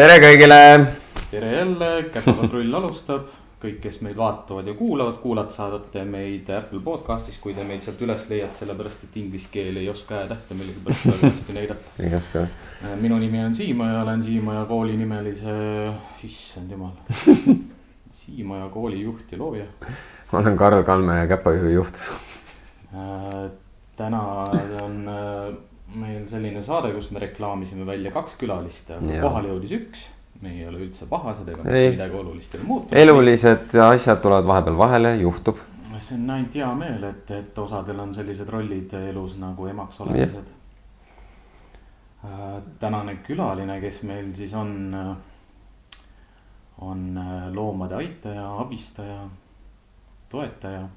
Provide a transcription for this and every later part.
tere kõigile. tere jälle, Käpapatrull alustab. kõik, kes meid vaatavad ja kuulavad, kuulata saadate meid Apple podcast'is, kui te meid sealt üles leiate, sellepärast et inglise keel ei oska tähte millegipärast väga hästi näidata. ei oska. minu nimi on Siimaja, olen Siimaja kooli nimelise, issand jumal Siimaja kooli juht ja looja. ma olen Karl Kalme ja Käpajuhi juht äh,. täna on äh, meil selline saade, kus me reklaamisime välja kaks külalist, kohale jõudis üks. me ei ole üldse pahased ega midagi olulist ei ole muutunud. elulised asjad tulevad vahepeal vahele, juhtub. see on ainult hea meel, et, et osadel on sellised rollid elus nagu emaks olemised. Äh, tänane külaline, kes meil siis on, on äh, loomade aitaja, abistaja, toetaja.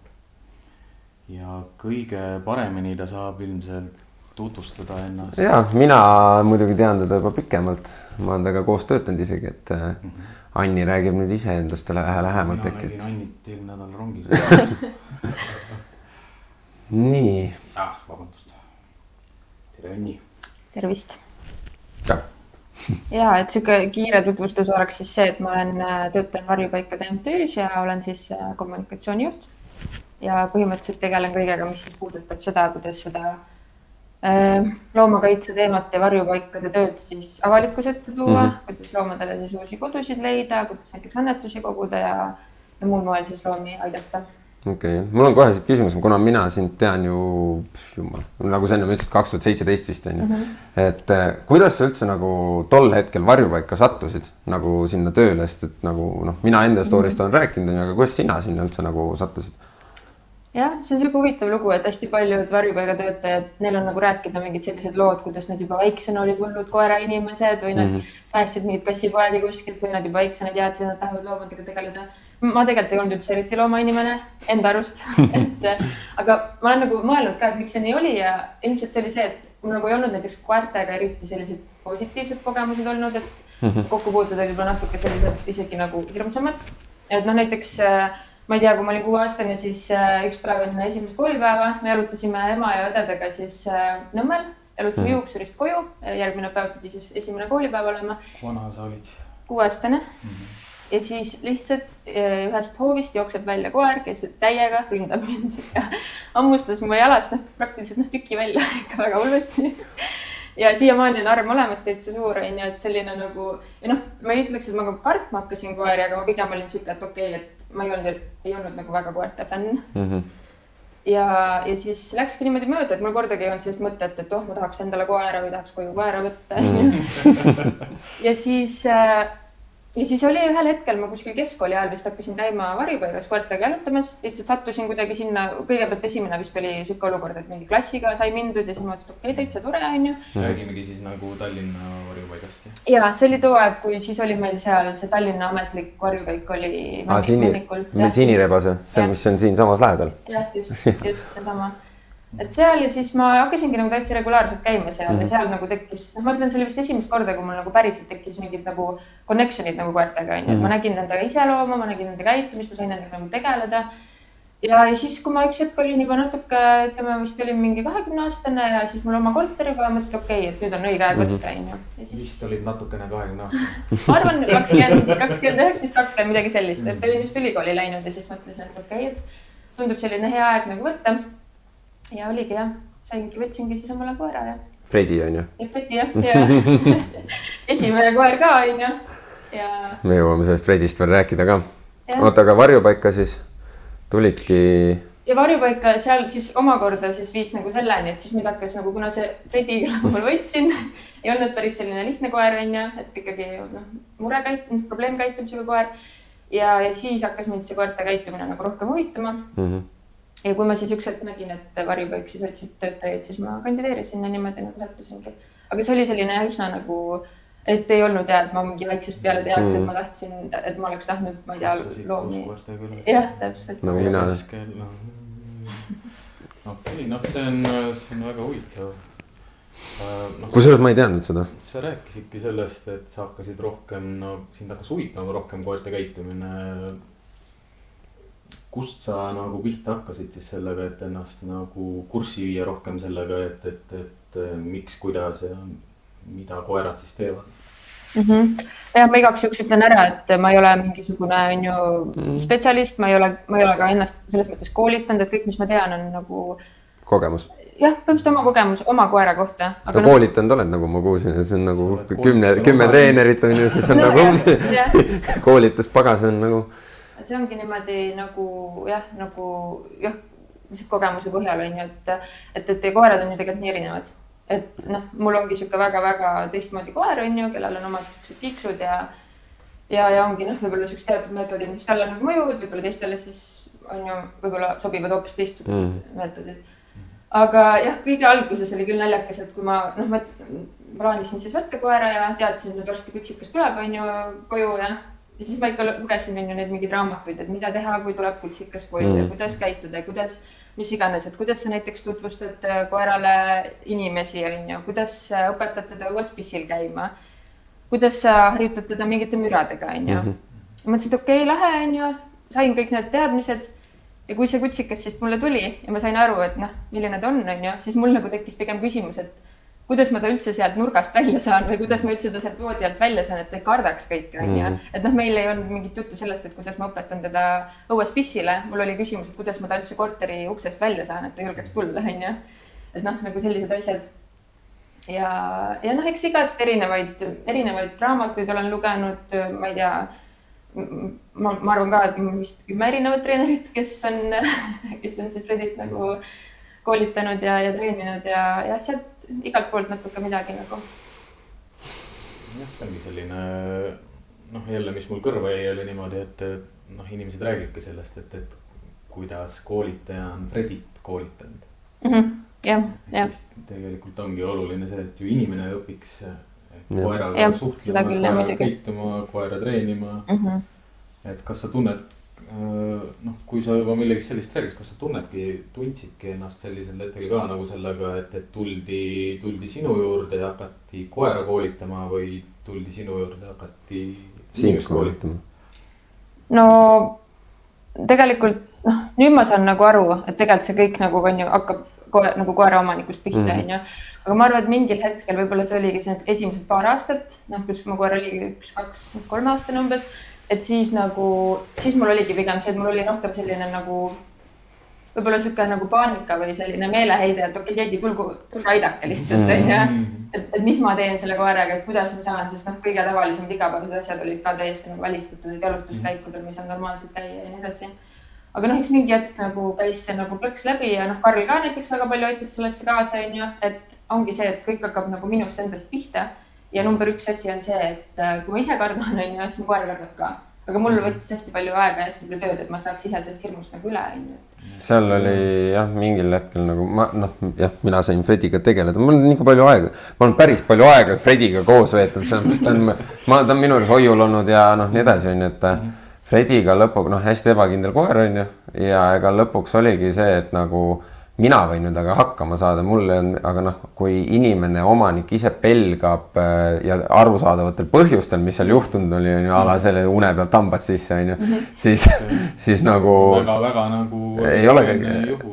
ja kõige paremini ta saab ilmselt tutvustada ennast. ja mina muidugi tean teda juba pikemalt, ma olen temaga koos töötanud isegi, et mm -hmm. Anni räägib nüüd iseendast lähe, lähemalt äkki. mina nägin Annit eelmine nädal rongis nii. ah, vabandust. tere, Anni. tervist. ja, ja, et sihuke kiire tutvustus oleks siis see, et ma olen, äh, töötan varjupaikade MTÜ-s ja olen siis äh, kommunikatsioonijuht. ja põhimõtteliselt tegelen kõigega, mis siis puudutab seda, kuidas seda loomakaitse teemat ja varjupaikade tööd siis avalikkuse ette tuua mm, -hmm. kuidas loomadele siis uusi kodusid leida, kuidas näiteks annetusi koguda ja, ja muul moel siis loomi aidata. okei okay., mul on kohe siit küsimus, kuna mina sind tean ju, jumal, nagu sa enne ütlesid, kaks tuhat seitseteist vist on ju mm. -hmm. et äh, kuidas sa üldse nagu tol hetkel varjupaika sattusid nagu sinna tööle, sest et nagu noh, mina enda story'st mm -hmm. olen rääkinud, on ju, aga kuidas sina sinna üldse nagu sattusid? Jah, see on sihuke huvitav lugu, et hästi paljud varjupaigatöötajad, neil on nagu rääkida mingid sellised lood, kuidas nad juba väiksena olid hullud koerainimesed või nad mm -hmm. päästsid mingeid kassipoegi kuskilt või nad juba väiksena teadsid, et nad tahavad loomadega tegeleda. ma tegelikult ei olnud üldse eriti loomainimene enda arust et aga ma olen nagu mõelnud ka, et miks see nii oli ja ilmselt see oli see, et mul nagu ei olnud näiteks koertega eriti selliseid positiivsed kogemused olnud, et mm -hmm. kokkupuuted olid võib-olla natuke sellised isegi nagu hirmsamad. et noh, näiteks äh, ma ei tea, kui ma olin kuueaastane, siis äh, üks päev enne esimest koolipäeva me jalutasime ema ja õdedega siis äh, Nõmmel, jalutasime mm. juuksurist koju, järgmine päev pidi siis esimene koolipäev olema. vana sa olid? kuueaastane mm. -hmm. ja siis lihtsalt äh, ühest hoovist jookseb välja koer, kes täiega ründab mind ja hammustas mu jalast noh, praktiliselt noh tüki välja ikka väga hullusti ja siiamaani on arm olemas täitsa suur on ju, et selline nagu ja noh, ma ei ütleks, et ma kartma hakkasin koeri, aga ma pigem olin sihuke, et okei okay,, et ma ei olnud, ei olnud nagu väga koerte fänn mm. -hmm. ja, ja siis läkski niimoodi mööda, et mul kordagi ei olnud sellist mõtet, et oh, ma tahaks endale koera või tahaks koju koera võtta mm. -hmm. ja siis äh, ja siis oli ühel hetkel ma kuskil keskkooli ajal vist hakkasin käima varjupaigas koertega jalutamas, lihtsalt sattusin kuidagi sinna, kõigepealt esimene vist oli sihuke olukord, et mingi klassiga sai mindud ja siis ma mõtlesin, et okei okay,, täitsa tore onju. räägimegi siis nagu Tallinna varjupaigast. ja see oli too aeg, kui siis oli meil seal see Tallinna ametlik varjupaik oli. aa, Siini, Siinirebase, see, mis on siinsamas lähedal. jah, just, just seesama et seal ja siis ma hakkasingi nagu täitsa regulaarselt käima seal mm -hmm. ja mhm. seal nagu tekkis, noh, ma ütlen, see oli vist esimest korda, kui mul nagu päriselt tekkis mingid nagu connection'id nagu koertega onju, et ma mhm. nägin nende iseloomu, ma nägin nende käitumist, ma sain nendega nagu tegeleda. ja, ja siis, kui ma üks hetk olin juba natuke, ütleme vist olin mingi kahekümne aastane ja siis mul oma korter juba, mõtlesin, et okei okay,, et nüüd on õige aeg võtta mhm. onju. Siis... vist olid natukene kahekümne aastane ma arvan kakskümmend, kakskümmend üheksateist, kakskümmend midagi sellist, et olin just ülikooli läinud ja siis mõtlesin, et okei okay,, et tundub selline hea aeg nagu võtta ja oligi jah, saingi, võtsingi siis omale koera ja. Fredi on ju? ja Fredi jah, ja esimene koer ka on ju ja. me jõuame sellest Fredist veel rääkida ka. oota, aga varjupaika siis tulidki? ja varjupaika seal siis omakorda siis viis nagu selleni, et siis mind hakkas nagu, kuna see Fredi, kelle ma võtsin, ei olnud päris selline lihtne koer on ju, et ikkagi noh, murekäit-, probleemkäitumisega koer. ja, ja siis hakkas mind see koerte käitumine nagu rohkem huvitama mm. -hmm ja kui ma siis üks hetk nägin, et varjupaik siis otsib töötajaid, siis ma kandideerisin ja niimoodi nagu sattusingi. aga see oli selline üsna nagu, et ei olnud jah, et ma mingi väiksest peale teadsin mm., et ma tahtsin, et ma oleks tahtnud, ma ei tea, loomi. jah, täpselt. nagu mina. okei, noh, see on, see on väga huvitav äh, no,. kusjuures ma ei teadnud seda. sa rääkisidki sellest, et sa hakkasid rohkem, no sind hakkas huvitama rohkem koerte käitumine kust sa nagu pihta hakkasid siis sellega, et ennast nagu kurssi viia rohkem sellega, et, et, et miks, kuidas ja mida koerad siis teevad? mm. -hmm. jah, ma igaks juhuks ütlen ära, et ma ei ole mingisugune, on ju mm., spetsialist, ma ei ole, ma ei ole ka ennast selles mõttes koolitanud, et kõik, mis ma tean, on nagu. kogemus. jah, põhimõtteliselt oma kogemus oma koera kohta. aga no, koolitanud oled, nagu ma kuulsin, see on nagu kümne, kümme treenerit on ju, siis on no, nagu koolituspagas on nagu. see ongi niimoodi nagu jah, nagu jah, lihtsalt kogemuse põhjal on ju, et, et, et koerad on ju tegelikult nii erinevad et noh, mul ongi sihuke väga-väga teistmoodi koer on ju, kellel on omad siuksed kiiksud ja ja, ja ongi noh, võib-olla siuksed teatud meetodid, mis talle nagu mõjuvad, võib-olla teistele siis on ju, võib-olla sobivad hoopis teistsugused mm. meetodid. aga jah, kõige alguses oli küll naljakas, et kui ma noh, ma plaanisin siis võtta koera ja teadsin, et varsti kutsikas tuleb, on ju, koju ja ja siis ma ikka lugesin, on ju, neid mingeid raamatuid, et mida teha, kui tuleb kutsikas koju mm. ja kuidas käituda ja kuidas mis iganes, et kuidas sa näiteks tutvustad äh, koerale inimesi, on ju, kuidas õpetad teda õues pissil käima. kuidas sa harjutad teda mingite müradega, on ju. Mhm. mõtlesin, et okei okay,, lahe on ju, sain kõik need teadmised. ja kui see kutsikas siis mulle tuli ja ma sain aru, et noh, milline ta on, on ju, siis mul nagu tekkis pigem küsimus, et kuidas ma ta üldse sealt nurgast välja saan või kuidas ma üldse ta sealt voodi alt välja saan, et ta ei kardaks kõike, onju. Mhm. et noh, meil ei olnud mingit juttu sellest, et kuidas ma õpetan teda õues pissile. mul oli küsimus, et kuidas ma ta üldse korteri uksest välja saan, et ta julgeks tulla, onju. et noh, nagu sellised asjad. ja, ja noh, eks igast erinevaid, erinevaid raamatuid olen lugenud, ma ei tea ma, ma arvan ka, et vist kümme erinevat treenerit, kes on, kes on siis Reddit nagu koolitanud ja, ja treeninud ja, ja sealt igalt poolt natuke midagi nagu. jah, see ongi selline noh, jälle, mis mul kõrva jäi, oli niimoodi, et noh, inimesed räägivadki sellest, et, et kuidas koolitaja on Fredit koolitanud mm. -hmm. jah, jah. tegelikult ongi oluline see, et ju inimene õpiks koeraga suhtlema, koeraga käituma, koera treenima mm. -hmm. et kas sa tunned noh, kui sa juba millegist sellist räägid, kas sa tunnedki, tundsidki ennast sellisel hetkel ka nagu sellega, et, et tuldi, tuldi sinu juurde ja hakati koera koolitama või tuldi sinu juurde ja hakati inimest koolitama? no tegelikult noh, nüüd ma saan nagu aru, et tegelikult see kõik nagu on ju hakkab koer, nagu koeraomanikust pihta, mhm. onju. aga ma arvan, et mingil hetkel võib-olla see oligi see esimesed paar aastat, noh, kus mu koer oli üks, kaks, kolmeaastane umbes et siis nagu, siis mul oligi pigem see, et mul oli rohkem selline nagu võib-olla niisugune nagu paanika või selline meeleheide, et okei okay,, keegi tulgu, tulge aidake lihtsalt onju mm -hmm.. et, et mis ma teen selle koeraga, et kuidas ma saan, sest noh, kõige tavalisemad igapäevased asjad olid ka täiesti nagu välistatud, jalutuskäikudel, mis on normaalselt käia ja nii edasi. aga noh, eks mingi hetk nagu käis see nagu plõks läbi ja noh, Karl ka näiteks väga palju aitas sellesse kaasa, onju, et ongi see, et kõik hakkab nagu minust endast pihta ja number üks asi on see, et äh, kui ma ise kardan, on ju, siis mu koer kardab ka. Aga mul mhm. võttis hästi palju aega ja hästi palju tööd, et ma saaks ise sellest hirmust nagu üle, on ju seal oli jah, mingil hetkel nagu ma noh, jah, mina sain Frediga tegeleda, mul on nii palju aega, ma olen päris palju aega Frediga koos veetnud, sellepärast ta on, ma, ta on minu juures hoiul olnud ja noh, nii edasi on ju, et mhm. Frediga lõpuks noh, hästi ebakindel koer on ju ja ega lõpuks oligi see, et nagu mina võin nüüd aga hakkama saada, mul on, aga noh, kui inimene, omanik ise pelgab äh, ja arusaadavatel põhjustel, mis seal juhtunud oli, on ju, a la selle une pealt hambad sisse, on ju, mhm. siis, siis nagu. väga-väga nagu. ei ole,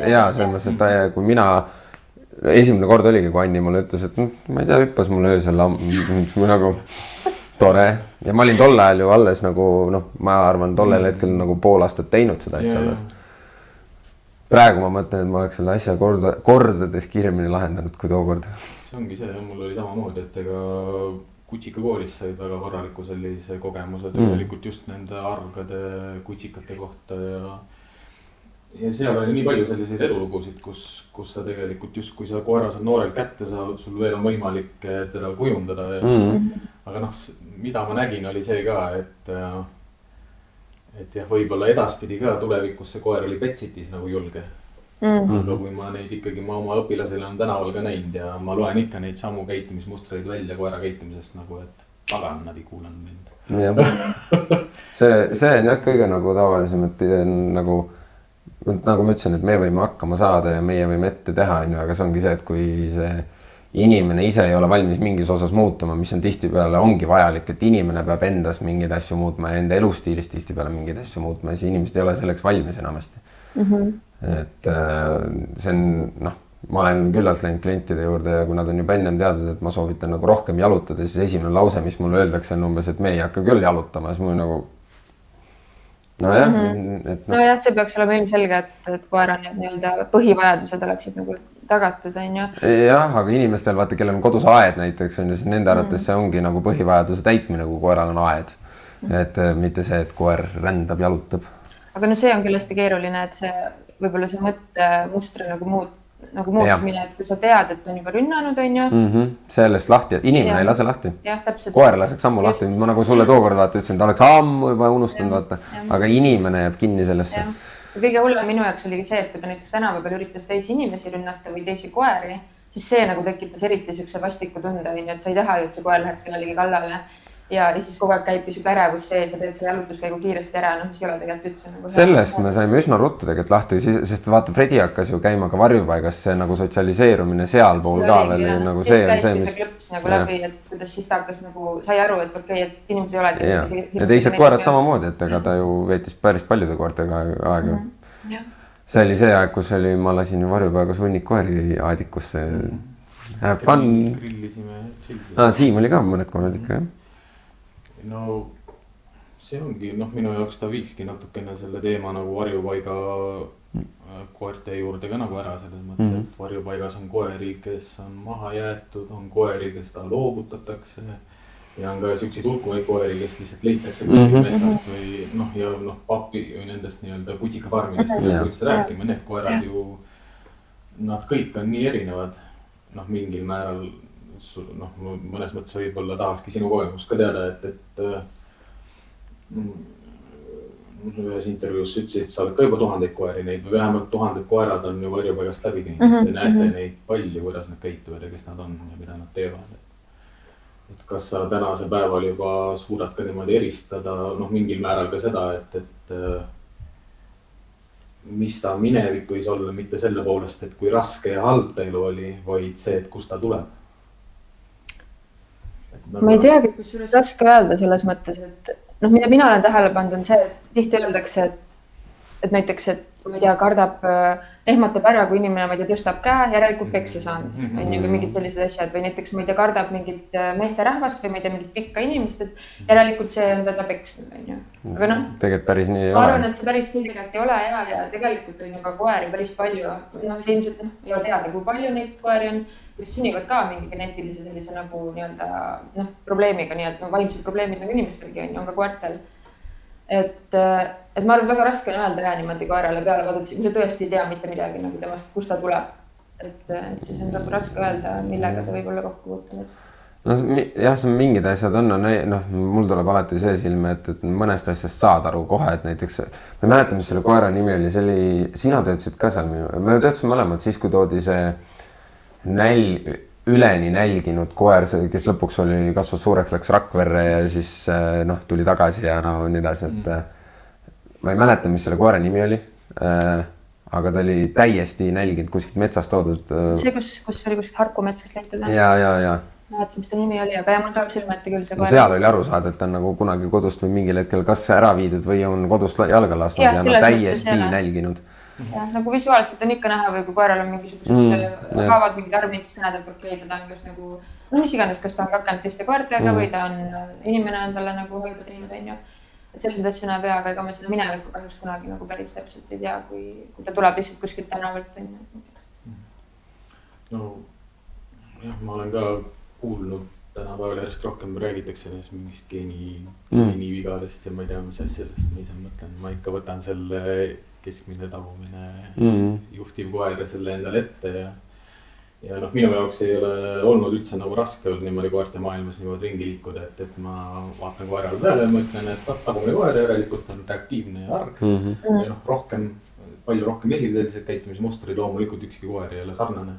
ja selles mõttes, et ta, kui mina esimene kord oligi, kui Anni mulle ütles, et ma ei tea, hüppas mulle öösel nagu tore ja ma olin tol ajal ju alles nagu noh, ma arvan, tollel hetkel nagu pool aastat teinud seda asja alles praegu ma mõtlen, et ma oleks selle asja korda, kordades kiiremini lahendanud kui tookord. see ongi see, mul oli samamoodi, et ega kutsikakoolis said väga korraliku sellise kogemuse tegelikult mm. just nende argade kutsikate kohta ja. ja seal oli nii palju selliseid edulugusid, kus, kus sa tegelikult just, kui sa koera saad noorelt kätte, sa, sul veel on võimalik teda kujundada ja mm.. aga noh, mida ma nägin, oli see ka, et noh et jah, võib-olla edaspidi ka tulevikus see koer oli Betsitis nagu julge mm. -hmm. aga kui ma neid ikkagi, ma oma õpilasel olen tänaval ka näinud ja ma loen ikka neid samu käitumismustreid välja koera käitumisest nagu, et pagan, nad ei kuulanud mind. jah, see, see on jah, kõige nagu tavalisem, et nagu, nagu ma ütlesin, et me võime hakkama saada ja meie võime ette teha, on ju, aga see ongi see, et kui see inimene ise ei ole valmis mingis osas muutuma, mis on tihtipeale ongi vajalik, et inimene peab endas mingeid asju muutma ja enda elustiilis tihtipeale mingeid asju muutma ja siis inimesed ei ole selleks valmis enamasti mm. -hmm. et äh, see on noh, ma olen küllalt läinud klientide juurde ja kui nad on juba ennem teadnud, et ma soovitan nagu rohkem jalutada, siis esimene lause, mis mulle öeldakse, on umbes, et me ei hakka küll jalutama, siis mul nagu. Nojah mm, -hmm. et noh. nojah, see peaks olema ilmselge, et, et koera need nii-öelda põhivajadused oleksid nagu tagatud, on ju. jah, aga inimestel vaata, kellel on kodus aed näiteks on ju, siis nende arvates mm -hmm. see ongi nagu põhivajaduse täitmine, kui koeral on aed mm. -hmm. et äh, mitte see, et koer rändab, jalutab. aga no see on küll hästi keeruline, et see võib-olla see mõttemustri nagu muut-, nagu muutmine, et kui sa tead, et on juba rünnanud, on ju mm. -hmm. sellest lahti, inimene ja. ei lase lahti. koer laseks ammu lahti, ma nagu sulle tookord vaata ütlesin, ta oleks ammu juba unustanud, vaata, aga inimene jääb kinni sellesse. kõige hullem minu jaoks oligi see, et kui ta näiteks tänava peal üritas teisi inimesi rünnata või teisi koeri, siis see nagu tekitas eriti siukse vastiku tunde, on ju, et sa ei taha ju, et see koer läheks kellelegi kallale ja, ja siis kogu aeg käibki sihuke ärevus sees ja teed selle jalutuskäigu kiiresti ära, noh, mis ei ole tegelikult üldse nagu. sellest me saime üsna ruttu tegelikult lahti, sest vaata, Fredi hakkas ju käima ka varjupaigas, see nagu sotsialiseerumine sealpool ka veel ja, nagu see on see, mis. klõps nagu ja. läbi, et kuidas siis ta hakkas nagu, sai aru, et okei okay,, et inimesed ei olegi. ja, ja teised koerad samamoodi, et ega ta ju veetis päris paljude koertega aega mm. -hmm. see oli see aeg, kus oli, ma lasin ju varjupaigas hunnik koeri aedikusse mm. -hmm. Have fun. grillisime. Ah, Siim oli ka mõned korrad ikka jah no see ongi noh, minu jaoks ta viikski natukene selle teema nagu varjupaiga mm. koerte juurde ka nagu ära selles mõttes mm, -hmm. et varjupaigas on koeri, kes on maha jäetud, on koeri, kes ta loovutatakse. ja on ka siukseid hulkuvaid koeri, kes lihtsalt leitakse kuskilt mm -hmm. metsast või noh, ja noh, papi või nendest nii-öelda kutikafarmidest ei hakka üldse rääkima, need koerad ju. Nad kõik on nii erinevad, noh, mingil määral noh, mõnes mõttes võib-olla tahakski sinu kogemust ka teada, et, et äh,. ühes intervjuus ütlesid, et sa oled ka juba tuhandeid koeri näinud või vähemalt tuhanded koerad on ju varjupaigast läbi käinud mm. -hmm. Te näete mm -hmm. neid palju, kuidas nad käituvad ja kes nad on ja mida nad teevad. et kas sa tänasel päeval juba suudad ka niimoodi eristada, noh, mingil määral ka seda, et, et äh, mis ta minevik võis olla, mitte selle poolest, et kui raske ja halb ta elu oli, vaid see, et kust ta tuleb ma ei teagi, kusjuures raske öelda selles mõttes, et noh, mida mina olen tähele pannud, on see, et tihti öeldakse, et, et näiteks, et ma ei tea, kardab äh,, ehmatab ära, kui inimene, ma ei tea, tõstab käe, järelikult peksa saanud, mhm. on ju, või mingid sellised asjad või näiteks ma ei tea, kardab mingit äh, meesterahvast või ma ei tea, mingit pikka inimest, et järelikult see on teda peksnud, on ju. aga noh. tegelikult päris nii ei ole. ma arvan, et see päris nii tegelikult ei ole ja, ja tegelikult on ju ka koeri päris palju, noh, see ilmselt noh, ei ole teada, kui palju neid koeri on kes sünnivad ka mingi geneetilise sellise nagu nii-öelda noh, probleemiga, nii et no vaimsed probleemid nagu inimestelgi on ju, on ka koertel. et, et ma arvan, väga raske on öelda jah niimoodi koerale peale vaadates, kui sa tõesti ei tea mitte midagi nagu temast, kust ta tuleb. et, et siis on nagu raske öelda, millega ta võib olla kokku puutunud no jah, see mingid asjad on, on noh, mul tuleb alati see silme, et, et mõnest asjast saad aru kohe, et näiteks ma ei mäleta, mis selle koera nimi oli, see oli, sina töötasid ka seal, me töötasime mõlemad siis, kui toodi see näl-, üleni nälginud koer, kes lõpuks oli, kasvas suureks, läks Rakverre ja siis äh, noh, tuli tagasi ja no nii edasi, et mm. Äh, ma ei mäleta, mis selle koera nimi oli äh, aga ta oli täiesti nälginud kuskilt metsast toodud. see, kus, kus oli kuskilt Harku metsast leitud ja, ja, ja. ma ei mäleta, mis ta nimi oli, aga jah, mul tuleb silme ette küll see koer no,. seal oli aru saada, et ta on nagu kunagi kodust või mingil hetkel kas ära viidud või on kodust jalga lasknud ja, ja no täiesti nälginud jah, nagu visuaalselt on ikka näha või kui koeral on mingisugused mm, haavad, mingid armid, siis näed, et okei okay,, ta on kas nagu no mis iganes, kas ta on kaklenud teiste koertega mm. või ta on, inimene on talle nagu halba teinud, onju. et selliseid asju näeb ja, aga ega ma seda minevikku kahjuks kunagi nagu päris täpselt ei tea, kui, kui ta tuleb lihtsalt kuskilt tänavalt onju. no jah, ma olen ka kuulnud tänapäeval järjest rohkem räägitakse neist mingist geeni mm., geenivigadest ja ma ei tea, mis asjadest ma ise mõtlen, ma ikka võtan selle keskmine tagumine mm -hmm. juhtiv koer ja selle endale ette ja. ja noh, minu jaoks ei ole olnud üldse nagu raske olnud niimoodi koerte maailmas niimoodi ringi liikuda, et, et ma vaatan koerale peale ja ma ütlen, et noh, tagumine koer järelikult on reaktiivne ja arg mm. -hmm. ja noh, rohkem, palju rohkem esil selliseid käitumismustreid, loomulikult ükski koer ei ole sarnane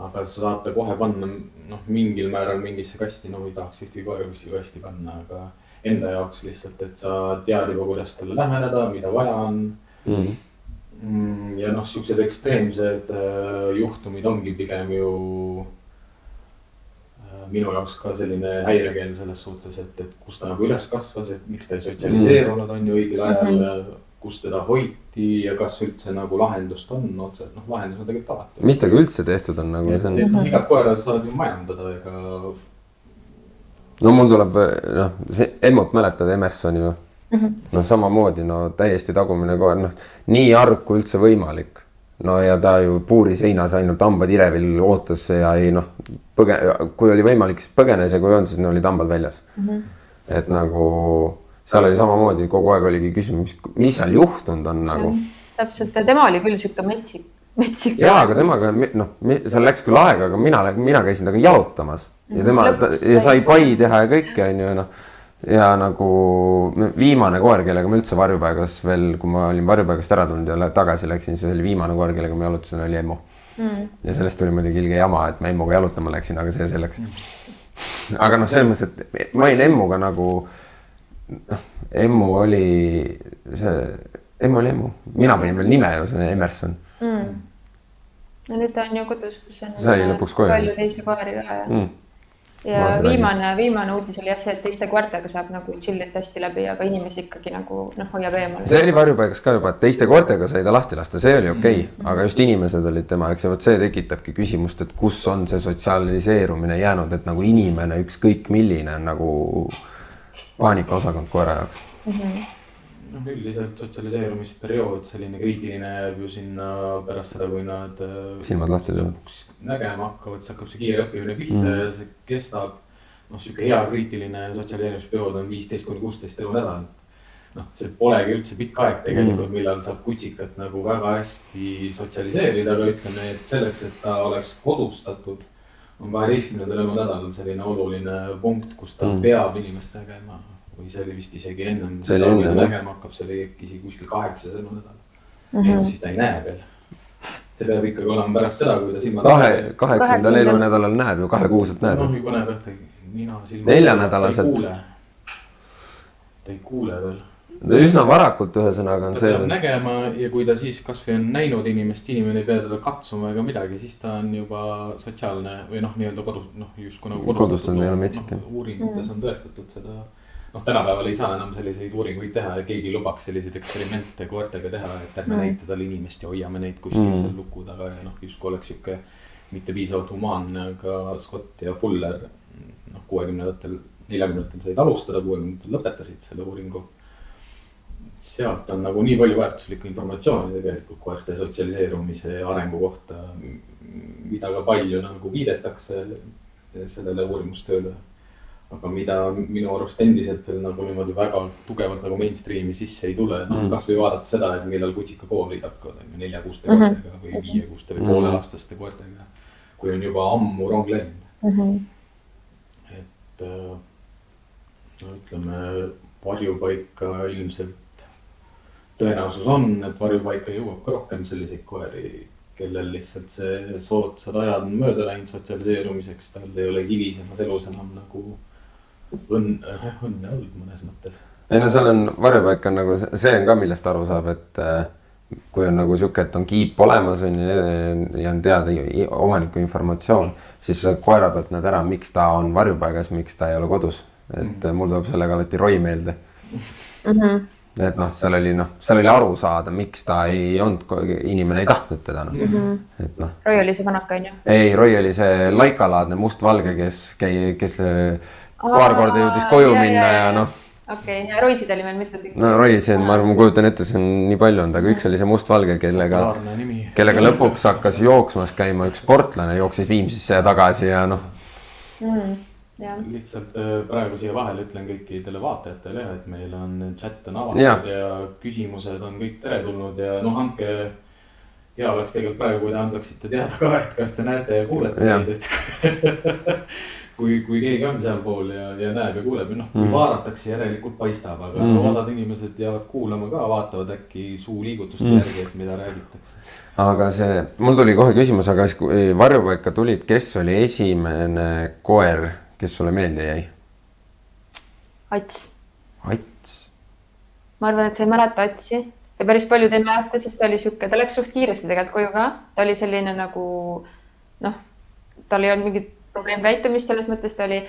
aga sa saad ta kohe panna noh, mingil määral mingisse kasti, no ei tahaks ühtegi koera kuskile kasti panna, aga enda jaoks lihtsalt, et sa tead juba, kuidas talle läheneda, mida vaja on Mhm. Mm. -hmm. ja noh, siuksed ekstreemsed äh, juhtumid ongi pigem ju äh, minu jaoks ka selline häirekeel selles suhtes, et, et kus ta nagu üles kasvas, et miks ta ei sotsialiseerunud, on ju õigel ajal mm. -hmm. kus teda hoiti ja kas üldse nagu lahendust on otse, noh, lahendus on tegelikult alati. mis temaga üldse tehtud on nagu et, see on et noh, igat koera saad ju majandada, ega no mul tuleb noh, see Emmut mäletad Emersoni või mm Mhm. -hmm.? noh, samamoodi no täiesti tagumine koer, noh nii arg kui üldse võimalik. no ja ta ju puuri seinas ainult hambad irevil ootas ja ei noh, põge-, kui oli võimalik, siis põgenes ja kui ei olnud, siis no olid hambad väljas mm. -hmm. et nagu seal oli samamoodi kogu aeg oligi küsimus, mis, seal juhtunud on nagu. täpselt ja tema oli küll sihuke metsik, metsik. ja, aga temaga noh, seal läks küll aega, aga mina, mina käisin temaga jalutamas ja tema ja sai pai teha ja kõike onju ja noh ja nagu viimane koer, kellega ma üldse varjupaigas veel, kui ma olin varjupaigast ära tulnud ja tagasi läksin, siis oli viimane koer, kellega ma jalutasin, oli Emmu. Mm.. ja sellest tuli muidugi ilge jama, et ma Emmuga jalutama läksin, aga see selleks. Mm.. aga noh, selles mõttes, et ma olin Emmuga nagu, noh, Emmu oli see, Emmu oli Emmu, mina panin veel nime ju, see on Emerson. Mm.. no nüüd ta on ju kodus, kus on. sai lõpuks koju. palju teisi koeri ka ja mm ja viimane, viimane uudis oli jah see, et teiste koertega saab nagu chill'ist hästi läbi, aga inimesi ikkagi nagu noh, hoiab eemale. see oli varjupaigas ka juba, et teiste koertega sai ta lahti lasta, see oli okei okay, mm, -hmm. aga just inimesed olid tema, eks ja vot see tekitabki küsimust, et kus on see sotsialiseerumine jäänud, et nagu inimene, ükskõik milline on nagu paanikaosakond koera jaoks mm. -hmm noh, üldiselt sotsialiseerumisperiood, selline kriitiline jääb ju sinna pärast seda, kui nad. silmad lahti teevad. nägema hakkavad, siis hakkab see kiire õppimine pihta mm. ja see kestab. noh, sihuke hea kriitiline sotsialiseerimisperiood on viisteist kuni kuusteist elunädalat. noh, see polegi üldse pikk aeg tegelikult mm., millal saab kutsikat nagu väga hästi sotsialiseerida, aga ütleme, et selleks, et ta oleks kodustatud. on kaheteistkümnendal elunädalal selline oluline punkt, kus ta mm. peab inimest nägema või see oli vist isegi ennem. see oli enne jah. nägema hakkab, see oli äkki isegi kuskil kaheksas elunädal mm. -hmm. siis ta ei näe veel. see peab ikkagi olema pärast seda, kui ta silmad. kahe, kaheksandal elunädalal näeb ju, kahekuuselt näeb. noh, juba näeb jah, ta nina, silmad. neljanädalaselt. ta ei kuule veel üsna varakult, ühesõnaga on ta see. peab nägema ja kui ta siis kasvõi on näinud inimest, inimene ei pea teda katsuma ega midagi, siis ta on juba sotsiaalne või noh, nii-öelda kodus, noh justkui nagu kodustunud ei ole metsik no,. uuringutes on tõestatud seda. Noh, tänapäeval ei saa enam selliseid uuringuid teha ja keegi ei lubaks selliseid eksperimente koertega teha, et ärme mm. näita talle inimest ja hoiame neid kuskil mm. seal luku taga ja noh, justkui oleks sihuke mitte piisavalt humaanne, aga Scott ja Fuller noh, kuuekümnendatel, neljakümnendatel said alustada, kuuekümnendatel lõpetasid selle uuringu sealt on nagu nii palju väärtuslikku informatsiooni tegelikult koerte sotsialiseerumise ja arengu kohta, mida ka palju nagu viidetakse sellele uurimustööle. Aga mida minu arust endiselt veel nagu niimoodi väga tugevalt nagu mainstream'i sisse ei tule, noh mm. kasvõi vaadata seda, et millal kutsikakoolid hakkavad, on ju, nelja-kuuste Mhm. koertega või viie-kuuste või pooleaastaste koertega. kui on juba ammu rong läinud mm. -hmm. et äh, no ütleme, varjupaika ilmselt tõenäosus on, et varjupaika jõuab ka rohkem selliseid koeri, kellel lihtsalt see soodsad ajad on mööda läinud sotsialiseerumiseks, tal ei ole hilisemas elus enam nagu õnne, õnne olnud mõnes mõttes. ei no seal on varjupaik on nagu see- on ka, millest aru saab, et äh, kui on nagu sihuke, et on kiip olemas on ju ja on teada omaniku informatsioon, siis sa koera pealt näed ära, miks ta on varjupaigas, miks ta ei ole kodus. et mm. mul tuleb sellega alati roi meelde Mm -hmm. et noh, seal oli noh, seal oli aru saada, miks ta ei olnud, inimene ei tahtnud teda noh mm -hmm., et noh. Roy oli see vanak onju. ei, Roy oli see laikalaadne mustvalge, kes käi-, kes paar korda jõudis koju ja, minna ja, ja ja. noh. okei okay., ja Roisid oli meil mitu tükki. no on, ma arvan, ma kujutan ette, see on nii palju olnud, aga üks oli see mustvalge, kellega, kellega lõpuks hakkas jooksmas käima üks sportlane, jooksis Viimsisse ja tagasi ja noh. mm, jah. lihtsalt äh, praegu siia vahele ütlen kõikidele vaatajatele jah, et meil on chat on avatud ja. ja küsimused on kõik teretulnud ja noh, andke. hea oleks tegelikult praegu, kui te annaksite teada ka, et kas te näete ja kuulete meid, et kui, kui keegi on sealpool ja, ja näeb ja kuuleb ja noh, kui Mm. vaadatakse, järelikult paistab, aga Mm. osad inimesed jäävad kuulama ka, vaatavad äkki suuliigutuste Mm. mm. järgi, et mida räägitakse. aga see, mul tuli kohe küsimus, aga siis kui varjupaika tulid, kes oli esimene koer, kes sulle meelde jäi? Ats, Ats. ma arvan, et sa ei mäleta Atsi ja päris paljud ei mäleta, sest ta oli sihuke, ta läks suht kiiresti tegelikult koju ka, ta oli selline nagu noh, tal ei olnud mingit probleemkäitumist selles mõttes, ta oli,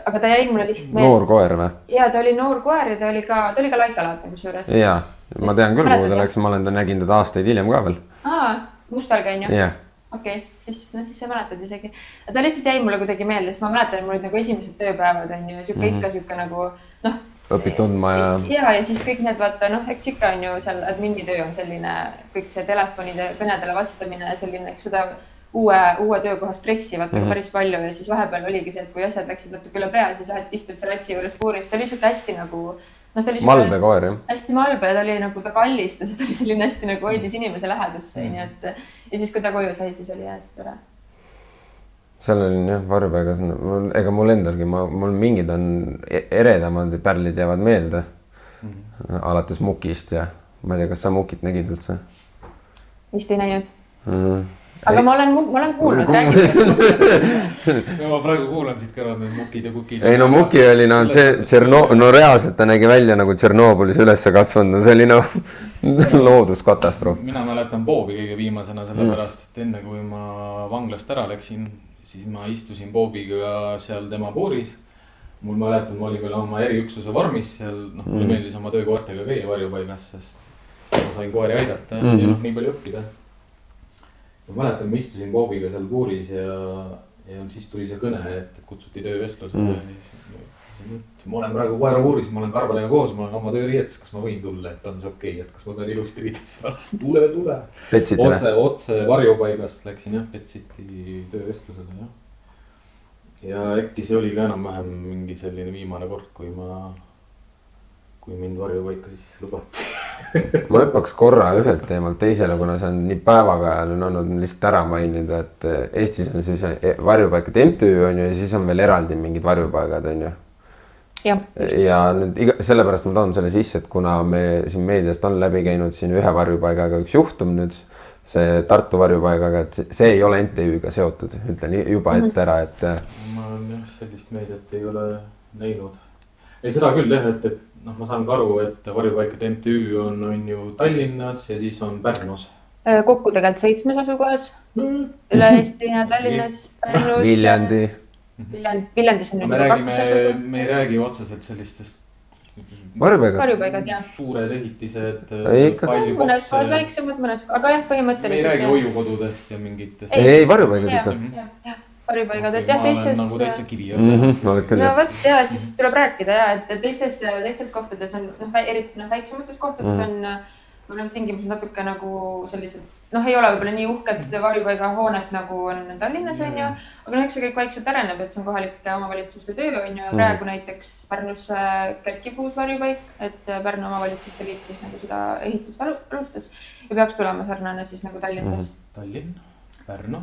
aga ta jäi mulle lihtsalt noor koer või? ja ta oli noor koer ja ta oli ka, ta oli ka laikalaadne kusjuures. ja, ma tean küll, kuhu ta läks, ma olen ta, nägin teda aastaid hiljem ka veel. aa, Mustalgi on ju? jah, okei okay,, siis, no siis sa mäletad isegi. ta lihtsalt jäi mulle kuidagi meelde, sest ma mäletan, mul olid nagu esimesed tööpäevad on ju, sihuke mm -hmm. ikka sihuke nagu noh. õpid tundma ja ja, ja siis kõik need vaata noh, eks ikka on ju seal admini töö on selline kõik see telefonide kõnedele vastamine, selline, eks seda uue, uue töökoha stressi vaata mm. -hmm. päris palju ja siis vahepeal oligi see, et kui asjad läksid natuke üle pea, siis lähed istud seal latsi juures puuris, ta oli sihuke hästi nagu noh, ta oli malbe koer jah. hästi malbe ja ta oli nagu, ta kallistas ja ta oli selline hästi nagu hoidis inimese lähedusse onju, et ja siis, kui ta koju sai, siis oli hästi tore. seal olin jah varjupaigas, ega mul endalgi, ma, mul mingid on e- eredamad pärlid jäävad meelde mm. -hmm. alates Mukist ja ma ei tea, kas sa Mukit nägid üldse vist ei näinud, mm? -hmm. Aga ma olen, ma olen kuulnud, räägitud. no ma praegu kuulan siit kõrvalt need mukid ja kukid. ei no Muki oli no see Tšerno-, no reaalselt ta nägi välja nagu Tšernobõlis üles kasvanud, no see oli noh looduskatastroof. mina mäletan Bobi kõige viimasena, sellepärast et enne kui ma vanglast ära läksin, siis ma istusin Bobiga seal tema puuris. mul mäletan, ma olin veel oma eriüksuse vormis seal, noh, mulle meeldis oma töökoertega käia varjupaigas, sest ma sain koeri aidata ja, ja noh, nii palju õppida. Ma mäletan, ma istusin Bobiga seal puuris ja, ja siis tuli see kõne, et kutsuti töövestlusele mm.. ma olen praegu koerapuuris, ma olen Karvaliga koos, ma olen oma tööriietes, kas ma võin tulla, et on see okei okay,, et kas ma pean ilusti riides olema? tule, tule. Otse, otse varjupaigast läksin jah, Petsiti töövestlusele jah. ja äkki see oli ka enam-vähem mingi selline viimane kord, kui ma, kui mind varjupaika siis lubati. ma hüppaks korra ühelt teemalt teisele, kuna see on nii päevakajaline olnud lihtsalt ära mainida, et Eestis on siis varjupaikade MTÜ on ju ja siis on veel eraldi mingid varjupaigad on ju jah, ja nüüd iga, sellepärast ma toon selle sisse, et kuna me siin meediast on läbi käinud siin ühe varjupaigaga üks juhtum nüüd, see Tartu varjupaigaga, et see, see ei ole MTÜ-ga seotud, ütlen juba ette ära, et ma olen jah, sellist meediat ei ole näinud. ei, seda küll jah, et, et noh, ma saan ka aru, et varjupaikade MTÜ on, on ju Tallinnas ja siis on Pärnus. kokku tegelikult seitsmes asukohas üle Eesti ja Tallinnas, Pärnus. Viljandi, Viljand, Viljandis on me nüüd juba kaks asukohta. me ei räägi otseselt sellistest varjupaigad, varjupaigad jah, suured ehitised. Mõnes kohas. väiksemad, mõnes, aga jah, me ei räägi põhimõtteliselt. hoiukodudest ja mingitest. ei, ei varjupaigad ikka. varjupaigad, et jah, ma olen nagu täitsa teistes. kivi Mm all. -hmm, oled küll no vot ja siis tuleb rääkida ja, et teistes, teistes kohtades on noh, eriti noh, väiksemates kohtades Mhm. on võib-olla need tingimused natuke nagu sellised noh, ei ole võib-olla nii uhked varjupaigahoonet nagu on Tallinnas on ju. aga noh, eks see kõik vaikselt areneb, et see on kohalike omavalitsuste töö on ju ja Mhm. praegu näiteks Pärnus äh, kerkib uus varjupaik, et äh, Pärnu omavalitsuste liit siis nagu seda ehitust alu- alustas ja peaks tulema sarnane siis nagu Tallinnas. Tallinn, Pärnu,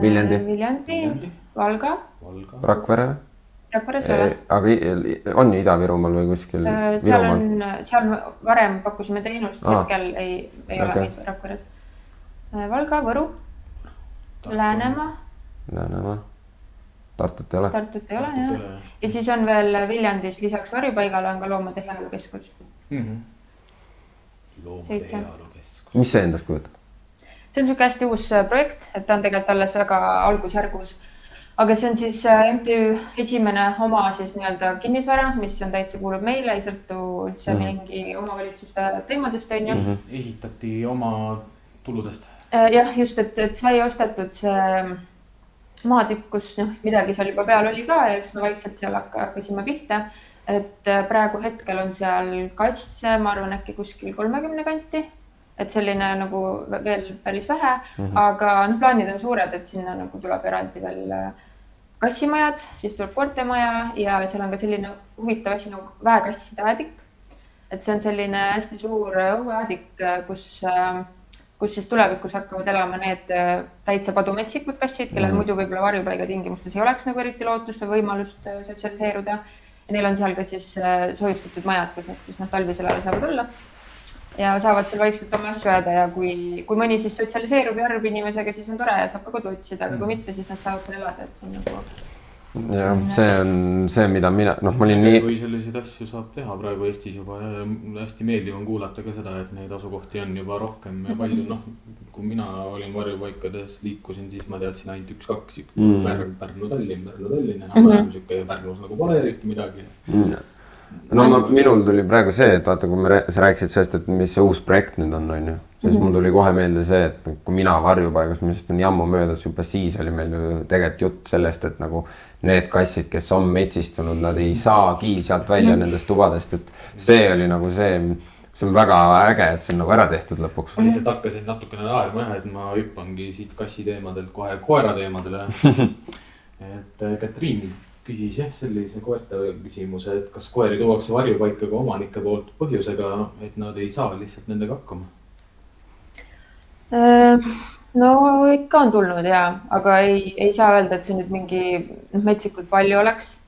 Viljandi. Viljandi, Viljandi, Valga, Valga. Rakvere, Rakveres ei ole. aga i- on ju Ida-Virumaal või kuskil Äh, seal on, seal varem pakkusime teenust ah., hetkel ei, ei okay. ole Rakveres. Valga, Võru, Läänemaa, Läänemaa, Tartut ei ole. Tartut ei ole jah. ja siis on veel Viljandis lisaks varjupaigale on ka Loomade Heaolu Keskus. Mhm. loomade Seitse. heaolu keskus. mis see endast kujutab? See on niisugune hästi uus äh, projekt, et ta on tegelikult alles väga algusjärgus. aga see on siis äh, MTÜ esimene oma siis nii-öelda kinnisvara, mis on täitsa kuulub meile, ei sõltu üldse mm. mingi omavalitsuste teemadest, on ju mm. -hmm. ehitati oma tuludest. jah, just, et, et sai ostetud see maatükk, kus noh, midagi seal juba peal oli ka ja eks me vaikselt seal hakka- hakkasime pihta. et äh, praegu hetkel on seal kasse, ma arvan, äkki kuskil kolmekümne kanti. Et selline nagu veel päris vähe mm, -hmm. aga noh, plaanid on suured, et sinna nagu tuleb eraldi veel äh, kassimajad, siis tuleb koertemaja ja seal on ka selline huvitav asi nagu väekasside aedik. et see on selline hästi suur õueaedik, kus, kus siis tulevikus hakkavad elama need äh, täitsa padumetsikud kassid, kellel mm. -hmm. muidu võib-olla varjupaiga tingimustes ei oleks nagu eriti lootust või võimalust äh, sotsialiseeruda. ja neil on seal ka siis äh, soojustatud majad, kus nad siis noh, talvisel ajal saavad olla ja saavad seal vaikselt oma asju ajada ja kui, kui mõni siis sotsialiseerub ja harjub inimesega, siis on tore ja saab ka kodu otsida, aga kui mitte, siis nad saavad seal elada, et see on nagu jah, see on see, mida mina, noh, ma olin nii, kui selliseid asju saab teha praegu Eestis juba ja hästi meeldiv on kuulata ka seda, et neid asukohti on juba rohkem ja palju, noh. kui mina olin varjupaikades, liikusin, siis ma teadsin ainult üks-kaks, üks Mm. Pärnu, Pärnu, Tallinn, Pärnu, Tallinn, enam-vähem sihuke Pärnus nagu pole eriti midagi. No ma, minul tuli praegu see, et vaata, kui me, sa rääkisid sellest, et mis see uus projekt nüüd on, on ju. siis mm -hmm. mul tuli kohe meelde see, et kui mina varjupaigas, millest on jammu möödas, juba siis oli meil ju tegelikult jutt sellest, et nagu need kassid, kes on metsistunud, nad ei saagi sealt välja mm -hmm. nendest tubadest, et see oli nagu see see on väga äge, et see on nagu ära tehtud lõpuks. ma lihtsalt hakkasin natukene naerma jah, et ma hüppangi siit kassi teemadelt kohe koera teemadele et äh, Katriin küsis jah, sellise koerte küsimuse, et kas koeri tuuakse varjupaika ka omanike poolt põhjusega, et nad ei saa lihtsalt nendega hakkama? Äh, no ikka on tulnud ja, aga ei, ei saa öelda, et see nüüd mingi noh, metsikult palju oleks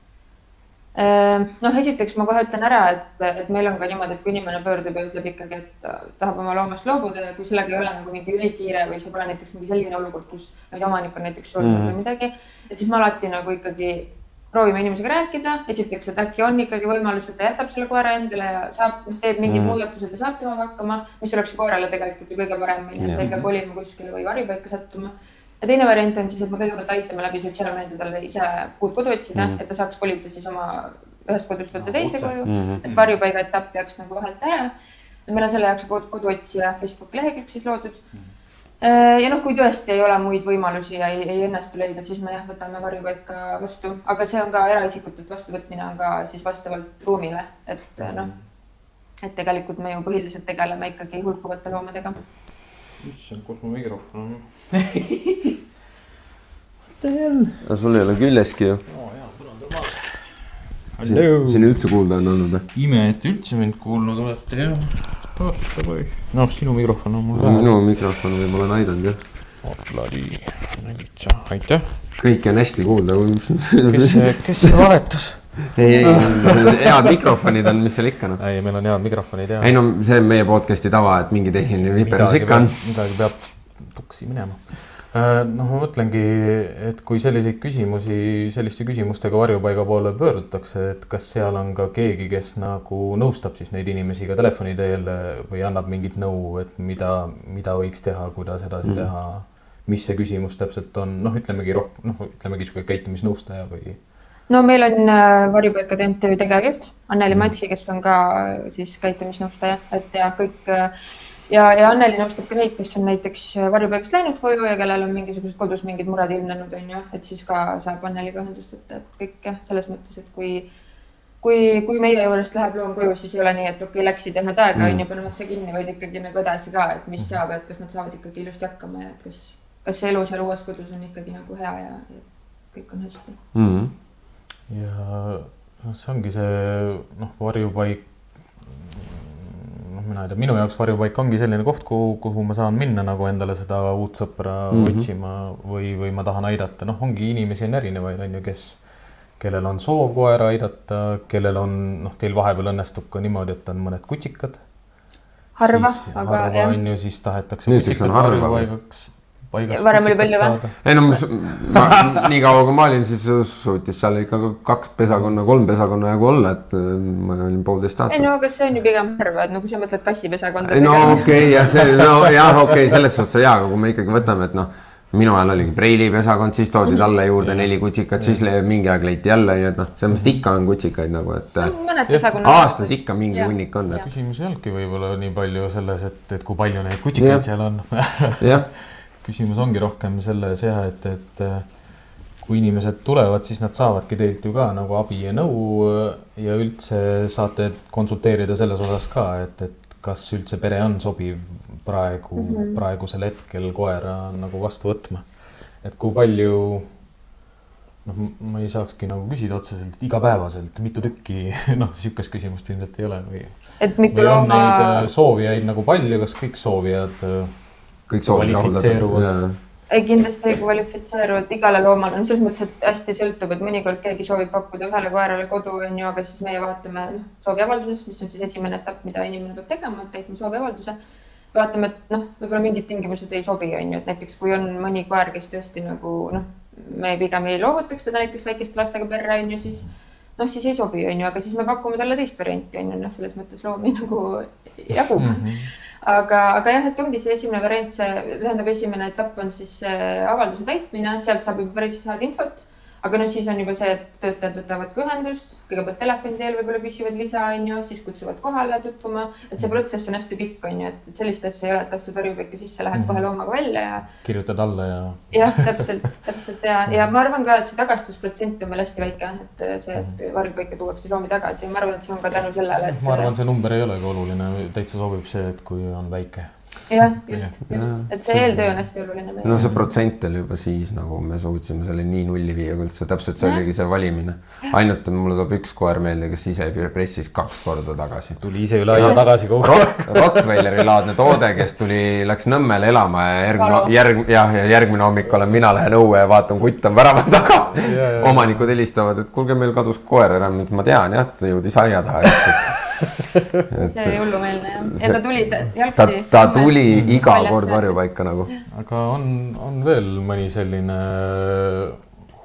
Ehm, noh, esiteks ma kohe ütlen ära, et, et meil on ka niimoodi, et kui inimene pöördub ja ütleb ikkagi, et tahab oma loomast loobuda ja kui sellega ei ole nagu mingi ülikiire või see pole näiteks mingi selline olukord, kus nüüd omanik on näiteks surnud mm -hmm. või midagi, et siis ma alati nagu ikkagi proovime inimesega rääkida, esiteks, et äkki on ikkagi võimalus, et ta jätab selle koera endale ja saab, teeb mingid mm. muudatused ja saab temaga hakkama, mis oleks koerale tegelikult ju kõige parem, onju, et ta ei pea kolima kuskile või varjupaika sattuma ja teine variant on siis, et me kõigepealt aitame läbi sotsiaalmeedia talle ise uut kodu otsida mm, et ta saaks kolida siis oma ühest kodust otse teise koju mm, -hmm. et varjupaiga etapp jääks nagu vahelt ära. meil on selle jaoks koduotsija Facebooki lehekülg siis loodud mm. -hmm. ja noh, kui tõesti ei ole muid võimalusi ja ei, ei õnnestu leida, siis me jah, võtame varjupaika vastu, aga see on ka eraisikutelt vastuvõtmine on ka siis vastavalt ruumile, et mm. noh, et tegelikult me ju põhiliselt tegeleme ikkagi hulkuvate loomadega. Issand, kus mu mikrofon on? Aga sul ei ole küljeski ju. Oh,. siin üldse kuulda on olnud või? ime, et üldse mind kuulnud olete jah oh,. noh, sinu mikrofon on mul minu mikrofon võib, ma olen aidanud jah. Opladi, nägitsa, aitäh. kõike on hästi kuulda. kes, kes see valetas? ei, ei, head mikrofonid on, mis seal ikka noh. ei, meil on head mikrofonid ja. ei no see on meie podcast'i tava, et mingi tehniline viperus ikka on. midagi peab tuksi minema. Äh, noh, ma mõtlengi, et kui selliseid küsimusi, selliste küsimustega varjupaiga poole pöördutakse, et kas seal on ka keegi, kes nagu nõustab siis neid inimesi ka telefoni teel või annab mingit nõu, et mida, mida võiks teha, kuidas edasi mm. teha mis see küsimus täpselt on, noh, ütlemegi rohkem, noh, ütlemegi sihuke käitumisnõustaja või no meil on äh, Varjupaikade MTÜ tegevjuht Anneli mm. Matsi, kes on ka äh, siis käitumisnõustaja, et ja kõik äh, ja, ja Anneli nõustab ka neid, kes on näiteks varjupaigast läinud koju ja kellel on mingisugused kodus mingid mured ilmnenud, on ju, et siis ka saab Anneliga ühendust võtta, et kõik jah, selles mõttes, et kui kui, kui meie juurest läheb loom koju, siis ei ole nii, et okei okay,, läksid ja head aega, on ju, paneme ukse kinni, vaid ikkagi nagu edasi ka, et mis mm. saab, et kas nad saavad ikkagi ilusti hakkama ja et kas, kas see elu seal uues kodus on ikkagi nagu hea ja, ja kõik on hästi mm. ja noh, see ongi see noh, varjupaik. Mina ei tea, minu jaoks varjupaik ongi selline koht, kuhu, kuhu ma saan minna nagu endale seda uut sõpra mm -hmm. otsima või, või ma tahan aidata, noh, ongi inimesi on erinevaid, on ju, kes kellel on soov koera aidata, kellel on, noh, teil vahepeal õnnestub ka niimoodi, et on mõned kutsikad. harva, aga harva jah. on ju, siis tahetakse kutsikad varjupaigaks paigast. varem oli palju või? ei no ma, nii kaua kui ma olin, siis suutis seal ikka kaks pesakonna, kolm pesakonna jagu olla, et äh, ma olin poolteist aastat. ei no aga see on ju pigem harva, et no kui sa mõtled kassipesakonda. no okei okay, ja see, no jah, okei okay,, selles suhtes ja, aga kui me ikkagi võtame, et noh minu ajal oligi Preili pesakond, siis toodi mhm. talle juurde neli kutsikat, siis mingi aeg leiti jälle, nii et noh, selles mõttes ikka on kutsikaid nagu, et. aastas ikka mingi hunnik on. küsimus ei olnudki võib-olla nii palju selles, et, et kui palju neid kutsikaid seal on jah küsimus ongi rohkem selles jah, et, et äh, kui inimesed tulevad, siis nad saavadki teilt ju ka nagu abi ja nõu äh, ja üldse saate konsulteerida selles osas ka, et, et kas üldse pere on sobiv praegu mm, -hmm. praegusel hetkel koera nagu vastu võtma. et kui palju, noh, ma ei saakski nagu küsida otseselt igapäevaselt, mitu tükki, noh, sihukest küsimust ilmselt ei ole või. et mitu looma. äh, soovijaid nagu palju, kas kõik soovijad kõik soovid rahuldada. ei, kindlasti ei kvalifitseeru, et igale loomale, no selles mõttes, et hästi sõltub, et mõnikord keegi soovib pakkuda ühele koerale kodu, on ju, aga siis meie vaatame noh, sooviavaldusest, mis on siis esimene etapp, mida inimene peab tegema, et täitma sooviavalduse. vaatame, et noh, võib-olla mingid tingimused ei sobi, on ju, et näiteks kui on mõni koer, kes tõesti nagu noh, me pigem ei loovutaks teda näiteks väikeste lastega perre, on ju, siis noh, siis ei sobi, on ju, aga siis me pakume talle teist varianti, on ju, noh, selles mõttes loomi nagu jagub mm. -hmm aga, aga jah, et ongi see esimene variant, see tähendab, esimene etapp on siis avalduse täitmine, sealt saab juba päris head infot. Aga noh, siis on juba see, et töötajad võtavad ka ühendust, kõigepealt telefoni teel võib-olla küsivad lisa, on ju, siis kutsuvad kohale tutvuma, et see protsess on hästi pikk, on ju, et, sellist asja ei ole, et astud varjupaika sisse, lähed mm -hmm. kohe loomaga välja ja. kirjutad alla ja. jah, täpselt, täpselt ja, ja ma arvan ka, et see tagastusprotsent on meil hästi väike, et see, et mhm. varjupaika tuuakse loomi tagasi, ma arvan, et see on ka tänu sellele, ma arvan, see number ei olegi oluline, täitsa sobib see, et kui on väike jah, just, just, et see eeltöö on hästi oluline. no see protsent oli juba siis nagu me suutsime selle nii nulli viia kui üldse, täpselt see ja. oligi see valimine. ainult mulle tuleb üks koer meelde, kes ise pressis kaks korda tagasi. tuli ise üle aia tagasi kogu aeg. Rottweileri laadne toode, kes tuli, läks Nõmmele elama ja järgmine, järg, jah, ja järgmine hommik olen mina lähen õue ja vaatan, kutt on värava taga. omanikud helistavad, et kuulge, meil kadus koer ära, nüüd ma tean jah, ta jõudis aia taha see oli hullumeelne jah, ja ta tuli jalgsi. ta, ta tuli iga kord varjupaika nagu. aga on, on veel mõni selline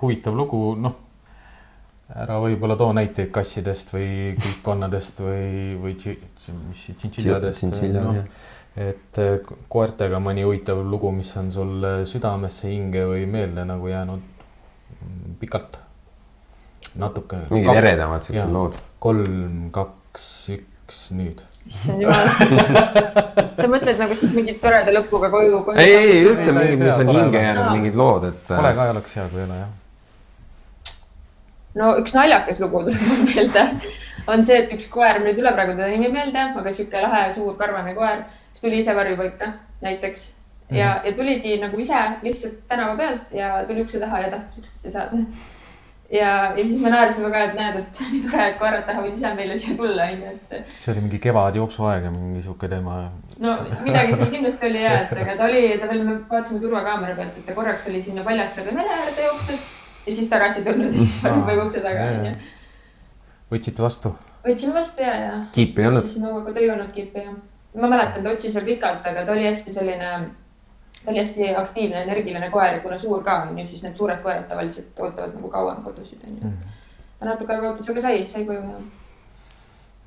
huvitav lugu, noh. ära võib-olla too näiteid kassidest või kilpkonnadest või, või mis tšintšiljadest. No, et eh, koertega mõni huvitav lugu, mis on sul südamesse, hinge või meelde nagu jäänud pikalt natuke. mingid eredamad siuksed lood. kolm, kaks kaks, üks, nüüd. issand jumal sa mõtled nagu siis mingit toreda lõpuga koju, koju? ei, ei üldse mingid, mis on hinge jäänud, mingid lood, et. kole ka oleks hea, kui ei ole jah. no üks naljakas lugu tuleb mul meelde, on see, et üks koer, mul ei tule praegu teda nimi meelde, aga sihuke lahe suur karvane koer, kes tuli ise varjupaika näiteks ja mm, -hmm. ja tuligi nagu ise lihtsalt tänava pealt ja tuli ukse taha ja tahtis uksesse saada ja, ja siis me naersime ka, et näed, et see on nii tore, et koerad tahavad ise meile siia tulla, onju, et. see oli mingi kevadjooksuaeg ja mingi sihuke teema. no midagi seal kindlasti oli ja, et aga ta oli, ta veel, me vaatasime turvakaamera pealt, et ta korraks oli sinna Paljassaare mere äärde jooksnud ja siis tagasi tulnud ja siis oli juba ukse taga, onju. võtsite vastu? võtsime vastu ja, ja. kiipi ei olnud? siis ta ei olnud kiipi jah. ma mäletan, ta otsis veel pikalt, aga ta oli hästi selline ta oli hästi aktiivne, energiline koer ja kuna suur ka on ju, siis need suured koerad tavaliselt ootavad nagu kauem kodusid on ju mm. -hmm. natuke aega ootas, aga sai, sai koju ja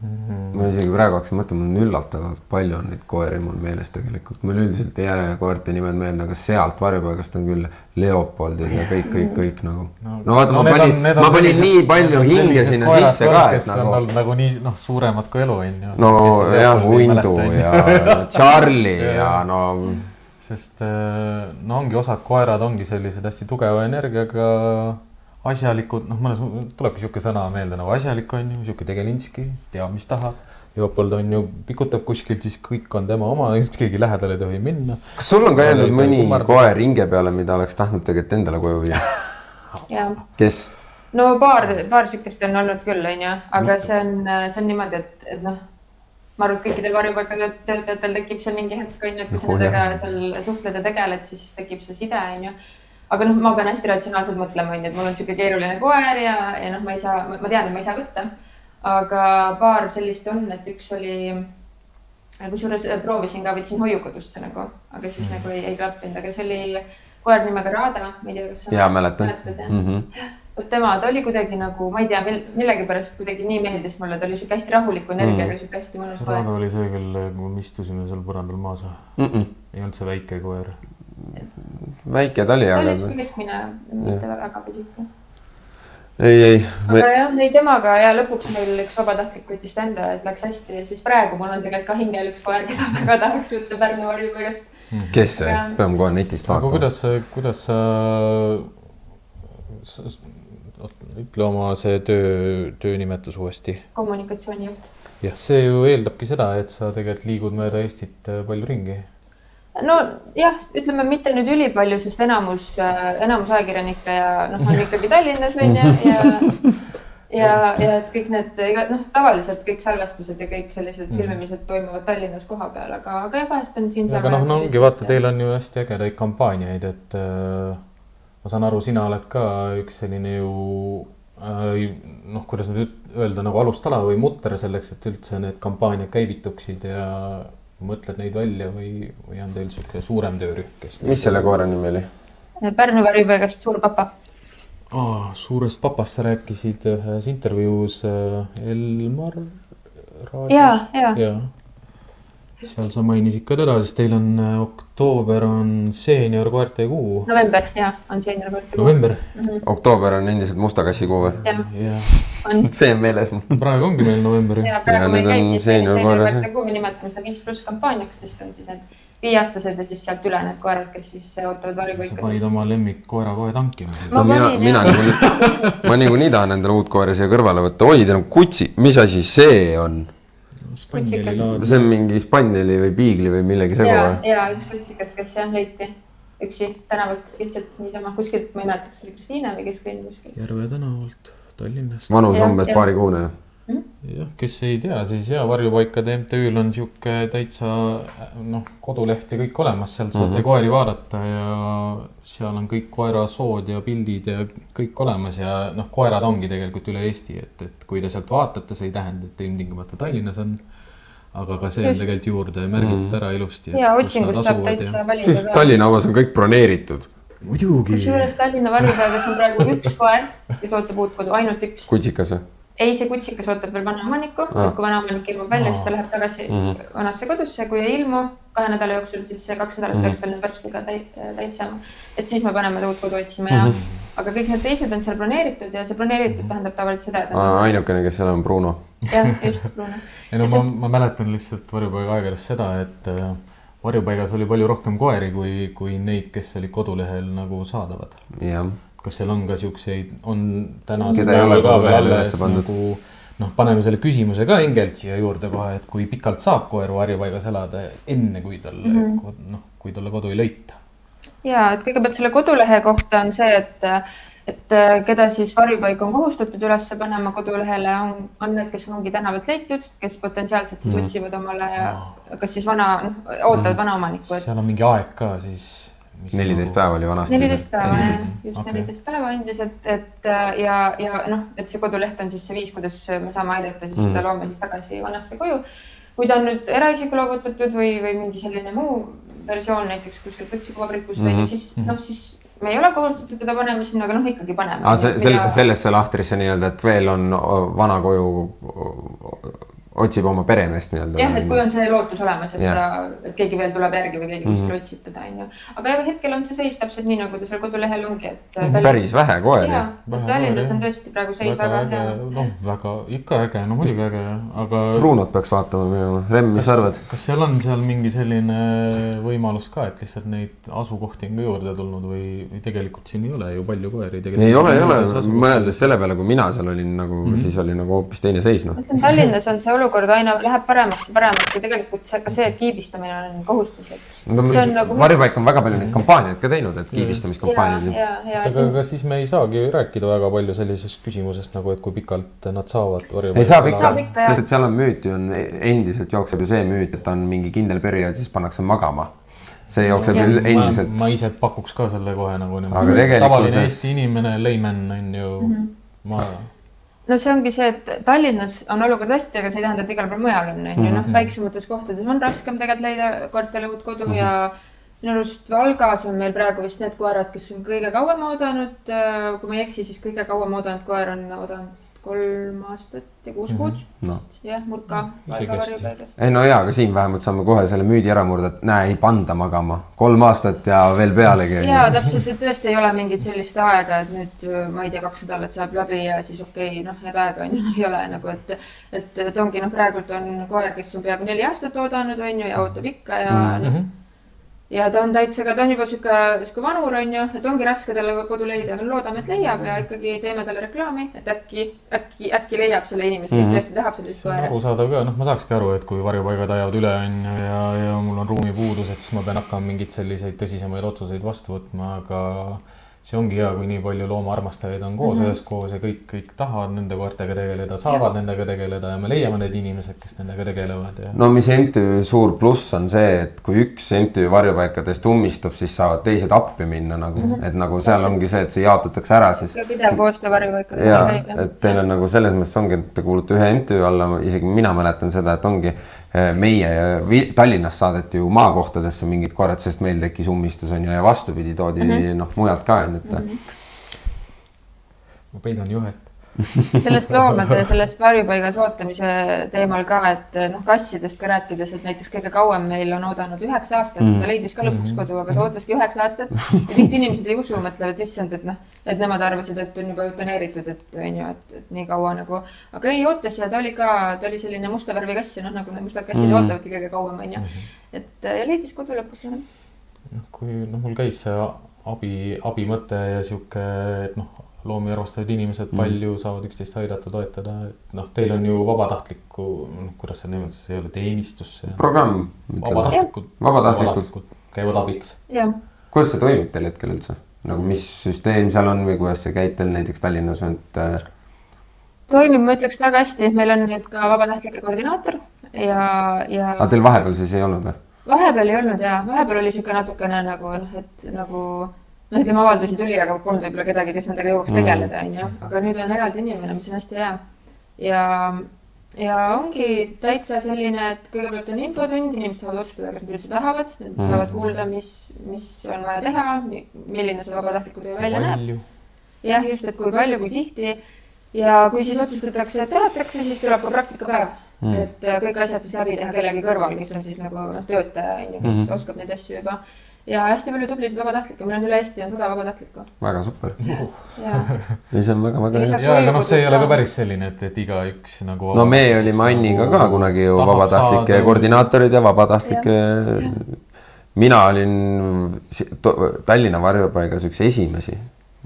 -hmm. ma isegi praegu hakkasin mõtlema, mul on üllatavalt palju on neid koeri mul meeles tegelikult, mul üldiselt ei jää koerte nimed meelde, aga sealt varjupaigast on küll Leopoldid ja kõik, kõik, kõik nagu. no, vaata no,, ma panin, ma panin nii palju hinge sinna sisse ka, et nagu. on olnud nagu nii noh, suuremad kui elu on ju. no jah, Windu ja Charlie ja no sest äh, no ongi osad koerad ongi sellised hästi tugeva energiaga, asjalikud, noh, mõnes tulebki sihuke sõna meelde nagu asjalik on ju, sihuke tegelinski, teab, mis tahab. Leopold on ju, pikutab kuskilt, siis kõik on tema oma, üldse keegi lähedale ei tohi minna. kas sul on ka jäänud mõni kummardada. koer hinge peale, mida oleks tahtnud tegelikult endale koju viia? kes? no paar, paar sihukest on olnud küll, onju, aga see on, see on niimoodi, et, et noh ma arvan, et kõikidel varjupaikade töötajatel tekib seal mingi hetk, on ju, et kui sa nendega seal suhtled ja tegeled, siis tekib see side, on ju. aga noh, ma pean hästi ratsionaalselt mõtlema, on ju, et mul on niisugune keeruline koer ja, ja noh, ma ei saa, ma tean, et ma ei saa võtta. aga paar sellist on, et üks oli, kusjuures proovisin ka, võtsin hoiukodusse nagu, aga siis mm. nagu ei, ei klappinud, aga see oli koer nimega Rada, ma ei tea, kas sa. mäletad jah mm? -hmm vot tema, ta oli kuidagi nagu, ma ei tea, millegipärast kuidagi nii meeldis mulle, ta oli sihuke hästi rahuliku energiaga mm., sihuke hästi mõnus koer. oli see, kellega me istusime seal põrandal maas mm? -mm. ei olnud see väike koer? väike ta oli, aga. ta oli sihuke keskmine, mitte väga pisike. ei, ei me.... aga jah, ei temaga ja lõpuks meil üks vabatahtlik võttis ta endale, et läks hästi ja siis praegu mul on tegelikult ka hingel üks koer, keda väga tahaks võtta Pärnu varjupaigast mm.. kes see, peame kohe netist vaatama. kuidas, kuidas sa ütle oma see töö, töönimetus uuesti. kommunikatsioonijuht. jah, see ju eeldabki seda, et sa tegelikult liigud mööda Eestit äh, palju ringi. nojah, ütleme mitte nüüd ülipalju, sest enamus, äh, enamus ajakirjanikke ja noh, on ikkagi Tallinnas on ju ja ja, ja et kõik need, noh, tavaliselt kõik salvestused ja kõik sellised mm. filmimised toimuvad Tallinnas kohapeal, aga, aga jah, vahest on siin. aga noh, no ongi, vaata, teil on ju hästi ägedaid kampaaniaid, et äh, ma saan aru, sina oled ka üks selline ju äh, noh, kuidas nüüd öelda nagu alustala või mutter selleks, et üldse need kampaaniad käivituksid ja mõtled neid välja või, või on teil niisugune suurem töörühm, kes? mis selle koera nimi oli? Pärnu varipaigast Suur Papa oh,. suurest papast sa rääkisid ühes intervjuus äh, Elmar raadios. ja, ja, ja seal sa mainisid ka teda, sest teil on äh, oktoober on seeniorkoerte kuu. november ja on seeniorkoerte kuu. november mm. -hmm. oktoober on endiselt musta kassi kuu või? jah, on. see on meeles mul. praegu ongi meil november. ja praegu meil käibki seeniorkoerte kuu, me nimetame seda viis pluss kampaaniaks, sest on siis need viieaastased ja siis sealt üle need koerad, kes siis ootavad varjupaika. sa panid oma lemmikkoera kohe tanki nagu. no mina, mina niikuinii, ma niikuinii tahan endale uut koera siia kõrvale võtta, oi, teil on kutsi, mis asi see on? See on mingi spanneli või piigli või millegi segu või? ja, üks kutsikas, kes jah leiti üksi tänavalt lihtsalt niisama kuskilt, ma ei mäleta, kas oli Kristiine või kes kõndis kuskil. Järve tänavalt Tallinnast. vanus umbes paarikuune? Jah, kes ei tea, siis ja varjupaikade MTÜ-l on sihuke täitsa noh, koduleht ja kõik olemas, sealt saate mm -hmm. koeri vaadata ja seal on kõik koerasood ja pildid ja kõik olemas ja noh, koerad ongi tegelikult üle Eesti, et, et kui te sealt vaatate, see ei tähenda, et ilmtingimata Tallinnas on aga ka see on tegelikult juurde märgitud mm. ära ilusti. ja otsingust saab täitsa valida ka. Tallinna omas on kõik broneeritud. muidugi. kusjuures Tallinna varjupaigas on praegu üks koer, kes ootab uut kodu, ainult üks. kutsikas või? Ei, see kutsikas ootab veel vanaomanikku ah., kui vanaomanik ilmub välja, siis ta läheb tagasi mm -hmm. vanasse kodusse, kui ei ilmu kahe nädala jooksul, siis see kaks nädalat mm -hmm. peaks tal varstiga täis saama. et siis me paneme ta uut kodu otsima ja mm, -hmm. aga kõik need teised on seal broneeritud ja see broneeritud mhm. tähendab tavaliselt seda, et. ainukene, kes seal on Bruno. jah, just Bruno. ei no ma, ma mäletan lihtsalt varjupaiga aegadest seda, et äh, varjupaigas oli palju rohkem koeri kui, kui neid, kes olid kodulehel nagu saadavad. jah kas seal on ka siukseid, on tänasel päeval ka veel alles nagu noh, paneme selle küsimuse ka hingelt siia juurde kohe, et kui pikalt saab koer varjupaigas elada, enne kui tal mm -hmm. noh, kui talle kodu ei leita. ja et kõigepealt selle kodulehe kohta on see, et, et keda siis varjupaik on kohustatud üles panema kodulehele, on, on need, kes ongi tänavalt leitud, kes potentsiaalselt siis mm -hmm. otsivad omale, kas siis vana, noh, ootavad mm -hmm. vanaomanikku et.... seal on mingi aeg ka siis neliteist päeva oli vanasti. neliteist päeva jah, just okay. neliteist päeva endiselt, et äh, ja, ja noh, et see koduleht on siis see viis, kuidas me saame aidata siis mm. seda loome siis tagasi vanasse koju. kui ta on nüüd eraisikule loovutatud või, või mingi selline muu versioon näiteks kuskilt võtsikuvagrikus mm -hmm. siis noh, siis me ei ole kohustatud teda panema sinna, aga noh, ikkagi paneme. aa, see, selle, sellesse lahtrisse nii-öelda, et veel on vana koju otsib oma peremeest nii-öelda. jah, et kui on see lootus olemas, et yeah. ta, et keegi veel tuleb järgi või keegi kuskil mm -hmm. otsib teda, onju. aga jah, hetkel on see seis täpselt nii, nagu ta seal kodulehel ongi, et mm. -hmm. päris vähe koeri. Tallinnas on tõesti praegu seis väga, väga hea. noh, väga ikka äge, no muidugi äge, aga. Brunot peaks vaatama minema, Remm, mis sa arvad? kas seal on seal mingi selline võimalus ka, et lihtsalt neid asukohti on ka juurde tulnud või, või tegelikult siin ei ole ju palju koeri? ei ole, ei ole, mõeldes selle peale, kui mina seal olin nagu mm, -hmm. siis oli nagu hoopis teine seis, noh. Tallinnas on see olukord olukord aina läheb paremaks ja paremaks ja tegelikult see ka see, et kiibistamine on kohustuslik no,. Nagu... varjupaik on väga palju neid kampaaniaid ka teinud, et kiibistamiskampaaniaid. aga kas siis me ei saagi rääkida väga palju sellisest küsimusest nagu, et kui pikalt nad saavad varjupaika? ei saa pikalt, sest et seal on müüt ju on endiselt jookseb ju see müüt, et on mingi kindel periood, siis pannakse magama see jookseb ja, endiselt. ma ise pakuks ka selle kohe nagu niimoodi. tavaline Eesti inimene, layman on ju mm, -hmm. ma no see ongi see, et Tallinnas on olukord hästi, aga see ei tähenda, et igal pool mujal on, on ju, noh, mhm. väiksemates kohtades on raskem tegelikult leida koertele uut kodu mm -hmm. ja minu arust Valgas on meil praegu vist need koerad, kes on kõige kauem oodanud. Kui ma ei eksi, siis kõige kauem oodanud koer on oodanud kolm aastat ja kuus mm -hmm. kuud no.. jah, Murka. ei no jaa, aga siin vähemalt saame kohe selle müüdi ära murda, et näe, ei panda magama kolm aastat ja veel pealegi. ja täpselt, et tõesti ei ole mingit sellist aega, et nüüd ma ei tea, kaks nädalat saab läbi ja siis okei okay,, noh, head aega on ju, ei ole nagu, et. et, et ongi noh, praegult on koer, kes on peaaegu neli aastat oodanud, on ju, ja ootab ikka ja mm -hmm. noh ja ta on täitsa ka, ta on juba sihuke, sihuke vanur on ju, et ongi raske talle kodu leida, aga loodame, et leiab ja ikkagi teeme talle reklaami, et äkki, äkki, äkki leiab selle inimese, kes mm -hmm. tõesti tahab sellist koera. arusaadav ka, noh, ma saakski aru, et kui varjupaigad ajavad üle, on ju, ja, ja mul on ruumipuudus, et siis ma pean hakkama mingeid selliseid tõsisemaid otsuseid vastu võtma, aga see ongi hea, kui nii palju loomaarmastajaid on koos mm -hmm. üheskoos ja kõik, kõik tahavad nende koertega tegeleda, saavad ja. nendega tegeleda ja me leiame need inimesed, kes nendega tegelevad ja. no mis MTÜ suur pluss on see, et kui üks MTÜ varjupaikadest ummistub, siis saavad teised appi minna nagu mm, -hmm. et nagu seal Täpselt. ongi see, et see jaotatakse ära siis. pidev koostöö varjupaikadega. ja, et teil on nagu selles mõttes ongi, et te kuulute ühe MTÜ alla, isegi mina mäletan seda, et ongi meie Tallinnast saadeti ju maakohtadesse mingid koerad, sest meil tekkis ummistus on ju ja vastupidi toodi mm -hmm. noh, mujalt ka on ju, et mm. -hmm. ma peidan juhet sellest loomade, sellest varjupaigas ootamise teemal ka, et noh, kassidest ka rääkides, et näiteks kõige kauem meil on oodanud üheksa aastat mm, ta leidis ka lõpuks Mhm. kodu, aga ta ootaski üheksa aastat. ja tihti inimesed ei usu, mõtlevad, issand, et noh, et nemad arvasid, et on juba eutaneeritud, et on ju, et, et nii kaua nagu. aga ei, ootas ja ta oli ka, ta oli selline musta värvi kass ja noh, nagu need mustad kassid mm ootavadki kõige kauem, on ju. et ja leidis kodu lõpuks noh, kui noh, mul käis see abi, abi mõte ja sihuke, et noh, loomi armastavad inimesed palju saavad üksteist aidata, toetada, et noh, teil on ju vabatahtlikku, noh, kuidas see niimoodi, see ei ole teenistus, programm. vabatahtlikud, vabatahtlikud. käivad abiks. kuidas see toimib teil hetkel üldse? nagu mis süsteem seal on või kuidas see käib teil näiteks Tallinnas, et äh, toimib, ma ütleks väga hästi, meil on nüüd ka vabatahtlike koordinaator ja, ja aga teil vahepeal siis ei olnud või? vahepeal ei olnud ja vahepeal oli sihuke natukene nagu noh, et nagu noh, ütleme avaldusi tuli, aga polnud võib-olla kedagi, kes nendega jõuaks Mm. tegeleda, onju, aga nüüd on eraldi inimene, mis on hästi hea. ja, ja ongi täitsa selline, et kõigepealt on infotund, inimesed saavad otsustada, kas nad üldse tahavad, nad Mm. saavad kuulda, mis, mis on vaja teha, milline see vabatahtliku töö välja näeb. jah, just, et kui palju, kui tihti ja kui siis otsustatakse, et tahetakse, siis tuleb ka praktikapäev Mm. et äh, kõik asjad siis läbi teha kellegi kõrval, kes on siis nagu noh, töötaja on ju, kes mm. -hmm. oskab neid asju juba. Ja hästi palju tublisid vabatahtlikke, meil on üle Eesti on sada vabatahtlikku väga super. ja ei, see on väga-väga hea. Ja aga noh, see ei ole ka päris selline, et, et igaüks nagu. no me olime Anniga ka kunagi ju vabatahtlike saada- koordinaatorid ja vabatahtlike. mina olin Tallinna varjupaigas üks esimesi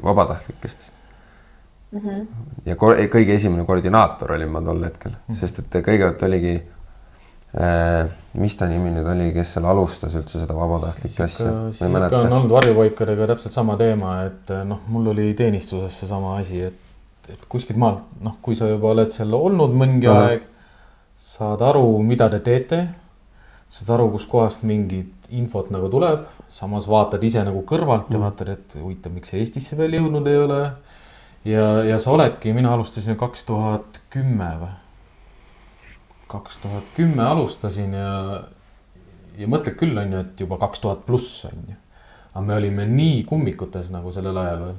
vabatahtlikest mm. -hmm. ja kõige esimene koordinaator olin ma tol hetkel, sest et kõigepealt oligi mis ta nimi nüüd oli, kes seal alustas üldse seda vabatahtlike asja, on olnud varjupaikadega täpselt sama teema, et noh, mul oli teenistuses seesama asi, et, et kuskilt maalt, noh, kui sa juba oled seal olnud mõngi Ahah. aeg, saad aru, mida te teete, saad aru, kuskohast mingit infot nagu tuleb, samas vaatad ise nagu kõrvalt ja vaatad, et huvitav, miks see Eestisse veel jõudnud ei ole. ja, ja sa oledki, mina alustasin kaks tuhat kümme või? Kaks tuhat kümme alustasin ja, ja mõtled küll, on ju, et juba kaks tuhat pluss on ju. aga me olime nii kummikutes nagu sellel ajal veel.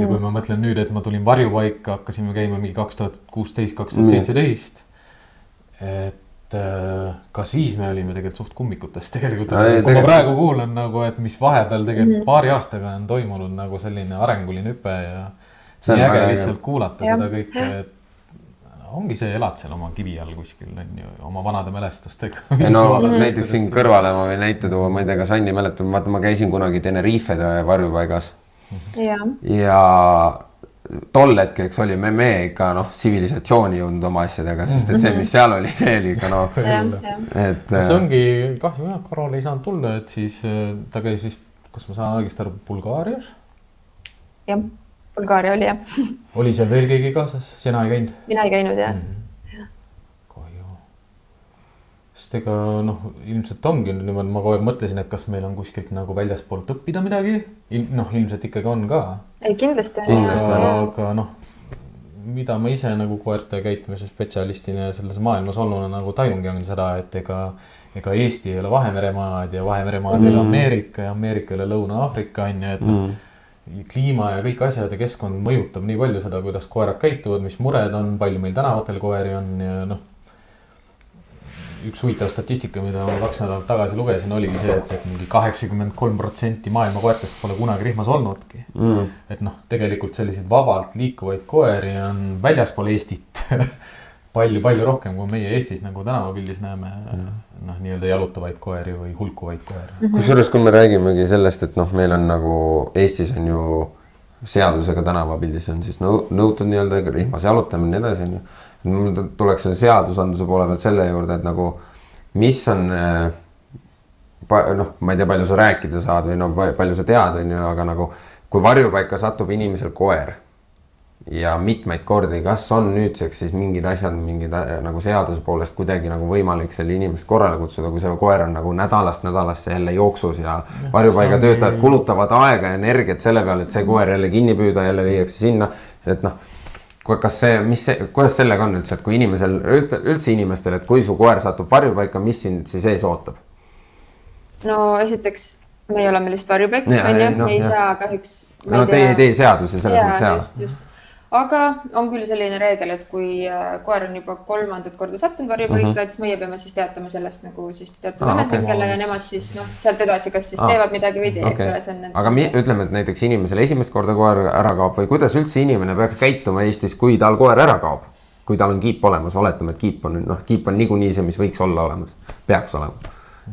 ja kui ma mõtlen nüüd, et ma tulin varjupaika, hakkasime käima mingi kaks tuhat kuusteist, kaks tuhat seitseteist. et äh, ka siis me olime tegelikult suht kummikutes tegelikult No kui ma tegelikult- praegu kuulan nagu, et mis vahepeal tegelikult paari aastaga on toimunud nagu selline arenguline hüpe ja. Nii äge lihtsalt kuulata Jah. seda kõike, et ongi see, elad seal oma kivi all kuskil on ju, oma vanade mälestustega. no näiteks siin kõrvale ma võin näite tuua, ma ei tea, kas Anni mäletab, vaata ma käisin kunagi Tenerifede varjupaigas. Ja ja tol hetkeks olime me ikka noh, tsivilisatsiooni jõudnud oma asjadega, sest et see, mis seal oli, see oli ikka noh, et see ongi kahju jah, Karol ei saanud tulla, et siis äh, ta käis vist, kas ma saan õigesti aru, Bulgaarias. jah, Bulgaaria oli jah, oli seal veel keegi kaasas, sina ei käinud? mina ei käinud jah. kahju. sest ega noh, ilmselt ongi niimoodi, ma kogu aeg mõtlesin, et kas meil on kuskilt nagu väljaspoolt õppida midagi Il,. noh, ilmselt ikkagi on ka. ei kindlasti on Kindlasti on. jah, aga noh, mida ma ise nagu koerte käitumise spetsialistina ja selles maailmas olnuna nagu tajungi, on seda, et ega ega Eesti ei ole Vahemeremaad ja Vahemeremaad ei ole Ameerika ja Ameerika ei ole Lõuna-Aafrika on ju, et noh mm, kliima ja kõik asjad ja keskkond mõjutab nii palju seda, kuidas koerad käituvad, mis mured on, palju meil tänavatel koeri on ja noh. üks huvitav statistika, mida ma kaks nädalat tagasi lugesin, oligi see, et, et mingi kaheksakümmend kolm protsenti maailma koertest pole kunagi rihmas olnudki. mm, et noh, tegelikult selliseid vabalt liikuvaid koeri on väljaspool Eestit palju-palju rohkem, kui meie Eestis nagu tänavapildis näeme. noh, nii-öelda jalutavaid koeri või hulkuvaid koeri. kusjuures, kui me räägimegi sellest, et noh, meil on nagu Eestis on ju seadusega tänavapildis on siis nõu- nõutud nii-öelda rihmas jalutamine ja nii edasi, onju. mul t- tuleks selle seadusandluse poole pealt selle juurde, et nagu mis on äh, noh, ma ei tea, palju sa rääkida saad või no pa- palju sa tead, onju, aga nagu kui varjupaika satub inimesel koer ja mitmeid kordi, kas on nüüdseks siis mingid asjad, mingid äh, nagu seaduse poolest kuidagi nagu võimalik selle inimest korrale kutsuda, kui see koer on nagu nädalast nädalasse jälle jooksus ja varjupaiga töötajad kulutavad aega ja energiat selle peale, et see koer jälle kinni püüda, jälle viiakse sinna, et noh. kas see, mis see, kuidas sellega on üldse, et kui inimesel üldse, üldse inimestel, et kui su koer satub varjupaika, mis sind siis ees ootab? no esiteks me ei ole meil lihtsalt varjupaik, onju ei,, noh, me ei jah. saa kahjuks. no teie ei tee seadusi selles mõttes jaa. Aga on küll selline reegel, et kui äh, koer on juba kolmandat korda sattunud varjupaika mm, -hmm. siis meie peame siis teatama sellest nagu siis teatud ametnikele okei. ja nemad siis noh, sealt edasi, kas siis Aa, teevad midagi või ei tee, eks okei. ole, see on nende. aga mi, ütleme, et näiteks inimesel esimest korda koer ära kaob või kuidas üldse inimene peaks käituma Eestis, kui tal koer ära kaob? kui tal on kiip olemas, oletame, et kiip on noh, kiip on niikuinii see, mis võiks olla olemas, peaks olema.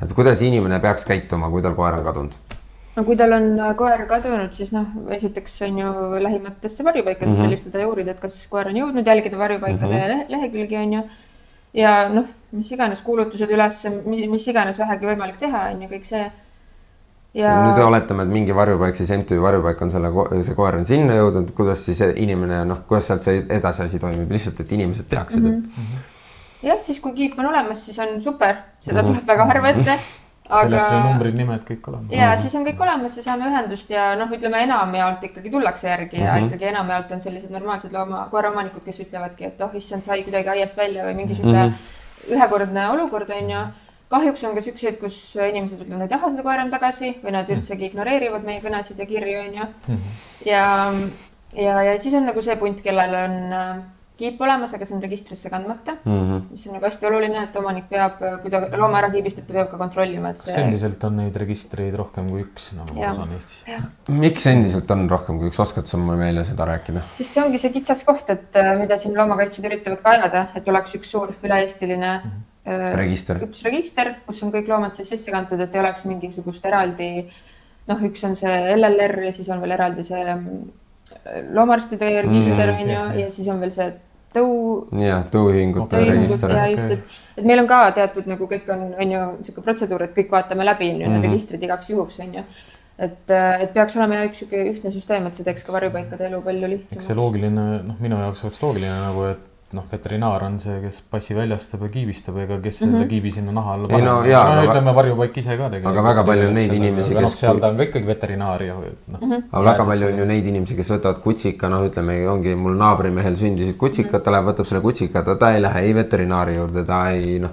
et kuidas inimene peaks käituma, kui tal koer on kadunud? No kui tal on äh, koer kadunud, siis noh, esiteks on ju lähimatesse varjupaikadesse mm Mhm. -hmm. helistada ja uurida, et kas koer on jõudnud jälgida varjupaikade mm Mhm. -hmm. lehekülgi on ju. ja noh, mis iganes kuulutused üles, mis iganes vähegi võimalik teha, on ju kõik see. ja nüüd oletame, et mingi varjupaik, siis MTÜ varjupaik on selle, see koer on sinna jõudnud, kuidas siis inimene noh, kuidas sealt see edasi asi toimub, lihtsalt, et inimesed teaksid mm, Mhm. -hmm. jah, siis kui kiip on olemas, siis on super, seda Mhm. tuleb väga harva ette. aga telefoninumbrid, nimed kõik olemas. ja siis on kõik olemas ja saame ühendust ja noh, ütleme enamjaolt ikkagi tullakse järgi ja Mhm. ikkagi enamjaolt on sellised normaalsed looma, koeraomanikud, kes ütlevadki, et oh issand, sai kuidagi aiast välja või mingi sihuke Mhm. ühekordne olukord on ju. kahjuks on ka siukseid, kus inimesed ütlevad, nad ei taha seda koera tagasi või nad üldsegi ignoreerivad meie kõnesid ja kirju on ju. ja, ja, ja siis on nagu see punt, kellel on äh, kiip olemas, aga see on registrisse kandmata, Mm -hmm. mis on nagu hästi oluline, et omanik peab, kui ta looma ära kiibistab, ta peab ka kontrollima, et kas see endiselt on neid registreid rohkem kui üks, nagu ma saan Eestis? miks endiselt on rohkem kui üks, oskad sa mulle meile seda rääkida? sest see ongi see kitsas koht, et äh, mida siin loomakaitsjad üritavad ka ajada, et oleks üks suur üle-eestiline äh, register. üks register, kus on kõik loomad siis sisse kantud, et ei oleks mingisugust eraldi noh, üks on see LLR ja siis on veel eraldi see mm, loomaarstide register Mm, on ju ja siis on veel see tõu jah, tõuühingute register. ja just, et, et meil on ka teatud nagu kõik on, on ju niisugune protseduur, et kõik vaatame läbi ju Mhm. need registrid igaks juhuks on ju. et, et peaks olema jah üks sihuke ühtne süsteem, et see teeks ka varjupaikade elu palju eks see lihtsamaks. loogiline, noh, minu jaoks oleks loogiline nagu, et noh, veterinaar on see, kes passi väljastab ja kiibistab, ega kes selle Mhm. kiibi sinna naha alla Ei no paneb. jaa, no, aga- ütleme varjupaik ise ka tegelikult. Aga väga palju on neid inimesi, kes noh, kes- seal ta on ka ikkagi veterinaar ja noh Mhm. aga väga palju on ju neid inimesi, kes võtavad kutsika, noh, ütleme, ongi mul naabrimehel sündisid kutsikad, ta läheb, võtab selle kutsika, ta, ta ei lähe ei veterinaari juurde, ta ei noh,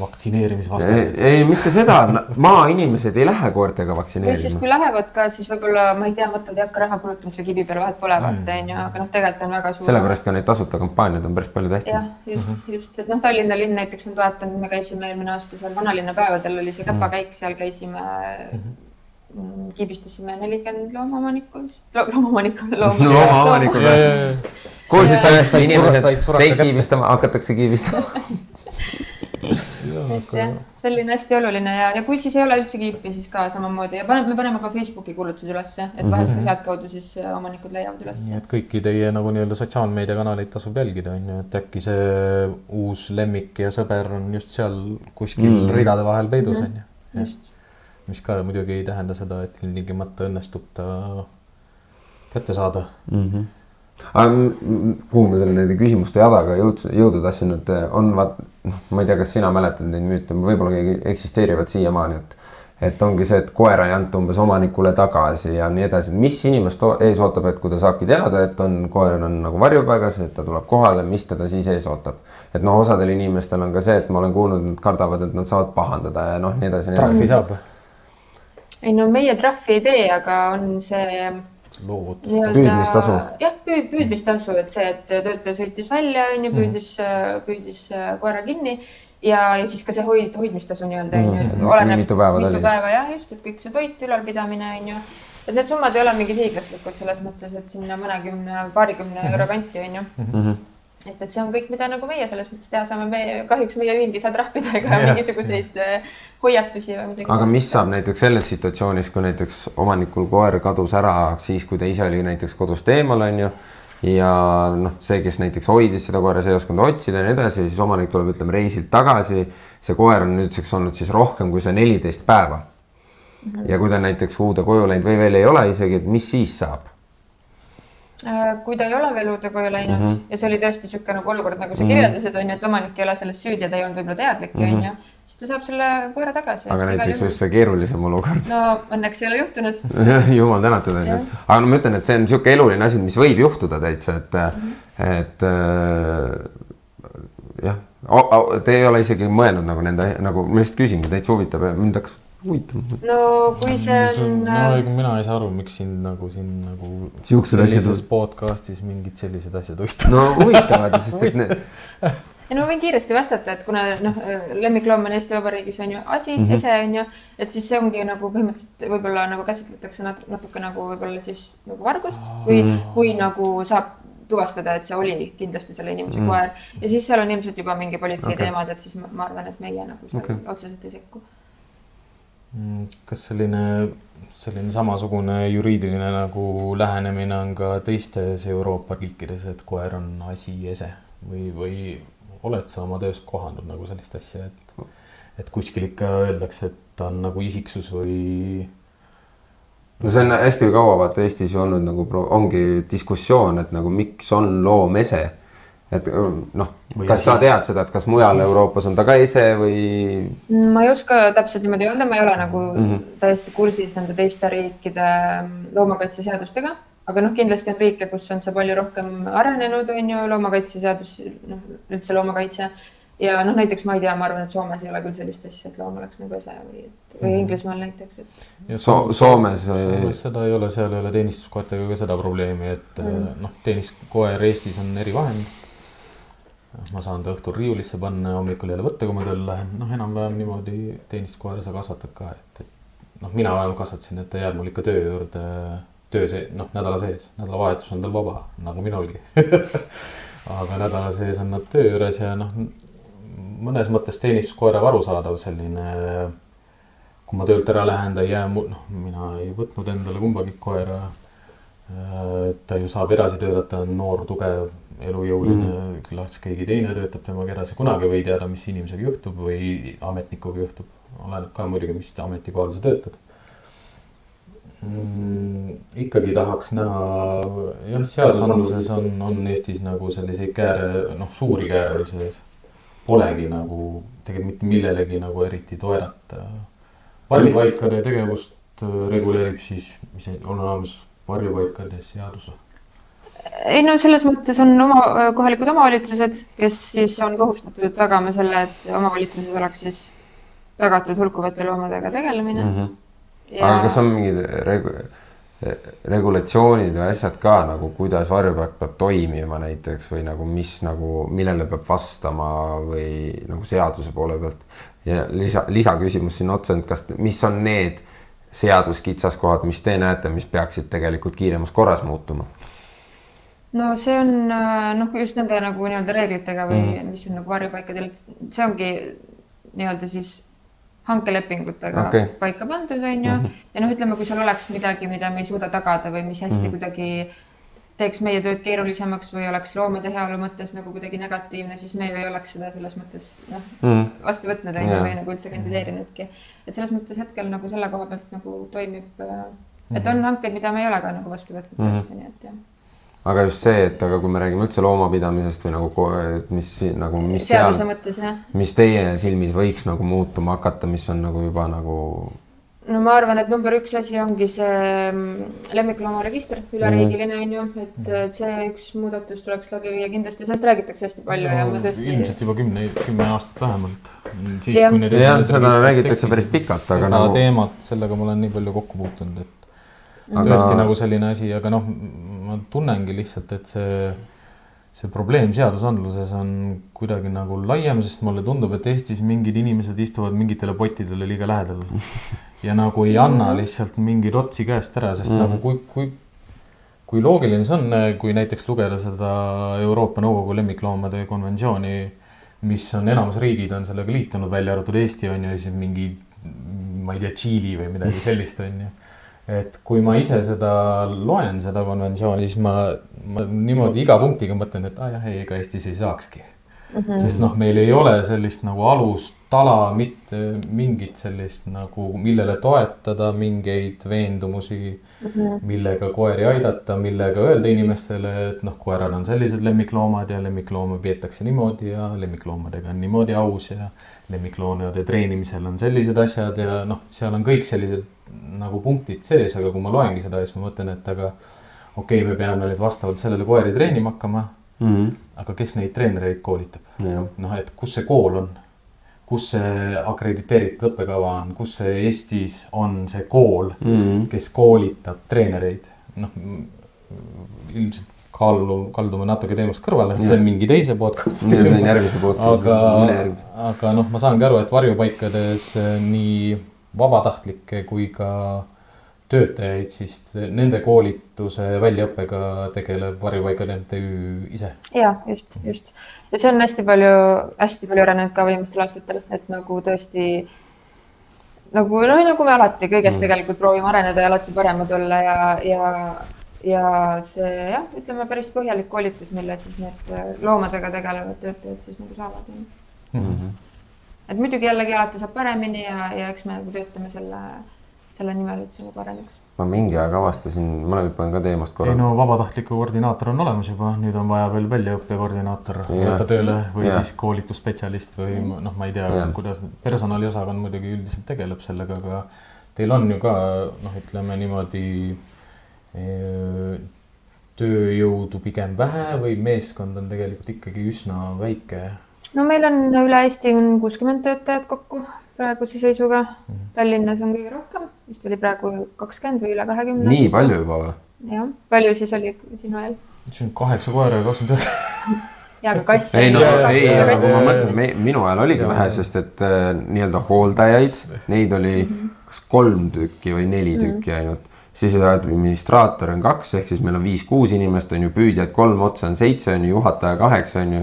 vaktsineerimisvastased. ei mitte seda, maainimesed ei lähe koertega või siis, vaktsineerima. kui lähevad ka, siis võib-olla ma ei tea, mõtlevad, ei hakka raha kulutama selle kibi peale, vahet pole, vaata on ju, aga noh, tegelikult on väga suur. sellepärast ka neid tasuta kampaaniaid on päris palju jah tehtud., just, just, et noh, Tallinna linn näiteks on toetanud, me käisime eelmine aasta seal vanalinna päevadel oli see käpakäik, seal käisime mm, kiibistasime nelikümmend loomaomanikku vist, loomaomanikku, looma. loomaomanikuga. kuulsid sa Said-, said sura- inimesed said, surata teid kätte. kiibistama, hakatakse kiibistama. et jah, selline hästi oluline ja, ja kui siis ei ole üldse kiipi, siis ka samamoodi ja paneme, me paneme ka Facebooki kuulutused ülesse, et vahest ka sealtkaudu siis äh, omanikud leiavad nii ülesse. et kõiki teie nagu nii-öelda sotsiaalmeediakanaleid tasub jälgida, on ju, et äkki see uus lemmik ja sõber on just seal kuskil Mm. mm. ridade vahel peidus, on ju. just, mis ka muidugi ei tähenda seda, et ilmtingimata õnnestub ta kätte saada. aga m- m- kuhu me selle nende küsimuste jadaga jõud-, jõuda tahtsin, et eh, on vaat, noh, ma ei tea, kas sina mäletad neid müüte, võib-olla keegi eksisteerivad siiamaani, et et ongi see, et koera ei anta umbes omanikule tagasi ja nii edasi, mis inimest ees ootab, et kui ta saabki teada, et on, koer on nagu varjupaigas, et ta tuleb kohale, mis teda siis ees ootab. et noh, osadel inimestel on ka see, et ma olen kuulnud, nad kardavad, et nad saavad pahandada ja noh, nii edasi. trahvi saab, ei no meie trahvi ei tee, aga on see. Püüdmistasu. jah, püüd, püüdmistasu, et see, et töötaja sõitis välja, onju, püüdis, püüdis äh, koera kinni ja, ja siis ka see hoid, hoidmistasu nii-öelda onju. Nii mitu päeva mitu päeva jah, just, et kõik see toit, ülalpidamine onju. et need summad ei ole mingid hiiglaslikud selles mõttes, et sinna mõnekümne, paarikümne euro kanti onju. Mhm. et, et see on kõik, mida nagu meie selles mõttes teha saame, me kahjuks meie ühing ei saa trahvida ega mingisuguseid äh, hoiatusi või midagi. aga mis saab näiteks selles situatsioonis, kui näiteks omanikul koer kadus ära siis, kui ta ise oli näiteks kodust eemal, on ju. ja noh, see, kes näiteks hoidis seda koera, see ei osanud otsida ja nii edasi, siis omanik tuleb, ütleme reisilt tagasi. see koer on nüüdseks olnud siis rohkem kui see neliteist päeva. ja kui ta näiteks uude koju läinud või veel ei ole isegi, et mis siis saab? Äh, kui ta ei ole veel uude koju läinud mm Mhm. -hmm. ja see oli tõesti niisugune nagu olukord, nagu sa kirjeldasid, onju, et omanik ei ole selles süüdi ja ta ei olnud võib-olla teadlik, onju, siis ta saab selle koera tagasi. Mhm. aga näiteks just see keerulisem olukord. no õnneks ei ole juhtunud. jumal tänatud on ju, aga no ma ütlen, et see on niisugune eluline asi, mis võib juhtuda täitsa, et mm, -hmm. et äh, jah, te ei ole isegi mõelnud nagu nende nagu, ma lihtsalt küsingi, täitsa huvitab ja mind hakkas huvitav. no kui see on no äh, ega mina ei saa aru, miks sind nagu siin nagu Siuksed asjad sellises podcast'is mingid sellised asjad äh, huvitavad. no huvitavad, sest et need, ei no ma võin kiiresti vastata, et kuna noh, lemmikloom on Eesti Vabariigis on ju asi mm, Mhm. -hmm. ese on ju, et siis see ongi nagu põhimõtteliselt võib-olla nagu käsitletakse nat- natuke nagu võib-olla siis nagu vargust, kui mm, -hmm. kui nagu saab tuvastada, et see oli kindlasti selle inimese mm. koer ja siis seal on ilmselt juba mingi politsei Mhm. Okay. teemad, et siis ma, ma arvan, et meie nagu seal okay. otseselt ei sekku. Mm, kas selline, selline samasugune juriidiline nagu lähenemine on ka teistes Euroopa riikides, et koer on asi ese või, või oled sa oma töös kohanud nagu sellist asja, et, et kuskil ikka öeldakse, et ta on nagu isiksus või no see on hästi kaua vaata Eestis ju olnud nagu ongi diskussioon, et nagu miks on loom ese. Et noh, kas sa tead seda, et kas mujal Euroopas on ta ka ese või? ma ei oska täpselt niimoodi öelda, ma ei ole nagu mm Mhm. -hmm. täiesti kursis nende teiste riikide loomakaitseseadustega, aga noh, kindlasti on riike, kus on see palju rohkem arenenud, on ju, loomakaitseseadus, noh üldse loomakaitse ja noh, näiteks ma ei tea, ma arvan, et Soomes ei ole küll sellist asja, et loom oleks nagu ese või, et või Inglismaal näiteks, et ja So- Soomes- Soomes seda ei ole, seal ei ole teenistuskoertega ka seda probleemi, et mm. noh, teenistuskoer Eestis on erivahend. Ma saan ta õhtul riiulisse panna ja hommikul jälle võtta, kui ma tööle lähen, noh, enam-vähem niimoodi teenistuskoera sa kasvatad ka, et, et noh, mina vähemalt kasvatasin, et ta jääb mul ikka töö juurde, töö see, noh, nädala sees, nädalavahetus on tal vaba, nagu minulgi. Aga nädala sees on nad töö juures ja noh, mõnes mõttes teenistuskoera arusaadav selline kui ma töölt ära lähen, ta ei jää mu, noh, mina ei võtnud endale kumbagi koera. ta ju saab edasi töötada, on noor, tugev, elujõuline mm., las keegi teine töötab temaga edasi, kunagi või teada, mis inimesega juhtub või ametnikuga juhtub. oleneb ka muidugi, mis ametikohal sa töötad mm,. ikkagi tahaks näha, jah, seadusandluses on, on Eestis nagu selliseid kääre, noh, suuri kääre veel sees. Polegi nagu tegelikult mitte millelegi nagu eriti toerata varjupaikade tegevust äh, reguleerib siis, mis on olemas varjupaikade seadus või? Ei no selles mõttes on oma kohalikud omavalitsused, kes siis on kohustatud tagama selle, et omavalitsuses oleks siis tagatud hulkuvate loomadega tegelemine mm. -hmm. aga kas on mingid regu-, regulatsioonid või asjad ka nagu, kuidas varjupaik peab toimima näiteks või nagu mis nagu, millele peab vastama või nagu seaduse poole pealt. ja lisa, lisaküsimus sinna otsa, et kas, mis on need seaduskitsaskohad, mis te näete, mis peaksid tegelikult kiiremas korras muutuma? No see on äh, noh, just nende nagu nii-öelda reeglitega või mm. mis on nagu varjupaikadel, see ongi nii-öelda siis hankelepingutega okay. paika pandud, on ju. ja noh, ütleme, kui seal oleks midagi, mida me ei suuda tagada või mis hästi mm. kuidagi teeks meie tööd keerulisemaks või oleks loomade heaolu mõttes nagu kuidagi negatiivne, siis me ju ei oleks seda selles mõttes noh Mm. vastu võtnud on ju või nagu üldse kandideerinudki. et selles mõttes hetkel nagu selle koha pealt nagu toimib, et on hankeid, mida me ei ole ka nagu vastu võtnud Mhm. tõesti, nii et jah. Aga just see, et aga kui me räägime üldse loomapidamisest või nagu et mis nagu, mis seaduse seal, mõttes jah mis teie silmis võiks nagu muutuma hakata, mis on nagu juba nagu no ma arvan, et number üks asi ongi see mm, lemmikloomaregister, üleriigiline on ju, et see üks muudatus tuleks läbi viia, kindlasti sellest räägitakse hästi palju ja ma tõesti. ilmselt juba kümne, kümme aastat vähemalt. siis Jah. kui need Jah, seda räägitakse päris pikalt, aga seda nagu- teemat, sellega ma olen nii palju kokku puutunud, et Aga- tõesti nagu selline asi, aga noh, ma tunnengi lihtsalt, et see, see probleem seadusandluses on kuidagi nagu laiem, sest mulle tundub, et Eestis mingid inimesed istuvad mingitele pottidele liiga lähedal. ja nagu ei anna lihtsalt mingeid otsi käest ära, sest mm. nagu kui, kui, kui loogiline see on, kui näiteks lugeda seda Euroopa Nõukogu lemmikloomade konventsiooni, mis on enamus riigid on sellega liitunud, välja arvatud Eesti on ju, ja siis mingi, ma ei tea, Tšiili või midagi sellist on ju et kui ma ise seda loen, seda konventsiooni, siis ma, ma niimoodi iga punktiga mõtlen, et aa ah, jah, ei, ega Eestis ei saakski mm. -hmm. sest noh, meil ei ole sellist nagu alustala, mitte mingit sellist nagu, millele toetada mingeid veendumusi mm, -hmm. millega koeri aidata, millega öelda inimestele, et noh, koerad on sellised lemmikloomad ja lemmiklooma peetakse niimoodi ja lemmikloomadega on niimoodi aus ja lemmikloomade treenimisel on sellised asjad ja noh, seal on kõik sellised nagu punktid sees, aga kui ma loengi seda, siis ma mõtlen, et aga okei okay,, me peame nüüd vastavalt sellele koeri treenima hakkama, mm. aga kes neid treenereid koolitab? -hmm. noh, et kus see kool on? Kus see akrediteeritud õppekava on, kus see Eestis on see kool Mm. kes koolitab treenereid, noh ilmselt kaalu, kaldume natuke teemast kõrvale, see on mingi teise podcast'i see on teema. järgmise podcast'i. aga, aga noh, ma saangi aru, et varjupaikades eh, nii vabatahtlikke kui ka töötajaid, siis nende koolituse väljaõppega tegeleb Varjupaikade MTÜ ise. ja just, just ja see on hästi palju, hästi palju arenenud ka viimastel aastatel, et nagu tõesti nagu noh, nagu me alati kõiges tegelikult proovime areneda ja alati paremad olla ja, ja, ja see jah, ütleme päris põhjalik koolitus, mille siis need äh, loomadega tegelevad töötajad siis nagu saavad. et muidugi jällegi alati saab paremini ja, ja eks me nagu töötame selle, selle nimel, et see nagu areneks. Ma mingi aeg avastasin, ma hüppan ka teemast ei korra. no vabatahtliku koordinaator on olemas juba, nüüd on vaja veel väljaõppekoordinaator Jah. võtta tööle või Jah. siis koolitusspetsialist või noh, ma ei tea kuidas personaliosakond muidugi üldiselt tegeleb sellega, aga teil on ju ka noh, ütleme niimoodi eh, tööjõudu pigem vähe või meeskond on tegelikult ikkagi üsna väike no meil on üle Eesti on kuuskümmend töötajat kokku praeguse seisuga. Tallinnas on kõige rohkem, vist oli praegu kakskümmend või üle kahekümne. nii palju juba või? jah, palju siis oli sinu ajal? siin on kaheksa koera ja kakskümmend üheksa. ja ka kasse. ei no ei, aga kui ma mõtlen, minu ajal oligi vähe, sest et äh, nii-öelda hooldajaid, neid oli kas kolm tükki või neli tükki ainult. siis administraator on kaks, ehk siis meil on viis-kuus inimest on ju, püüdjad kolm otsa on seitse on ju, juhataja kaheksa on ju.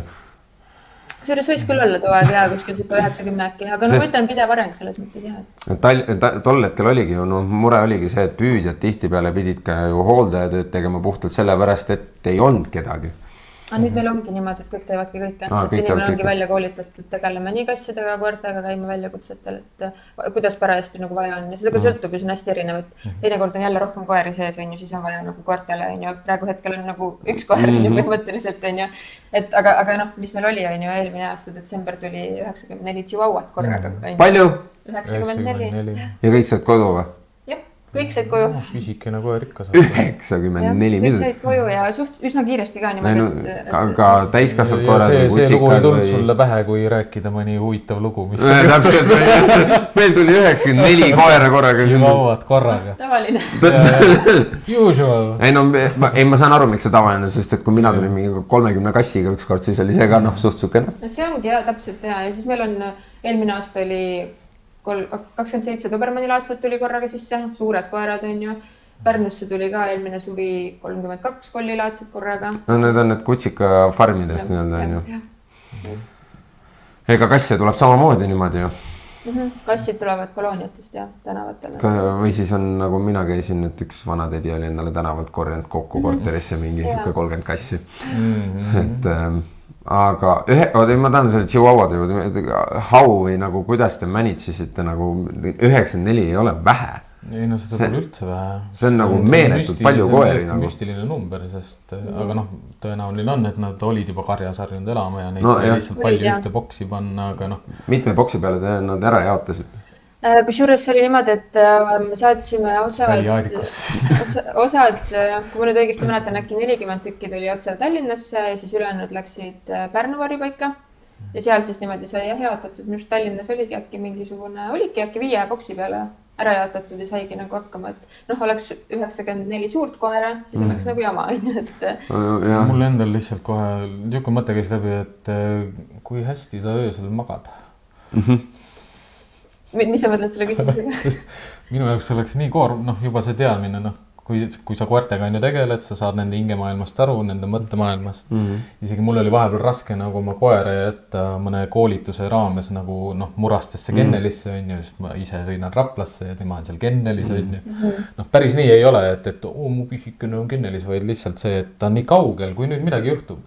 Kusjuures võis küll olla too aeg ja kuskil sihuke üheksakümne äkki, aga no ma ütlen, pidev areng selles mõttes jah, Tal-, tol hetkel oligi ju noh, mure oligi see, et püüdjad tihtipeale pidid ka ju hooldajatööd tegema puhtalt sellepärast, et ei olnud kedagi. Aga nüüd meil ongi niimoodi, et kõik teevadki kõike Aa, et kõik inimene ongi kõike. välja koolitatud tegelema nii kassidega, koertega, käima väljakutsetel, et äh, kuidas parajasti nagu vaja on. Ja seda ka sõltub ja see on hästi erinev, et teinekord on jälle rohkem koeri sees on ju, siis on vaja nagu koertele on ju, praegu hetkel on nagu üks koer on ju põhimõtteliselt on ju. et aga, aga noh, mis meil oli, on ju, eelmine aasta detsember tuli üheksakümmend neli tšihuahuat korraga. palju? üheksakümmend neli, ja kõik said kodu või? Kõik said koju. pisikene koer ikka saab. üheksakümmend neli, kõik mida said koju ja suht üsna kiiresti ka no niimoodi, et, ka, ka täiskasvanud koerad see, see lugu ei tulnud või sulle pähe, kui rääkida mõni huvitav lugu, mis täpselt, meil tuli üheksakümmend neli koera korraga. jõuavad korraga. tavaline. Usual. ei no ma, ei, ma saan aru, miks see tavaline, sest et kui mina tulin mingi kolmekümne kassiga ükskord, siis oli see ka noh, suht siukene. no see ongi ja täpselt ja, ja siis meil on eelmine aasta oli kolm, kakskümmend seitse Dobermanni laadset tuli korraga sisse, suured koerad on ju. Pärnusse tuli ka eelmine suvi kolmkümmend kaks kollilaadset korraga. no need on need kutsika farmidest nii-öelda onju. ega kasse tuleb samamoodi niimoodi ju. Mhm. kassid tulevad kolooniatest ja tänavatele. või siis on nagu mina käisin, et üks vanatädi oli endale tänavalt korjanud kokku korterisse mingi sihuke kolmkümmend kassi. Mhm. et ähm, aga ühe, oota, ma tahan selle Chihuahuade juurde, how või nagu kuidas te manage isite nagu üheksakümmend neli ei ole vähe. ei no seda See- pole üldse vähe. see on nagu meeletult palju koeri nagu. müstiline number, sest äh, aga noh, tõenäoline on, et nad olid juba karjas harjunud elama ja neid No sai lihtsalt palju ühte boksi panna, aga noh, mitme boksi peale te nad ära jaotasid? Äh, kusjuures see oli niimoodi, et äh, me saatsime osad, osad, kui ma nüüd õigesti mäletan, äkki nelikümmend tükki tuli otse Tallinnasse ja siis ülejäänud läksid äh, Pärnu varjupaika. ja seal siis niimoodi sai jah jaotatud, minu arust Tallinnas oligi äkki mingisugune, oligi äkki viie boksi peale ära jaotatud ja saigi nagu hakkama, et noh, oleks üheksakümmend neli suurt koera, siis mm. oleks nagu jama, on ju, et mul endal lihtsalt kohe niisugune mõte käis läbi, et äh, kui hästi sa öösel magad. mi- mis sa mõtled selle küsimusega? minu jaoks oleks nii koorm, noh, juba see teadmine, noh, kui, kui sa koertega on ju tegeled, sa saad nende hingemaailmast aru, nende mõttemaailmast mm. -hmm. isegi mul oli vahepeal raske nagu oma koera jätta mõne koolituse raames nagu noh, Murastesse kennelisse on ju, sest ma ise sõidan Raplasse ja tema on seal kennelis on ju. noh, päris nii ei ole, et, et oo mu pisikene on kennelis, vaid lihtsalt see, et ta on nii kaugel, kui nüüd midagi juhtub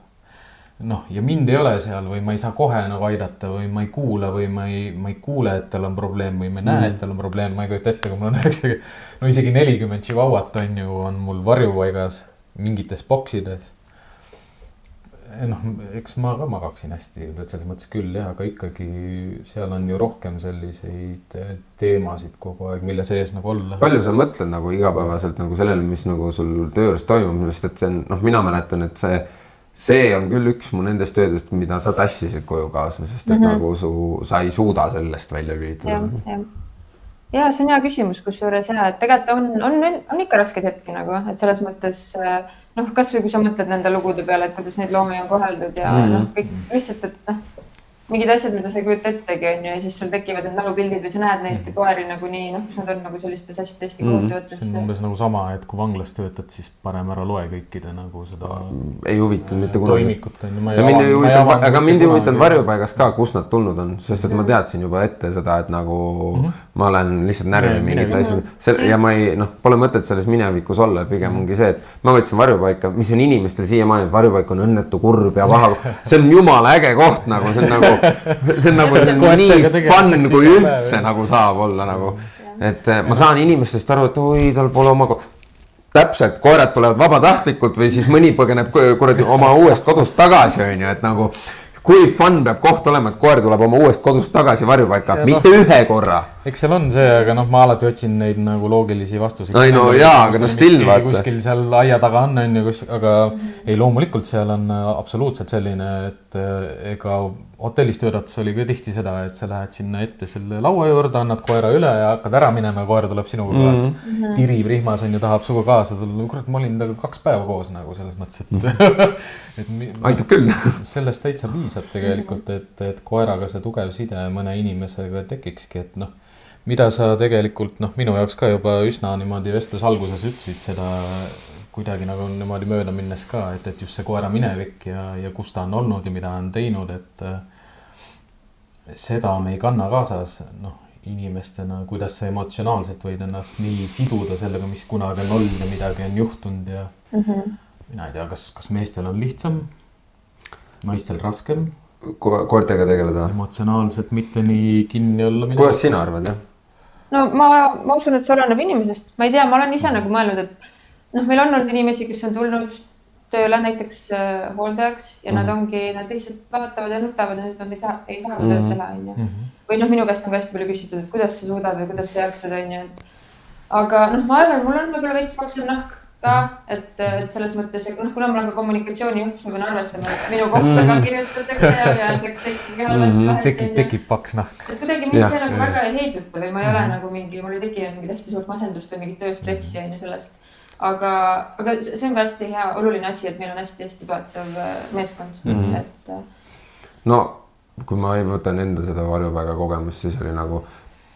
noh, ja mind ei ole seal või ma ei saa kohe nagu aidata või ma ei kuula või ma ei, ma ei kuule, et tal on probleem või ma ei näe, et tal on probleem, ma ei kujuta ette, kui mul on üheksakümmend, no isegi nelikümmend tšihuahuat on ju, on mul varjupaigas mingites boksides. noh, eks ma ka magaksin hästi, selles mõttes küll jah, aga ikkagi seal on ju rohkem selliseid eh, teemasid kogu aeg, mille sees nagu olla. palju sa mõtled nagu igapäevaselt nagu sellele, mis nagu sul töö juures toimub, sest et see on noh, mina mäletan, et see see on küll üks mu nendest töödest, mida sa tassisid koju kaasa, sest et mm -hmm. nagu su, sa ei suuda sellest välja lülitada. jah, jah ja see on hea küsimus, kusjuures ja, et tegelikult on, on, on ikka raskeid hetki nagu, et selles mõttes äh, noh, kasvõi kui sa mõtled nende lugude peale, et kuidas neid loomi on koheldud ja mm -hmm. noh, kõik lihtsalt, et noh mingid asjad, mida sa ei kujuta ettegi, onju, ja siis sul tekivad need mälupildid või sa näed neid mm. koeri nagunii, noh, kus nad on nagu sellistes hästi hästi mm. kohutavates. see on umbes nagu sama, et kui vanglas töötad, siis parem ära loe kõikide nagu seda. ei huvitanud mitte kunagi. toimikut on ju. ja mind ei huvitanud, aga mind ei huvitanud varjupaigas ka, kust nad tulnud on, sest et ma teadsin juba ette seda, et nagu mm -hmm. ma olen lihtsalt närvi mingite asjade, selle ja ma ei, noh, pole mõtet selles minevikus olla, pigem mm -hmm. ongi see, et ma võtsin varjupaika, mis on inimestel siiamaani, et varjupaik on õnnetu, kurb ja paha. see on jumala äge koht nagu, see on nagu see on nagu, see on nii fun, kui üldse nagu saab olla nagu. et eh, ma saan inimestest aru, et oi, tal pole oma täpselt, koerad tulevad vabatahtlikult või siis mõni põgeneb kuradi oma uuest kodust tagasi, on ju, et nagu kui fun peab koht olema, et koer tuleb oma uuest kodust tagasi varjupaika, mitte no, ühe korra. Eks seal on see, aga noh, ma alati otsin neid nagu loogilisi vastuseid. ei no jaa, aga no still vaata. kuskil seal aia taga on, on ju, kus, aga ei, loomulikult seal on absoluutselt selline, et eh, ega hotellis töötades oli ka tihti seda, et sa lähed sinna ette selle laua juurde, annad koera üle ja hakkad ära minema ja koer tuleb sinuga kaasa mm. -hmm. tirib rihmas on ju, tahab sinuga kaasa tulla, kurat, ma olin temaga kaks päeva koos nagu selles mõttes, et mm. et aitab küll sellest täitsa piisab tegelikult, et, et koeraga see tugev side mõne inimesega tekikski, et noh mida sa tegelikult noh, minu jaoks ka juba üsna niimoodi vestluse alguses ütlesid seda kuidagi nagu niimoodi mööda minnes ka, et, et just see koera minevik ja, ja kus ta on olnud ja mida on teinud, et seda me ei kanna kaasas, noh, inimestena, kuidas sa emotsionaalselt võid ennast nii siduda sellega, mis kunagi on olnud ja midagi on juhtunud ja mm -hmm. mina ei tea, kas, kas meestel on lihtsam, naistel raskem Ko. koertega tegeleda? emotsionaalselt mitte nii kinni olla. kuidas sina arvad, jah? No ma, ma usun, et see oleneb inimesest, ma ei tea, ma olen ise nagu mõelnud, et noh, meil on olnud inimesi, kes on tulnud tööle näiteks äh, hooldajaks ja mm -hmm. nad mhm. ongi, nad lihtsalt vaatavad ja nutavad nüüd nad ei saa, ei saa seda tööd mhm. teha, onju. Mhm. või noh, minu käest on ka hästi palju küsitud, et kuidas sa suudad või kuidas sa jaksad, onju, et. aga noh, ma arvan, mul on võib-olla veits paksem nahk ka, et, et selles mõttes, et noh, kuna ma olen ka kommunikatsioonijuht, siis ma pean arvestama, et minu kohta ka kirjutatakse ja, öeldakse halvasti vahest. tekib, tekib paks nahk. et kuidagi mind see nagu väga ei heiduta või ma ei ole nagu mingi, mul ei teki mingit hästi suurt masendust või mingit tööstressi onju sellest aga, aga see on ka hästi hea, oluline asi, et meil on hästi-hästi toetav äh, meeskond mm, -hmm. et. Äh, no kui ma võtan enda seda varjupaiga kogemust, siis oli nagu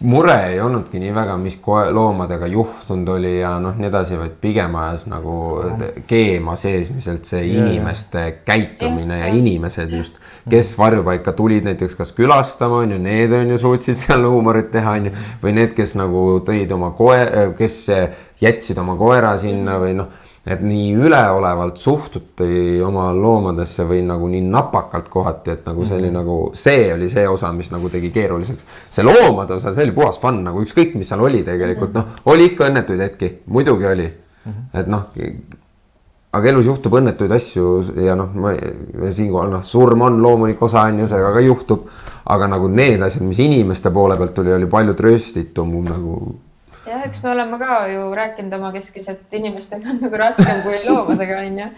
mure ei olnudki nii väga, mis loomadega juhtunud oli ja noh, nii edasi, vaid pigem ajas nagu keema seesmiselt see inimeste yeah. käitumine yeah, ja inimesed just, kes varjupaika tulid näiteks kas külastama, on ju, need on ju suutsid seal huumorit teha, on ju, või need, kes nagu tõid oma koe-, kes jätsid oma koera sinna või noh, et nii üleolevalt suhtuti oma loomadesse või nagu nii napakalt kohati, et nagu see oli mm -hmm. nagu, see oli see osa, mis nagu tegi keeruliseks. see loomade osa, see oli puhas fun nagu ükskõik, mis seal oli tegelikult, noh, oli ikka õnnetuid hetki, muidugi oli mm. -hmm. et noh, aga elus juhtub õnnetuid asju ja noh, ma siinkohal noh, surm on loomulik osa on ju, see ka juhtub. aga nagu need asjad, mis inimeste poole pealt tuli, oli palju trööstitum nagu jah, eks me oleme ka ju rääkinud omakeskis, et inimestega on nagu raskem kui loomadega onju.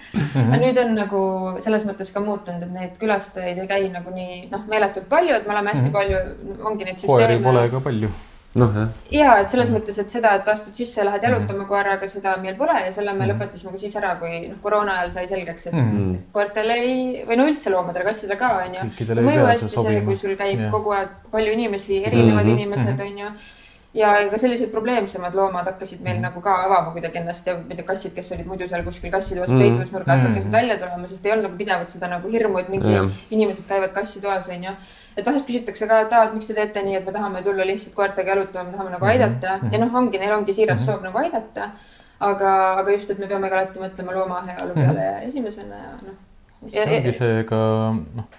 aga nüüd on nagu selles mõttes ka muutunud, et neid külastajaid ei käi nagu nii noh, meeletult palju, et me oleme hästi mhm. palju, ongi neid süsteeme. koeri pole ka palju noh, jah. ja et selles mõttes, et seda, et astud sisse ja lähed jalutama mm -hmm. koeraga, seda meil pole ja selle me mm -hmm. lõpetasime ka siis ära, kui noh, koroona ajal sai selgeks, et mm -hmm. koertele ei või no üldse loomadele, kassidele ka onju. mõju hästi see, kui sul käib yeah. kogu aeg palju inimesi, erinevad mm -hmm. inimesed onju mm -hmm ja ka sellised probleemsemad loomad hakkasid meil mm. nagu ka avama kuidagi ennast ja ma ei tea, kassid, kes olid muidu seal kuskil kassitoas mm. peidus nurgas mm., hakkasid välja tulema, sest ei olnud nagu pidevalt seda nagu hirmu, et mingi mm. inimesed käivad kassitoas, onju. et vahest küsitakse ka, et aa, et miks te teete nii, et me tahame tulla lihtsalt koertega jalutama, me tahame nagu mm-hmm. aidata mm ja noh, ongi, neil ongi siiras mm soov nagu aidata. aga, aga just, et me peame ka alati mõtlema looma heaolu peale mm esimesena ja noh. see ongi see ka noh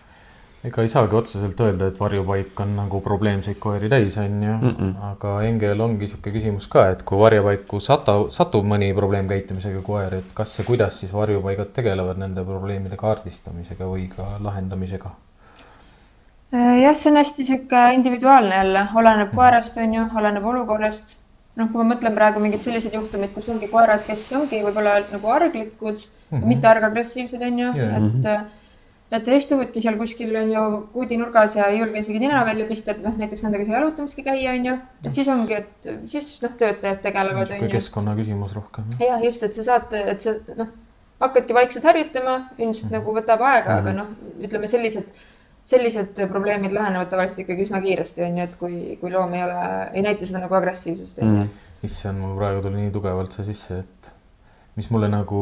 ega ei saagi otseselt öelda, et varjupaik on nagu probleemseid koeri täis, on ju mm. -mm. aga Engel ongi sihuke küsimus ka, et kui varjupaiku sata, satub mõni probleemkäitumisega koer, et kas ja kuidas siis varjupaigad tegelevad nende probleemide kaardistamisega või ka lahendamisega? Äh, jah, see on hästi sihuke individuaalne jälle, oleneb koerast, on ju, oleneb olukorrast noh, kui ma mõtlen praegu mingeid selliseid juhtumeid, kus ongi koerad, kes ongi võib-olla nagu arglikud mm, -hmm. mitte argagressiivsed, onju, et äh, Nad istuvadki seal kuskil onju kuudinurgas ja ei julge isegi nina välja pista, et noh, näiteks nendega seal jalutamiski käia onju. et siis ongi, et siis noh, töötajad tegelevad niisugune onju. keskkonna küsimus rohkem. ja just, et sa saad, et sa noh, hakkadki vaikselt harjutama, ilmselt nagu võtab aega, aga noh, ütleme sellised, sellised probleemid lahenevad tavaliselt ikkagi üsna kiiresti onju, et kui, kui loom ei ole, ei näita seda nagu agressiivsust onju. issand, mul praegu tuli nii tugevalt see sisse, et mis mulle nagu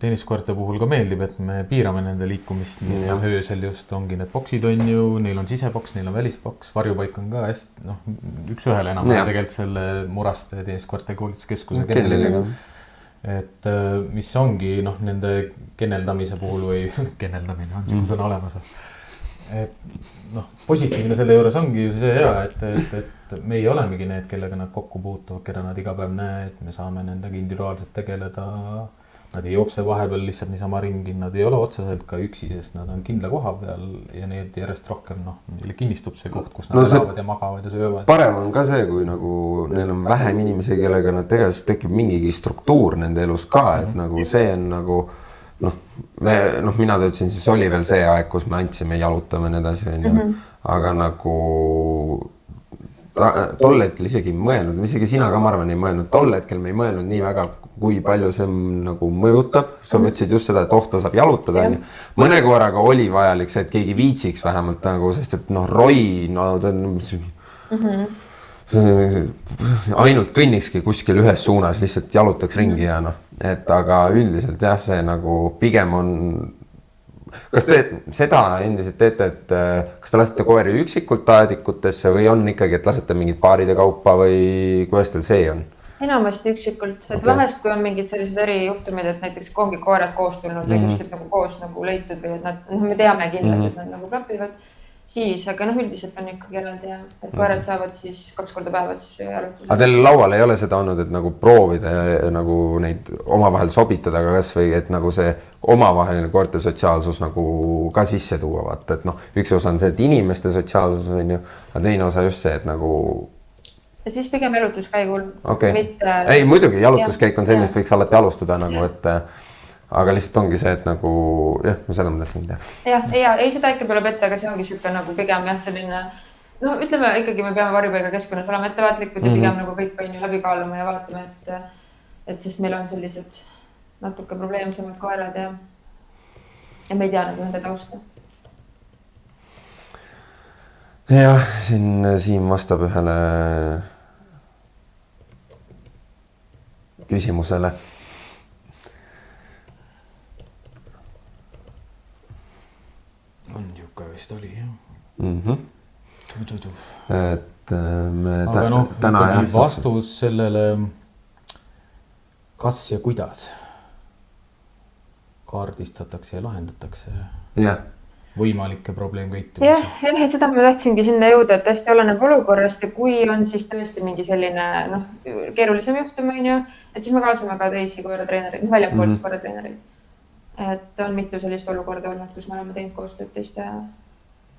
tenniskoerte puhul ka meeldib, et me piirame nende liikumist nii Jah. öösel just ongi need boksid on ju, neil on siseboks, neil on välisboks, varjupaik on ka hästi noh, üks-ühele enam Jah. tegelikult selle Muraste tenniskoerte koolituskeskuse kellelegi kenneliga. et äh, mis ongi noh, nende kenneldamise puhul või kenneldamine on niisugune sõna olemas või? Et noh, positiivne selle juures ongi ju see hea, et, et, et meie olemegi need, kellega nad kokku puutuvad, keda nad iga päev näed, me saame nendega individuaalselt tegeleda. Nad ei jookse vahepeal lihtsalt niisama ringi, nad ei ole otseselt ka üksi, sest nad on kindla koha peal ja neid järjest rohkem noh, neile kinnistub see koht, kus nad No elavad ja magavad ja söövad. parem on ka see, kui nagu neil on vähem inimesi, kellega nad tegelevad, siis tekib mingigi struktuur nende elus ka, et nagu see on nagu noh, me noh, mina töötasin, siis oli veel see aeg, kus me andsime, jalutame ja nii edasi, onju. aga nagu ta, tol hetkel isegi ei mõelnud, isegi sina ka, ma arvan, ei mõelnud, tol hetkel me ei mõelnud nii väga, kui palju see nagu mõjutab. sa mõtlesid just seda, et oh, ta saab jalutada, onju. mõne koeraga oli vajalik see, et keegi viitsiks vähemalt nagu, sest et noh, roi, no ta on see ainult kõnnikski kuskil ühes suunas, lihtsalt jalutaks ringi ja noh, et aga üldiselt jah, see nagu pigem on. kas te seda endiselt teete, et äh, kas te lasete koeri üksikult aedikutesse või on ikkagi, et lasete mingid paaride kaupa või kuidas teil see on? enamasti üksikult, et okay. vahest, kui on mingid sellised erijuhtumid, et näiteks ongi koerad koos tulnud või Mhm. kuskilt nagu koos nagu leitud või et nad, noh, me teame kindlalt, et nad nagu klapivad, siis, aga noh, üldiselt on ikkagi eraldi ja, et koerad saavad siis kaks korda päevas aga jalutada. teil laual ei ole seda olnud, et nagu proovida ja nagu neid omavahel sobitada, aga kasvõi, et nagu see omavaheline koerte sotsiaalsus nagu ka sisse tuua, vaata, et noh, üks osa on see, et inimeste sotsiaalsus on ju, aga teine osa just see, et nagu ja siis pigem jalutuskäigul okei mitte okay., ei muidugi jalutuskäik on see, millest võiks alati alustada nagu, et äh, aga lihtsalt ongi see, et nagu jah, seda ma tahtsin teha. jah, ja ei, seda ikka tuleb ette, aga see ongi niisugune nagu pigem jah, selline no ütleme ikkagi me peame varjupaiga keskkonnas olema ettevaatlikud mm Mhm. -hmm. ja pigem nagu kõik on ju läbi kaaluma ja vaatama, et et sest meil on sellised natuke probleemsemad koerad ja ja me ei tea nagu nende tausta. jah, siin Siim vastab ühele küsimusele. on niisugune vist oli jah. Mm -hmm. et äh, me aga noh, täna ikkagi jah, vastus sellele, kas ja kuidas kaardistatakse ja lahendatakse jah, võimalikke jah, probleemkäitumisi. jah, et seda ma tahtsingi sinna jõuda, et hästi oleneb olukorrast ja kui on siis tõesti mingi selline noh, keerulisem juhtum on ju, et siis me kaasame ka teisi koeratreenereid, noh väljapoolt mm. -hmm. koeratreenereid. et on mitu sellist olukorda olnud, kus me oleme teinud koostööd teiste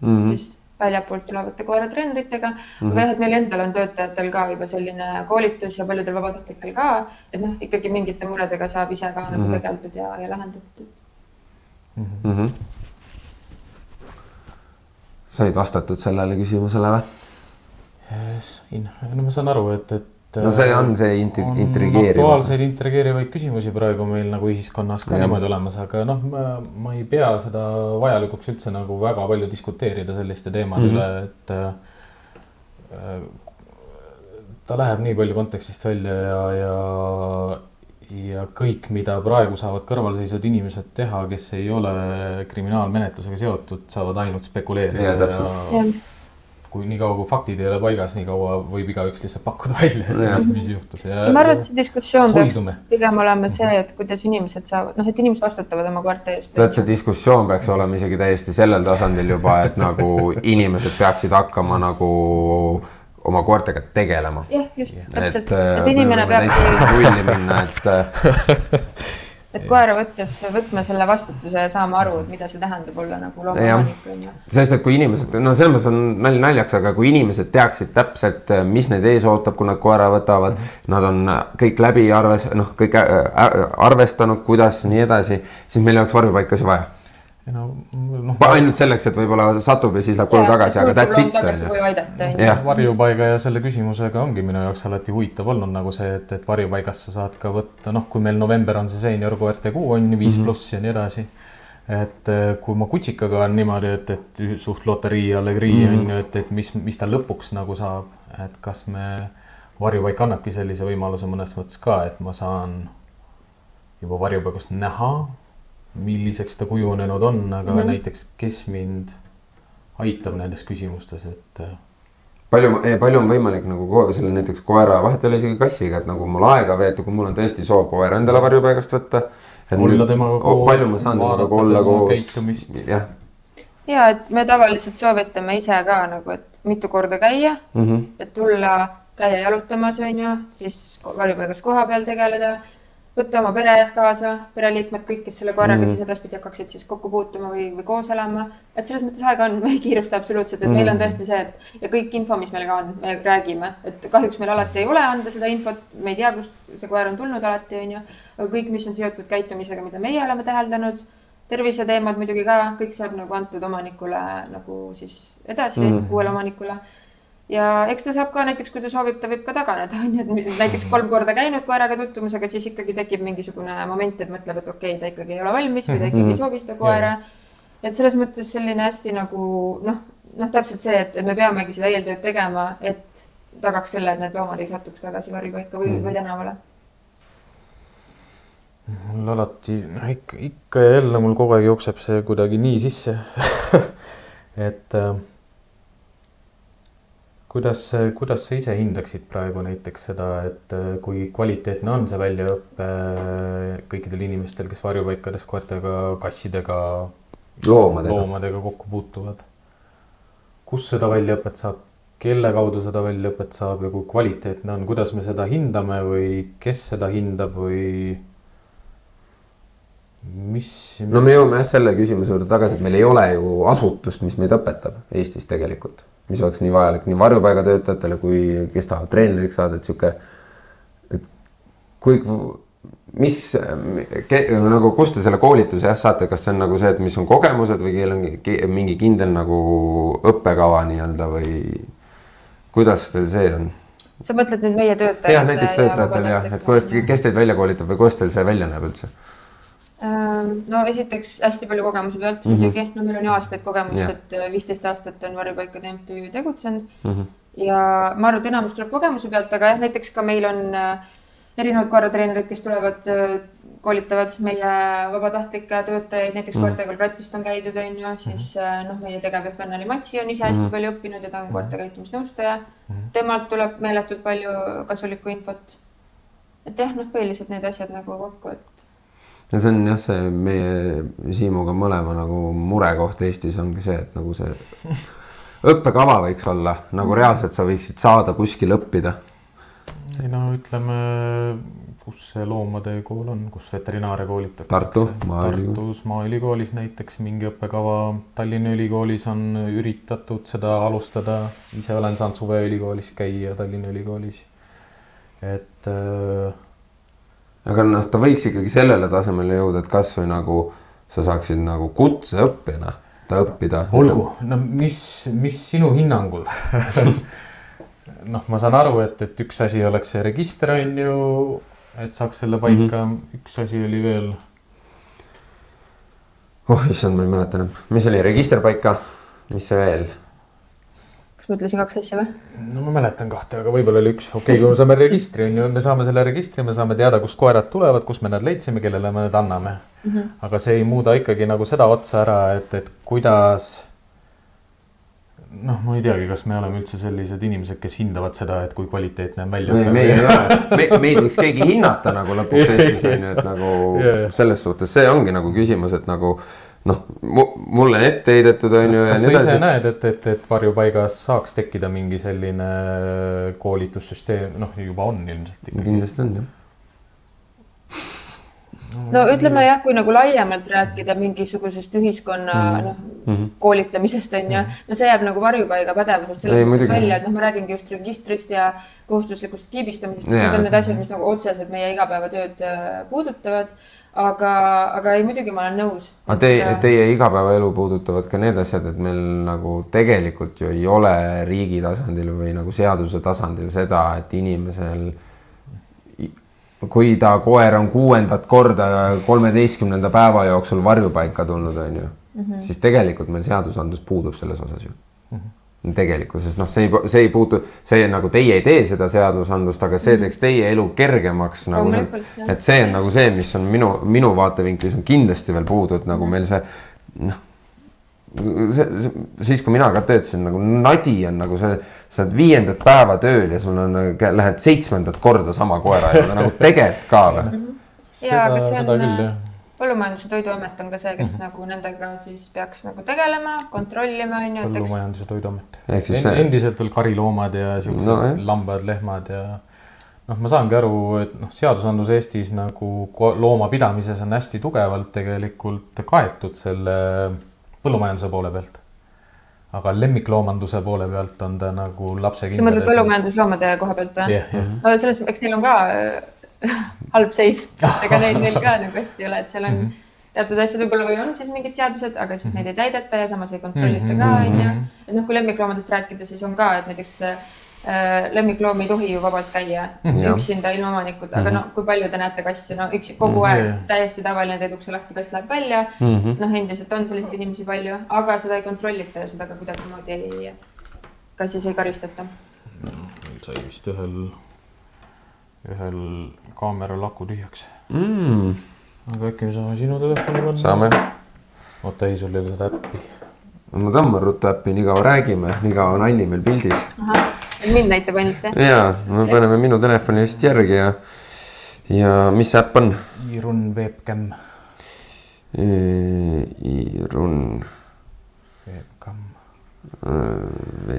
mm Mhm. -hmm. siis väljapoolt tulevate koeratreeneritega mm. -hmm. aga jah, et meil endal on töötajatel ka juba selline koolitus ja paljudel vabatahtlikel ka, et noh, ikkagi mingite muredega saab ise ka nagu Mhm. tegeldud ja, ja lahendatud. mm. -hmm. said vastatud sellele küsimusele või? sain, no ma saan aru, et, et. No see on see on intrigeeriv. aktuaalseid intrigeerivaid küsimusi praegu meil nagu ühiskonnas ka Jah. niimoodi olemas, aga noh, ma, ma ei pea seda vajalikuks üldse nagu väga palju diskuteerida selliste teemade mm. -hmm. üle, et äh, ta läheb nii palju kontekstist välja ja, ja ja kõik, mida praegu saavad kõrvalseisvad inimesed teha, kes ei ole kriminaalmenetlusega seotud, saavad ainult spekuleerida ja, täpselt. ja kui niikaua, kui faktid ei ole paigas, nii kaua võib igaüks lihtsalt pakkuda välja, mis, mis juhtus ja, ma arvan, et see diskussioon peaks pigem olema see, et kuidas inimesed saavad, noh, et inimesed vastutavad oma koerte eest. tead, see diskussioon peaks olema isegi täiesti sellel tasandil juba, et nagu inimesed peaksid hakkama nagu oma koertega tegelema. jah, just, täpselt, äh, et inimene võime peabki, täitsa rulli minna, et äh, et koera võttes võtma selle vastutuse ja saama aru, et mida see tähendab olla nagu loomaomanik on ju. sest et kui inimesed, no selles mõttes on nali naljaks, aga kui inimesed teaksid täpselt, mis neid ees ootab, kui nad koera võtavad, nad on kõik läbi arves-, noh, kõik arvestanud, kuidas nii edasi, siis meil ei oleks varjupaikasid vaja no noh. ainult selleks, et võib-olla satub ja siis läheb koju tagasi, aga that's it on ju. varjupaiga ja selle küsimusega ongi minu jaoks alati huvitav olnud nagu see, et, et varjupaigas sa saad ka võtta, noh, kui meil november on see seenior koerte kuu on ju, viis mm -hmm. pluss ja nii edasi. et eh, kui ma kutsikaga on niimoodi, et, et suht loterii allegrii mm -hmm. on ju, et, et mis, mis ta lõpuks nagu saab, et kas me, varjupaik annabki sellise võimaluse mõnes mõttes ka, et ma saan juba varjupaigast näha milliseks ta kujunenud on, aga mm -hmm. näiteks, kes mind aitab nendes küsimustes, et. Äh, palju, palju on võimalik nagu selle näiteks koera, vahet ei ole isegi kassiga, et nagu mul aega veeta, kui mul on tõesti soov koera endale varjupaigast võtta. olla temaga koos. palju ma saan temaga olla koos. jah. ja et me tavaliselt soovitame ise ka nagu, et mitu korda käia mm, -hmm. et tulla, käia jalutamas, on ju, siis varjupaigas koha peal tegeleda võtta oma pere kaasa, pereliikmed, kõik, kes selle koeraga mm -hmm. siis edaspidi hakkaksid siis kokku puutuma või, või koos elama. et selles mõttes aega on, me ei kiirusta absoluutselt, et mm -hmm. meil on mhm. tõesti see, et ja kõik info, mis meil ka on, me räägime, et kahjuks meil alati ei ole anda seda infot, me ei tea, kust see koer on tulnud alati, on ju. aga kõik, mis on seotud käitumisega, mida meie oleme täheldanud, terviseteemad muidugi ka, kõik saab nagu antud omanikule nagu siis edasi mm, -hmm. uuele omanikule ja eks ta saab ka näiteks, kui ta soovib, ta võib ka taganeda, on ju, et näiteks kolm korda käinud koeraga tutvumas, aga siis ikkagi tekib mingisugune moment, et mõtleb, et okei okay,, ta ikkagi ei ole valmis või ta ikkagi ei mhm. soovi seda koera. et selles mõttes selline hästi nagu noh, noh, täpselt see, et me peamegi seda eeltööd tegema, et tagaks selle, et need loomad ei satuks tagasi varjupaika või mm., või tänavale mul alati, noh ikka, ikka ja jälle mul kogu aeg jookseb see kuidagi nii sisse et äh, kuidas, kuidas sa ise hindaksid praegu näiteks seda, et äh, kui kvaliteetne on see väljaõpe äh, kõikidel inimestel, kes varjupaikades koertega, kassidega, loomadega, loomadega kokku puutuvad? kus seda väljaõpet saab, kelle kaudu seda väljaõpet saab ja kui kvaliteetne on, kuidas me seda hindame või kes seda hindab või mis, mis...? no me jõuame jah selle küsimuse juurde tagasi, et meil ei ole ju asutust, mis meid õpetab Eestis tegelikult mis oleks nii vajalik nii varjupaigatöötajatele kui kes tahavad treeneriks saada, et sihuke, et kui, mis nagu, kust te selle koolituse jah saate, kas see on nagu see, et mis on kogemused või kellel on mingi kindel nagu õppekava nii-öelda või kuidas teil see on? sa mõtled nüüd meie töötajate? jah, näiteks töötajatel jah, et kuidas, kes teid välja koolitab või kuidas teil see välja näeb üldse? Ehm, no esiteks hästi palju kogemuse pealt mm -hmm. muidugi, no meil on ju aastaid kogemust yeah., et äh, viisteist aastat on varjupaikade MTÜ tegutsenud mm. -hmm. ja ma arvan, et enamus tuleb kogemuse pealt, aga jah, näiteks ka meil on äh, erinevad koeratreenerid, kes tulevad, äh, koolitavad meie vabatahtlikke töötajaid, näiteks mm -hmm. koertega Ratist on käidud, on ju, siis mhm. noh, meie tegevjuht Anneli Matsi on ise hästi mm -hmm. palju õppinud ja ta on mhm. koerte käitumisnõustaja mm. -hmm. temalt tuleb meeletult palju kasulikku infot. et jah, noh, põhilised need asjad nagu kokku, et ja see on jah, see meie Siimuga mõlema nagu murekoht Eestis ongi see, et nagu see õppekava võiks olla nagu reaalselt sa võiksid saada kuskil õppida. ei no ütleme, kus see loomade kool on, kus veterinaaria koolitatakse? Tartu, Tartus Maaülikoolis näiteks mingi õppekava, Tallinna Ülikoolis on üritatud seda alustada, ise olen saanud suveülikoolis käia Tallinna Ülikoolis. et äh, aga noh, ta võiks ikkagi sellele tasemele jõuda, et kasvõi nagu sa saaksid nagu kutseõppijana ta õppida. olgu, no mis, mis sinu hinnangul noh, ma saan aru, et, et üks asi oleks see register on ju, et saaks selle paika mm, -hmm. üks asi oli veel. oh issand, ma ei mäleta enam, mis oli register paika, mis see veel kas ma ütlesin kaks asja või? no ma mäletan kahte, aga võib-olla oli üks, okei okay,, kui me saame registri on ju, me saame selle registri, me saame teada, kust koerad tulevad, kust me nad leidsime, kellele me need anname mm. -hmm. aga see ei muuda ikkagi nagu seda otsa ära, et, et kuidas. noh, ma ei teagi, kas me oleme üldse sellised inimesed, kes hindavad seda, et kui kvaliteetne on väljaõpe. meie ei ole, me, meid võiks keegi hinnata nagu lõpuks Eestis on ju, et nagu yeah. selles suhtes see ongi nagu küsimus, et nagu noh, mulle on ette heidetud, on ju. kas sa ise näed, et, et, et varjupaigas saaks tekkida mingi selline koolitussüsteem, noh, juba on ilmselt ikkagi. kindlasti on jah. no ütleme jah, kui nagu laiemalt rääkida mingisugusest ühiskonna mm. noh, koolitamisest on ju, no see jääb nagu varjupaiga pädevusest selles mõttes välja, et noh, ma räägingi just registrist ja kohustuslikust kiibistamisest, need on need asjad, mis nagu otseselt meie igapäevatööd äh, puudutavad. aga, aga ei, muidugi ma olen nõus. aga teie, teie igapäevaelu puudutavad ka need asjad, et meil nagu tegelikult ju ei ole riigi tasandil või nagu seaduse tasandil seda, et inimesel kui ta koer on kuuendat korda kolmeteistkümnenda päeva jooksul varjupaika tulnud, on ju mm, -hmm. siis tegelikult meil seadusandlus puudub selles osas ju mm. -hmm. Tegelikkuses noh, see ei, see ei puutu, see nagu teie ei tee seda seadusandlust, aga see teeks teie elu kergemaks nagu et see on nagu see, mis on minu, minu vaatevinklis on kindlasti veel puudu, et nagu meil see noh, see, see, siis kui mina ka töötasin nagu nadi on nagu see, sa oled viiendat päeva tööl ja sul on, lähed seitsmendat korda sama koera juurde nagu tegelikult ka või? Jaa, aga seda, see seda on, küll jah. Põllumajandus- ja Toiduamet on ka see, kes mm -hmm. nagu nendega siis peaks nagu tegelema, kontrollima on ju, põllumajandus- ja toiduamet. Siis see- endiselt veel kariloomad ja siuksed No, jah. lambad, lehmad ja noh, ma saangi aru, et noh, seadusandlus Eestis nagu loomapidamises on hästi tugevalt tegelikult kaetud selle põllumajanduse poole pealt. aga lemmikloomanduse poole pealt on ta nagu sa lapse mõtled põllumajandusloomade koha pealt või? jah, jah. no selles, eks neil on ka halb seis, ega neid neil ka nagu hästi ei ole, et seal on teatud asjad võib-olla või on siis mingid seadused, aga siis neid ei täideta ja samas ei kontrollita ka onju. et noh, kui lemmikloomadest rääkida, siis on ka, et näiteks äh, lemmikloom ei tohi ju vabalt käia. Jah. üksinda ilma omanikuta, aga no kui palju te näete kasse, no üks kogu aeg Jah. täiesti tavaline, teed ukse lahti, kass läheb välja. noh, endiselt on selliseid inimesi palju, aga seda ei kontrollita ja seda ka kuidagimoodi ei, ka siis ei karistata. meil sai vist ühel, ühel kaameral aku tühjaks. Mm, aga äkki me saame sinu telefoni panna? saame, oota, ei, sul ei ole seda äppi. ma tõmban ruttu äppi, nii kaua räägime, nii kaua on Anni meil pildis. mind näitab ainult jah? ja me paneme minu telefoni vist järgi ja, ja mis äpp on? Irun webcam, Irun webcam.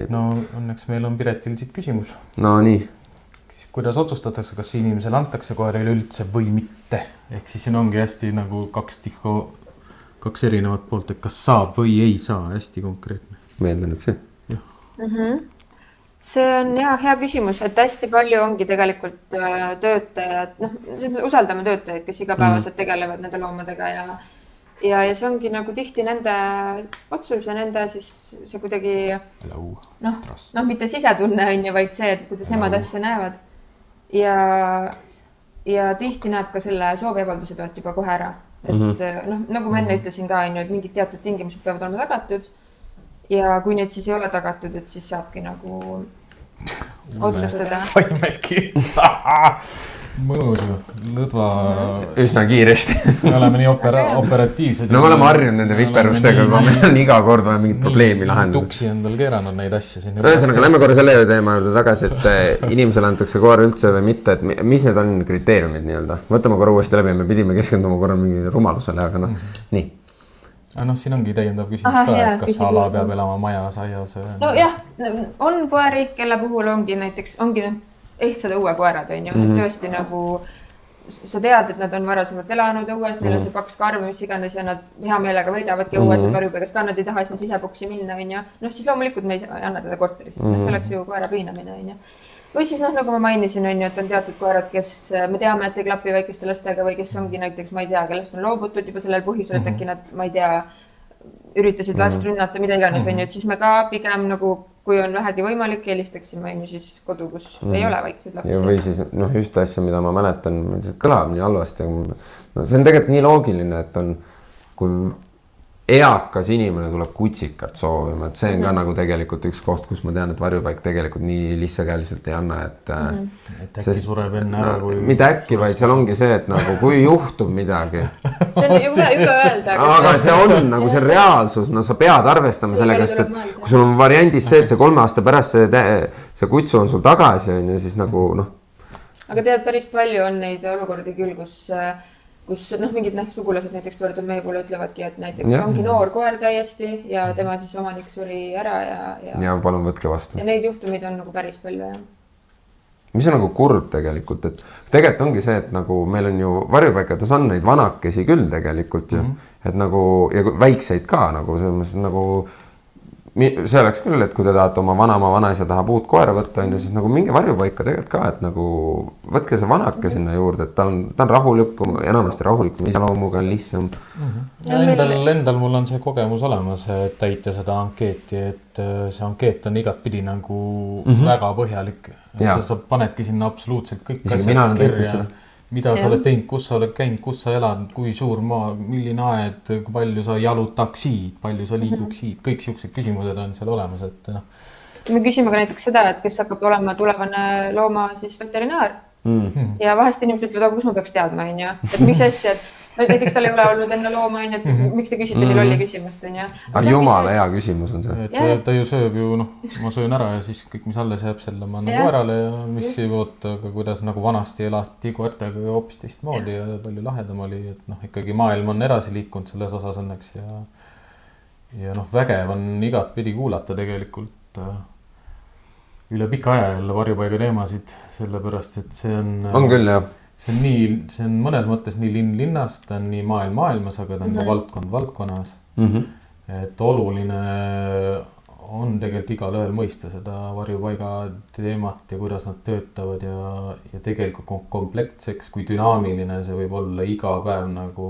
no õnneks meil on Piretil siit küsimus. no nii, kuidas otsustatakse, kas inimesele antakse koer üleüldse või mitte? ehk siis siin ongi hästi nagu kaks tihku, kaks erinevat poolt, et kas saab või ei saa, hästi konkreetne. ma eeldan, et see. see on ja hea küsimus, et hästi palju ongi tegelikult äh, töötajad, noh, usaldame töötajaid, kes igapäevaselt tegelevad nende loomadega ja ja, ja see ongi nagu tihti nende otsus ja nende siis see kuidagi Hello. noh, noh, mitte sisetunne on ju, vaid see, et kuidas nemad asja näevad. ja, ja tihti näeb ka selle sooviavalduse pealt juba kohe ära, et mm -hmm. noh, nagu ma enne ütlesin ka on ju, et mingid teatud tingimused peavad olema tagatud. ja kui need siis ei ole tagatud, et siis saabki nagu otsustada. saimegi. mõnus ju, lõdva. üsna kiiresti. me oleme nii opera-, operatiivsed. no me oleme harjunud nende viperustega, aga meil on iga kord vaja mingit probleemi lahendada. tuksi endal keeranud neid asju siin. ühesõnaga, lähme korra selle teema juurde tagasi, et eh, inimesele antakse koer üldse või mitte, et mi- mis need on kriteeriumid nii-öelda, võtame korra uuesti läbi, me pidime keskenduma korra mingile rumalusele, aga noh, nii. aga noh, siin ongi täiendav küsimus Ahah, ka, et kas küsi ala peab elama majas, aias nojah, on koeri, kelle puhul ongi näiteks, ongi ehtsad õuekoerad on ju mm, -hmm. tõesti nagu sa tead, et nad on varasemalt elanud õues, neil on see paks karv, mis iganes ja nad hea meelega võidavadki õues või varjupaigas ka, nad ei taha sinna sisepuksi minna, on ju. noh, siis loomulikult me ei anna teda korterisse mm, -hmm. see oleks ju koera piinamine, on ju. või siis noh, nagu ma mainisin, on ju, et on teatud koerad, kes me teame, et ei klapi väikeste lastega või kes ongi näiteks, ma ei tea, kellest on loobutud juba sellel põhjusel, et äkki nad, ma ei tea, üritasid last rünnata, mida iganes, on ju, et siis me ka pigem nagu, kui on vähegi võimalik, eelistaksime, on ju, siis kodu, kus mm. ei ole väikseid ja või lapsi. siis noh, ühte asja, mida ma mäletan, kõlab nii halvasti, aga no see on tegelikult nii loogiline, et on, kui eakas inimene tuleb kutsikat soovima, et see on ka nagu tegelikult üks koht, kus ma tean, et varjupaik tegelikult nii lihtsakäeliselt ei anna, et mm. -hmm. et äkki sureb enne ära, kui. mitte äkki, vaid seal ongi see, et nagu kui juhtub midagi, see on jube, jube öelda. aga see on nagu see reaalsus, no sa pead arvestama Selle sellega, sest et kui sul on variandis see, et see kolme aasta pärast see, see kutsu on sul tagasi, on ju, siis nagu noh aga tead, päris palju on neid olukordi küll, kus, kus noh, mingid noh, sugulased näiteks pöörduvad meie poole, ütlevadki, et näiteks ja. ongi noor koer täiesti ja tema siis omanik suri ära ja, ja, ja. ja palun võtke vastu ja neid juhtumeid on nagu päris palju jah. mis on nagu kurb tegelikult, et tegelikult ongi see, et nagu meil on ju varjupaikades on neid vanakesi küll tegelikult ju mm, -hmm. et nagu ja väikseid ka nagu selles mõttes nagu see oleks küll, et kui te tahate oma vanaema, vanaisa tahab uut koera võtta, on ju, siis nagu minge varjupaika tegelikult ka, et nagu võtke see vanake sinna juurde, et ta on, ta on rahulikum, enamasti rahulikum iseloomuga on lihtsam mm. -hmm. Endal, endal mul on see kogemus olemas, et täita seda ankeeti, et äh, see ankeet on igatpidi nagu mm -hmm. väga põhjalik. sa, sa panedki sinna absoluutselt kõik asjad kirja mida sa oled teinud, kus sa oled käinud, kus sa elad, kui suur maa, milline aed, kui palju sa jalutaksid, palju sa liiguksid, mhm. kõik siuksed küsimused on seal olemas, et noh. me küsime ka näiteks seda, et kes hakkab olema tulevane looma siis veterinaar mm.. ja vahest inimesed ütlevad, aga kus ma peaks teadma, onju, et mis asja, et näiteks tal ei ole olnud enne looma, onju, et mm -hmm. miks te küsite nii lolli mhm. küsimust, onju. aga jumala hea küsimus on see. et ja. ta ju sööb ju noh, ma söön ära ja siis kõik, mis alles jääb, selle ma annan koerale ja mis ei oota, aga kuidas nagu vanasti elati koertega hoopis teistmoodi ja palju lahedam oli, et noh, ikkagi maailm on edasi liikunud selles osas õnneks ja. ja noh, vägev on igatpidi kuulata tegelikult äh, üle pika aja jälle varjupaiga teemasid, sellepärast et see on. on küll jah see on nii, see on mõnes mõttes nii linn linnas, ta on nii maailm maailmas, aga ta on mm -hmm. ka mhm. valdkond valdkonnas mm. -hmm. et oluline on tegelikult igalühel mõista seda varjupaiga teemat ja kuidas nad töötavad ja, ja tegelikult kompleksseks, kui dünaamiline see võib olla iga päev nagu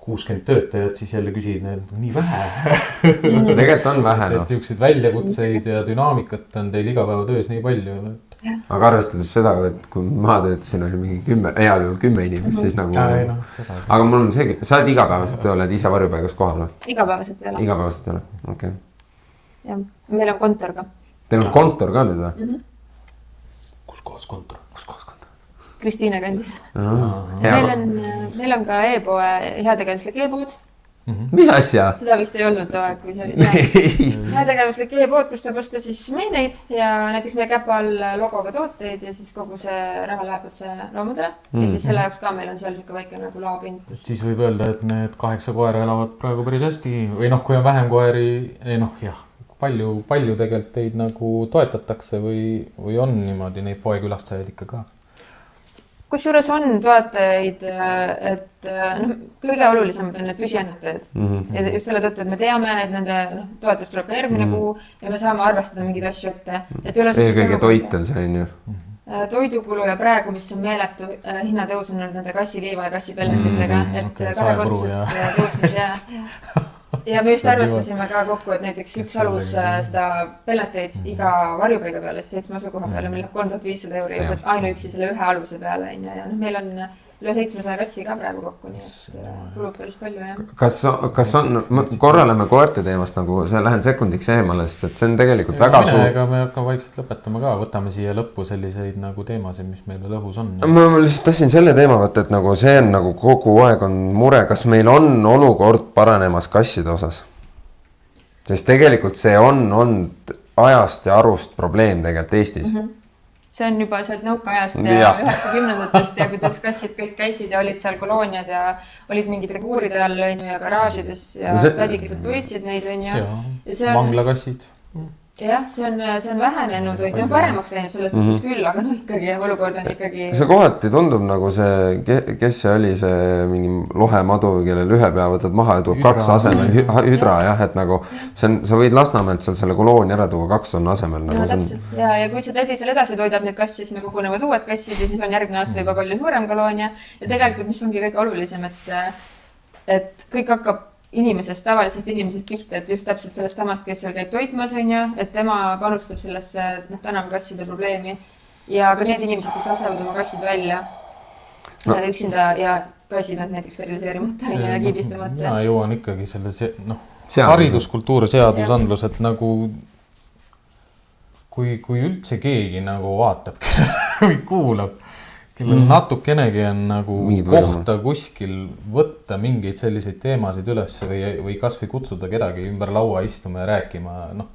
kuuskümmend töötajat, siis jälle küsid, nii vähe tegelikult on vähe noh. et siukseid väljakutseid ja dünaamikat on teil igapäevatöös nii palju aga arvestades seda, et kui ma töötasin, oli mingi kümme, heal juhul kümme inimest, siis nagu. No, aga mul on seegi, sa oled igapäevaselt, oled ise varjupaigas kohal või? igapäevaselt ei ole. igapäevaselt ei ole, okei okay.. jah, meil on kontor ka. Teil on kontor ka nüüd või mm? -hmm. kus kohas kontor, kus kohas kontor? Kristiine kandis. meil on, meil on ka e-poe heategevuslik e-pood Mm -hmm. mis asja? seda vist ei olnud too aeg, kui see oli. heategevuslik e-pood, kus saab osta siis meeneid ja näiteks meie käpa all logoga tooteid ja siis kogu see raha läheb otse loomadele mm. -hmm. ja siis selle jaoks ka meil on seal sihuke väike nagu laopind. siis võib öelda, et need kaheksa koera elavad praegu päris hästi või noh, kui on vähem koeri, ei noh, jah, palju, palju tegelikult teid nagu toetatakse või, või on niimoodi neid poekülastajaid ikka ka kusjuures on toetajaid, et noh, kõige olulisemad on need püsiannetajad mm. -hmm. ja just selle tõttu, et me teame, et nende noh, toetus tuleb ka järgmine mm -hmm. kuu ja me saame arvestada mingeid asju ette. eelkõige toit on see, on ju äh, toidukulu ja praegu, mis on meeletu äh, hinnatõus on olnud nende kassiliiva ja kassipelletitega mm, -hmm. et okay, kahekordselt tõusnud ja, ja me just arvestasime ka kokku, et näiteks üks alus äh, seda pelleteid mm -hmm. iga varjupaiga peale, seitsme asukoha peale, meil läheb kolm tuhat viissada euri juba ainuüksi selle ühe aluse peale on ju, ja noh, meil on üle seitsmesaja kassi ka praegu kokku, nii et äh, kulub päris palju jah. kas, kas on, korra lähme koerte teemast nagu, lähen sekundiks eemale, sest et see on tegelikult ja, väga suur. ega me hakkame vaikselt lõpetama ka, võtame siia lõppu selliseid nagu teemasid, mis meil veel õhus on. ma lihtsalt tahtsin selle teema võtta, et nagu see on nagu kogu aeg on mure, kas meil on olukord paranemas kasside osas? sest tegelikult see on olnud ajast ja arust probleem tegelikult Eestis mm. -hmm see on juba sealt nõukaajast ja üheksakümnendatest ja kuidas kassid kõik käisid ja olid seal kolooniad ja olid mingid reguuride all onju ja garaažides ja see... tädikesed toitsid neid onju. vanglakassid jah, see on, see on vähenenud või noh, paremaks läinud selles mõttes mm -hmm. küll, aga noh, ikkagi olukord on ikkagi. see kohati tundub nagu see, kes see oli, see mingi lohemadu, kellel ühe pea võtad maha ja toob kaks asemel hü, hüdra jah, et nagu see on, sa võid Lasnamäelt seal selle koloonia ära tuua, kaks on asemel nagu. on... ja, ja kui see tädi seal edasi toidab neid kasse, siis nagu kogunevad uued kassid ja siis on järgmine aasta juba palju suurem koloonia ja tegelikult, mis ongi kõige olulisem, et, et kõik hakkab inimesest, tavalisest inimesest pihta, et just täpselt sellest samast, kes seal käib toitmas, on ju, et tema panustab sellesse, noh, tänavakasside probleemi. ja ka need inimesed, kes lasevad oma kassid välja no. üksinda ja kassid nad näiteks steriliseerimata ja kiibistamata. mina jõuan ikkagi selle, noh, hariduskultuur, seadusandlus, et nagu kui, kui üldse keegi nagu vaatab või kuulab kellel mm. natukenegi on nagu Mingid kohta võimu. kuskil võtta mingeid selliseid teemasid üles või, või kasvõi kutsuda kedagi ümber laua istuma ja rääkima, noh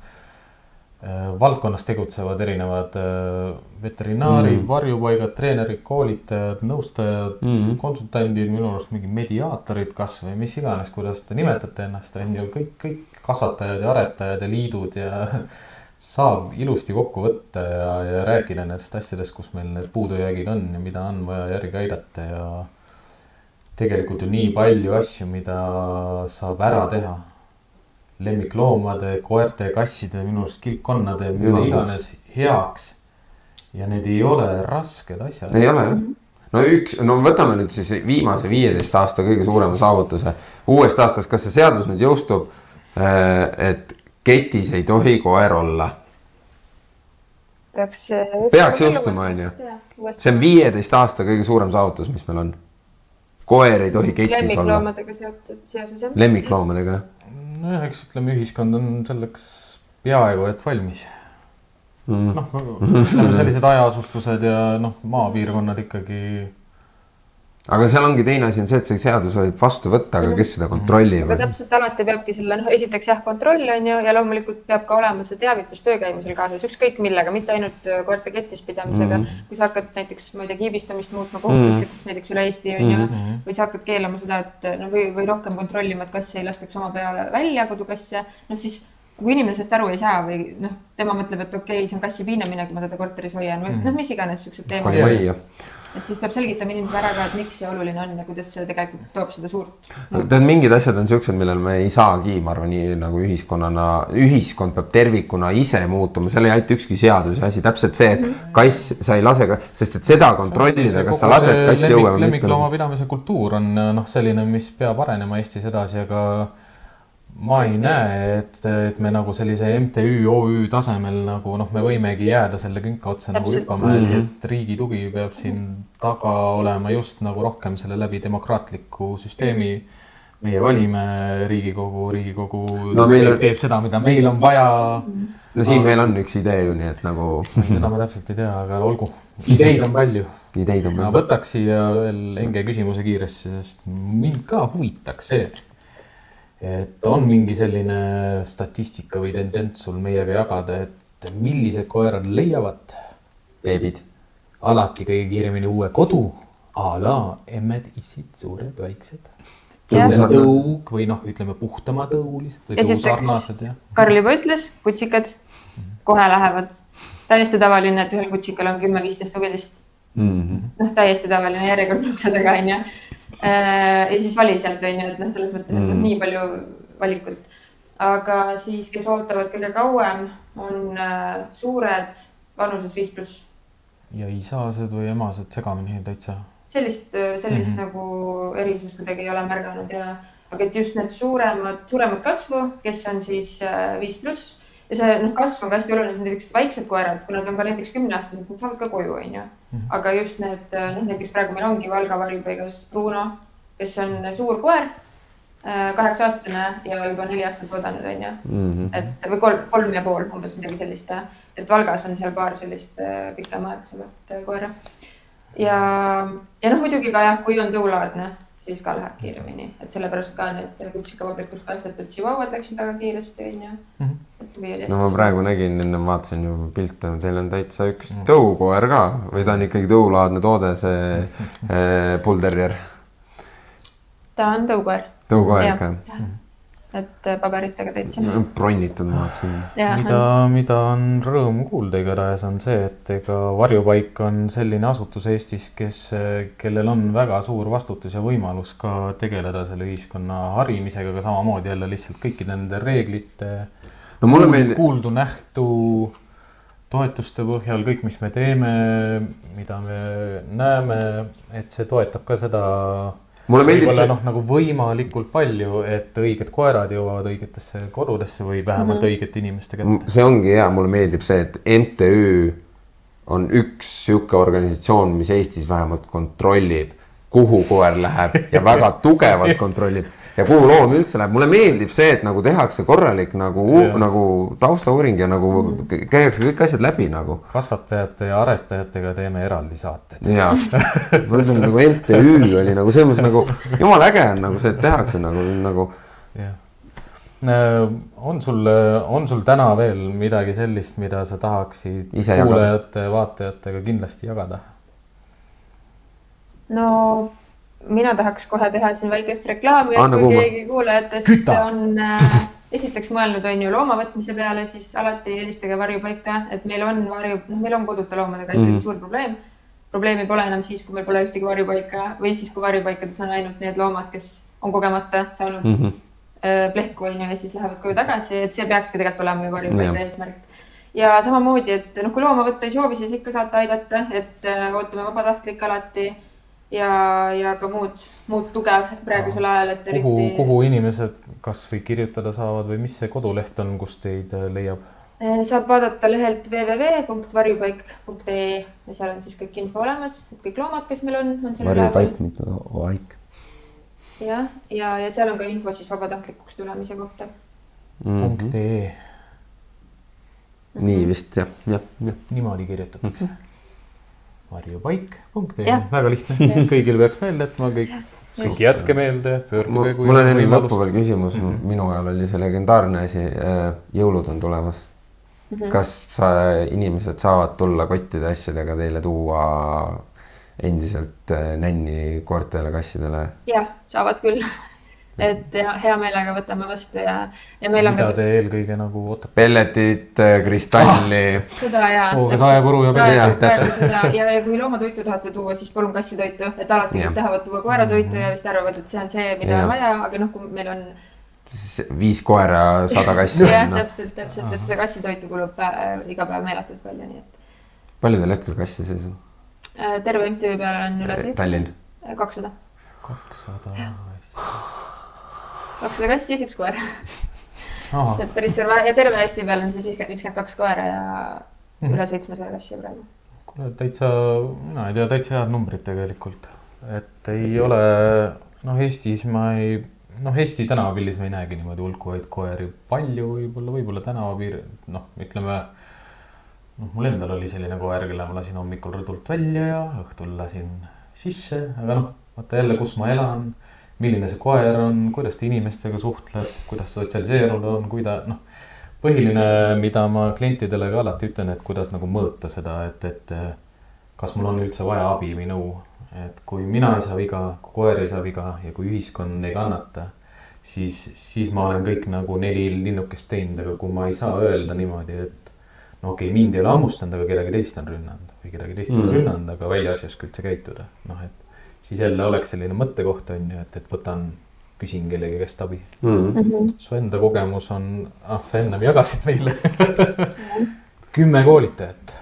äh,. valdkonnas tegutsevad erinevad äh, veterinaarid mm., varjupaigad, treenerid, koolitajad, nõustajad mm., konsultandid, minu arust mingid mediaatorid kasvõi mis iganes, kuidas te nimetate ennast, on ju kõik, kõik kasvatajad ja aretajad ja liidud ja saab ilusti kokku võtta ja, ja rääkida nendest asjadest, kus meil need puudujäägid on ja mida on vaja järgi aidata ja tegelikult ju nii palju asju, mida saab ära teha. lemmikloomade, koerte, kasside, minu arust kilpkonnade, mille iganes heaks. ja need ei ole rasked asjad. ei ole jah no üks, no võtame nüüd siis viimase viieteist aasta kõige suurema saavutuse. uuest aastast, kas see seadus nüüd jõustub, et ketis ei tohi koer olla? peaks. peaks jõustuma, on ju. see on viieteist aasta kõige suurem saavutus, mis meil on. koer ei tohi ketis olla. lemmikloomadega seotud seoses jah. lemmikloomadega. nojah, eks ütleme, ühiskond on selleks peaaegu et valmis mm.. noh, ütleme sellised hajaasustused ja noh, maapiirkonnad ikkagi aga seal ongi teine asi on see, et see seadus võib vastu võtta, aga kes seda kontrollib? aga täpselt alati peabki selle, noh, esiteks jah, kontroll on ju ja loomulikult peab ka olema see teavitus töö käimisel kaasas, ükskõik millega, mitte ainult äh, koerte ketis pidamisega mm. -hmm. kui sa hakkad näiteks, ma ei tea, kiibistamist muutma kohustuslikuks mm -hmm. näiteks üle Eesti on ju mm -hmm., või sa hakkad keelama seda, et noh, või, või rohkem kontrollima, et kass ei lastaks oma peale välja, kodukasse, noh siis kui inimene sellest aru ei saa või noh, tema mõtleb, et okei okay,, see on kassi piinamine, kui ma teda korteris hoian või mm noh, mis iganes siuksed teemad et siis peab selgitama inimesele ära ka, et miks see oluline on ja kuidas see tegelikult toob seda suurt tead, mingid asjad on siuksed, millel me ei saagi, ma arvan, nii nagu ühiskonnana, ühiskond peab tervikuna ise muutuma, seal ei aita ükski seaduse asi, täpselt see, et mhm. kass, sa ei lase sest et seda kontrollida, kas sa lased kassi õue või mitte. lemmikloomapidamise kultuur on noh, selline, mis peab arenema Eestis edasi, aga ma ei näe, et, et me nagu sellise MTÜ, OÜ tasemel nagu noh, me võimegi jääda selle künka otsa nagu hüppama, et, mhm. et riigi tugi peab siin taga olema just nagu rohkem selle läbi demokraatliku süsteemi. meie valime Riigikogu, Riigikogu no, teeb, on... teeb seda, mida meil on vaja. no siin meil on üks idee ju, nii et nagu. seda ma täpselt ei tea, aga olgu, ideid on palju. ideid on palju. võtaks siia veel Enge küsimuse kiiresti, sest mind ka huvitaks see et on mingi selline statistika või tendents sul meiega jagada, et millised koerad leiavad beebid alati kõige kiiremini uue kodu a la emmed, issid, suured, väiksed. tõug või noh, ütleme puhtama tõulised või tõusarnased ja. Karl juba ütles, kutsikad kohe lähevad. täiesti tavaline, et ühel kutsikal on kümme-viisteist huvilist mm -hmm.. noh, täiesti tavaline järjekord taga onju ja siis vali sealt on ju, et noh, selles mõttes, et mm. nii palju valikut. aga siis, kes ootavad kõige kauem, on äh, suured vanuses viis pluss. ja isased või emased segamini täitsa? sellist, äh, sellist mm -hmm. nagu erisust kuidagi ei ole märganud ja, aga et just need suuremad, suuremat kasvu, kes on siis äh, viis pluss ja see noh, kasv on ka hästi oluline, näiteks väiksed koerad, kui nad on ka näiteks kümneaastased, nad saavad ka koju, onju. Mhm. aga just need noh, näiteks praegu meil ongi Valga varjupaigas Bruno, kes on suur koer, äh, kaheksa aastane ja juba neli aastat oodanud, onju. Mhm. et või kolm, kolm ja pool umbes midagi sellist. et Valgas on seal paar sellist äh, pikemaaegsemat äh, koera. ja, ja noh, muidugi ka jah, kui on tõulaadne siis ka läheb kiiremini, et sellepärast ka need kutsikavabrikust kastetud tšivauad läksid väga kiiresti, onju. Mhm. no ma praegu nägin, enne vaatasin ju pilte, teil on täitsa üks mm. tõukoer ka või ta on ikkagi tõulaadne toode, see eh, pullterrier? ta on tõukoer. tõukoer ikka jah? Mhm et äh, paberitega täitsa. bronnitud maad siin. mida, mida on rõõm kuulda igatahes on see, et ega varjupaik on selline asutus Eestis, kes, kellel on väga suur vastutus ja võimalus ka tegeleda selle ühiskonna harimisega, aga samamoodi jälle lihtsalt kõikide nende reeglite no mulle meeldib. kuuldu-nähtu toetuste põhjal kõik, mis me teeme, mida me näeme, et see toetab ka seda mulle meeldib see. noh, nagu võimalikult palju, et õiged koerad jõuavad õigetesse kodudesse või vähemalt mm -hmm. õigete inimeste kätte. see ongi hea, mulle meeldib see, et MTÜ on üks sihuke organisatsioon, mis Eestis vähemalt kontrollib, kuhu koer läheb ja väga tugevalt kontrollib ja kuhu loom üldse läheb, mulle meeldib see, et nagu tehakse korralik nagu, nagu taustauuring ja nagu käiakse kõik asjad läbi nagu. kasvatajate ja aretajatega teeme eraldi saated. ja, ma ütlen nagu MTÜ oli nagu selles mõttes nagu jumala äge on nagu see, et tehakse nagu, nagu. äh, on sul, on sul täna veel midagi sellist, mida sa tahaksid kuulajate, vaatajatega kindlasti jagada? no mina tahaks kohe teha siin väikest reklaami, et kui keegi kuulajatest on äh, esiteks mõelnud, on ju, looma võtmise peale, siis alati helistage varjupaika, et meil on varju, noh, meil on kodute loomadega ikkagi mm -hmm. suur probleem. probleemi pole enam siis, kui meil pole ühtegi varjupaika või siis, kui varjupaikades on ainult need loomad, kes on kogemata saanud mm -hmm. plehku, on ju, ja siis lähevad koju tagasi, et see peakski tegelikult olema ju varjupaika eesmärk ja samamoodi, et noh, kui looma võtta ei soovi, siis ikka saate aidata, et äh, ootame vabatahtlikke alati ja, ja ka muud, muud tuge praegusel ajal, et eriti. kuhu, kuhu inimesed kasvõi kirjutada saavad või mis see koduleht on, kus teid äh, leiab? Äh, saab vaadata lehelt www.varjupaik.ee ja seal on siis kõik info olemas, et kõik loomad, kes meil on, on seal. varjupaik, mitte oaik. jah, ja, ja seal on ka info siis vabatahtlikuks tulemise kohta mm. -hmm. punkt ee. nii vist jah, jah, jah. niimoodi kirjutatakse mm. -hmm varjupaik.ee, väga lihtne, kõigil peaks meelde jätma kõik. kõik jätke meelde, pöörduge. mul on enne lõppu veel küsimus mm, -hmm. minu ajal oli see legendaarne asi, äh, jõulud on tulemas mm. -hmm. kas inimesed saavad tulla kottide asjadega teile tuua endiselt äh, nänni koertele, kassidele? jah, saavad küll et ja hea meelega võtame vastu ja, ja meil on. mida ka... te eelkõige nagu ootate? pelletit, äh, kristalli ah,. seda ja. tooge saepuru ja pelletit. ja, ja, ja kui loomatoitu tahate tuua, siis palun kassitoitu, et alati kõik tahavad tuua koeratoitu ja vist arvavad, et see on see, mida ja. on vaja, aga noh, kui meil on. viis koera, sada kassi. jah no., täpselt, täpselt, et seda kassitoitu kulub päev, iga päev meeletult palju, nii et. palju teil hetkel kasse sees on? Äh, terve MTÜ peale on üle seitsme. Tallinn? kakssada. kakssada kakssada kassi, üks koer. et päris suur ja terve Eesti peal on siis viiskümmend, viiskümmend kaks koera ja mm -hmm. üle seitsmesaja kassi praegu. kuule, täitsa, mina ei tea, täitsa head numbrid tegelikult, et ei ole, noh, Eestis ma ei, noh, Eesti tänavapildis ma ei näegi niimoodi hulkuvaid koeri palju, võib-olla, võib-olla tänavapiir, noh, ütleme noh, mul endal oli selline koer, kelle ma lasin hommikul rõdult välja ja õhtul lasin sisse, aga noh, vaata jälle, kus ma elan milline see koer on, kuidas ta inimestega suhtleb, kuidas sotsialiseerunud on, kui ta noh. põhiline, mida ma klientidele ka alati ütlen, et kuidas nagu mõõta seda, et, et kas mul on üldse vaja abi või nõu. et kui mina ei saa viga, kui koer ei saa viga ja kui ühiskond ei kannata, siis, siis ma olen kõik nagu neli linnukest teinud, aga kui ma ei saa öelda niimoodi, et no okei okay,, mind ei ole hammustanud, aga kedagi teist on rünnanud või kedagi teist mm. on rünnanud, aga välja asjaski üldse käituda, noh et siis jälle oleks selline mõttekoht on ju, et, et võtan, küsin kellegi käest abi mm. -hmm. su enda kogemus on, ah sa ennem jagasid meile kümme koolitajat.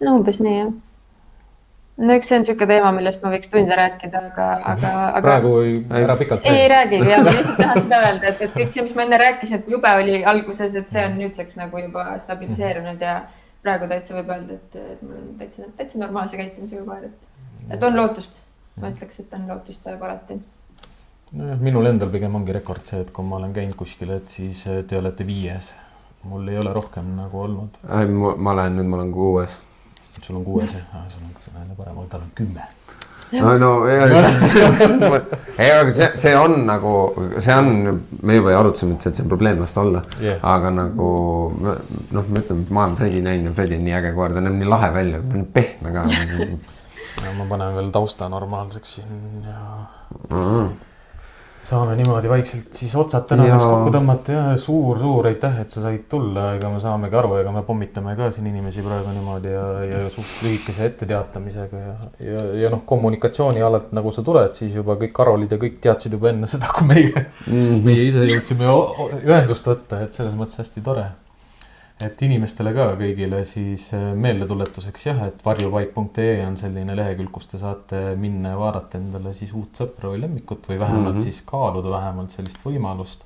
no umbes nii jah. no eks see on niisugune teema, millest ma võiks tunde rääkida, aga, aga, aga. praegu ei, ära pikalt räägi. ei räägigi ja ma lihtsalt tahan seda öelda, et, et kõik see, mis ma enne rääkisin, et jube oli alguses, et see on nüüdseks nagu juba stabiliseerunud ja praegu täitsa võib öelda, et, et mul on täitsa, täitsa normaalse käitumisega koer, et, et on lootust ma ütleks, et on lootust alati. nojah, minul endal pigem ongi rekord see, et kui ma olen käinud kuskil, et siis eh, te olete viies. mul ei ole rohkem nagu olnud. ma olen nüüd, ma olen kuues. sul on kuues jah ah,, sul on, sul on jälle parem, tal on kümme no, no ei, aga see, see on nagu, see on, me juba arutasime, et see on probleem las ta olla yeah.. aga nagu noh, ma ütlen, ma olen Fredi näinud ja Fredi on nii äge koer, ta näeb nii lahe välja, ta on pehme ka ja ma panen veel tausta normaalseks siin ja mm. saame niimoodi vaikselt siis otsad tänaseks ja... kokku tõmmata ja suur-suur aitäh, et sa said tulla, ega me saamegi aru, ega me pommitame ka siin inimesi praegu niimoodi ja, ja suht lühikese etteteatamisega ja, ja, ja noh, kommunikatsioonialalt nagu sa tuled, siis juba kõik Karolid ja kõik teadsid juba enne seda, kui meie mm, -hmm. meie ise jõudsime ühendust võtta, et selles mõttes hästi tore et inimestele ka kõigile siis äh, meeldetuletuseks jah, et varjupaik.ee on selline lehekülg, kus te saate minna ja vaadata endale siis uut sõpra või lemmikut või vähemalt mm -hmm. siis kaaluda vähemalt sellist võimalust.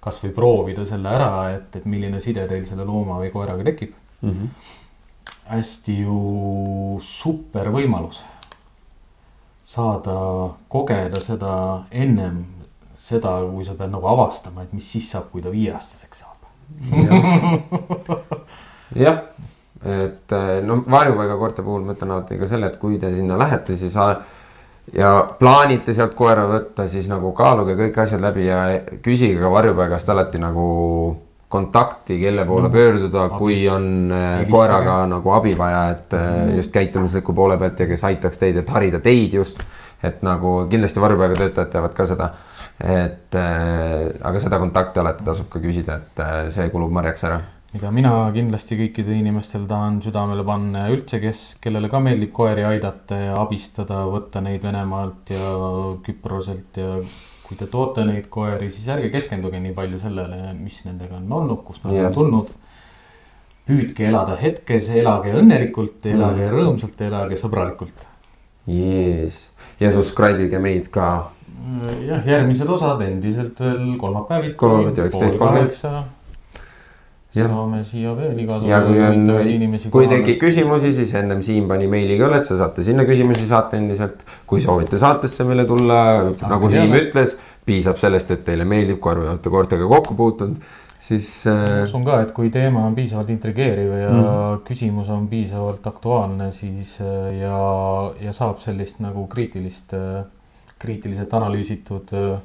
kasvõi proovida selle ära, et, et milline side teil selle looma või koeraga tekib mm. -hmm. hästi ju super võimalus saada kogeda seda ennem seda, kui sa pead nagu avastama, et mis siis saab, kui ta viieaastaseks saab jah, et eh, no varjupaigakoerte puhul ma ütlen alati ka selle, et kui te sinna lähete, siis ja plaanite sealt koera võtta, siis nagu kaaluge kõik asjad läbi ja küsige ka varjupaigast alati nagu kontakti, kelle poole pöörduda, kui on Elistage. Eh, koeraga nagu abi vaja, et mm. just käitumusliku poole pealt ja kes aitaks teid, et harida teid just. et nagu kindlasti varjupaigatöötajad teavad ka seda et äh, aga seda kontakti alati tasub ka küsida, et äh, see kulub marjaks ära mida mina kindlasti kõikidele inimestele tahan südamele panna ja üldse, kes, kellele ka meeldib koeri aidata ja abistada, võtta neid Venemaalt ja Küproselt ja kui te toote neid koeri, siis ärge keskenduge nii palju sellele, mis nendega on olnud, kust nad Jah. on tulnud. püüdke elada hetkes, elage õnnelikult, elage Mm. rõõmsalt, elage sõbralikult. yes. ja subscribe ige meid ka jah, järgmised osad endiselt veel kolmapäeviti. Kolmapäeviti, üksteist kolmkümmend. Saame siia veel ja igasugu kui on huvitavaid inimesi. kui tekib küsimusi, siis ennem Siim pani meili ka ülesse, saate sinna küsimusi saata endiselt. kui soovite saatesse meile tulla, nagu Siim teada. ütles, piisab sellest, et teile meeldib, kui olete koertega kokku puutunud, siis äh, usun ka, et kui teema on piisavalt intrigeeriv ja Mm. küsimus on piisavalt aktuaalne, siis äh, ja, ja saab sellist nagu kriitilist, kriitiliselt analüüsitud äh,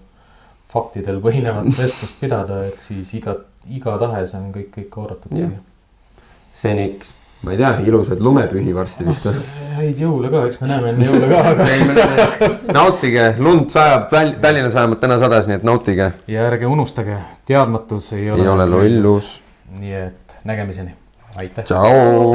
faktidel põhinevat vestlust pidada, et siis iga, igatahes on kõik, kõik oodatud siia. seniks, ma ei tea, ilusaid lumepühi varsti vist. häid jõule ka, eks me näeme enne jõule ka, aga nautige, lund sajab, Tallinnas vähemalt täna sadas, nii et nautige. ja ärge unustage, teadmatus ei ole. ei ole lollus. nii et nägemiseni, aitäh. tšau.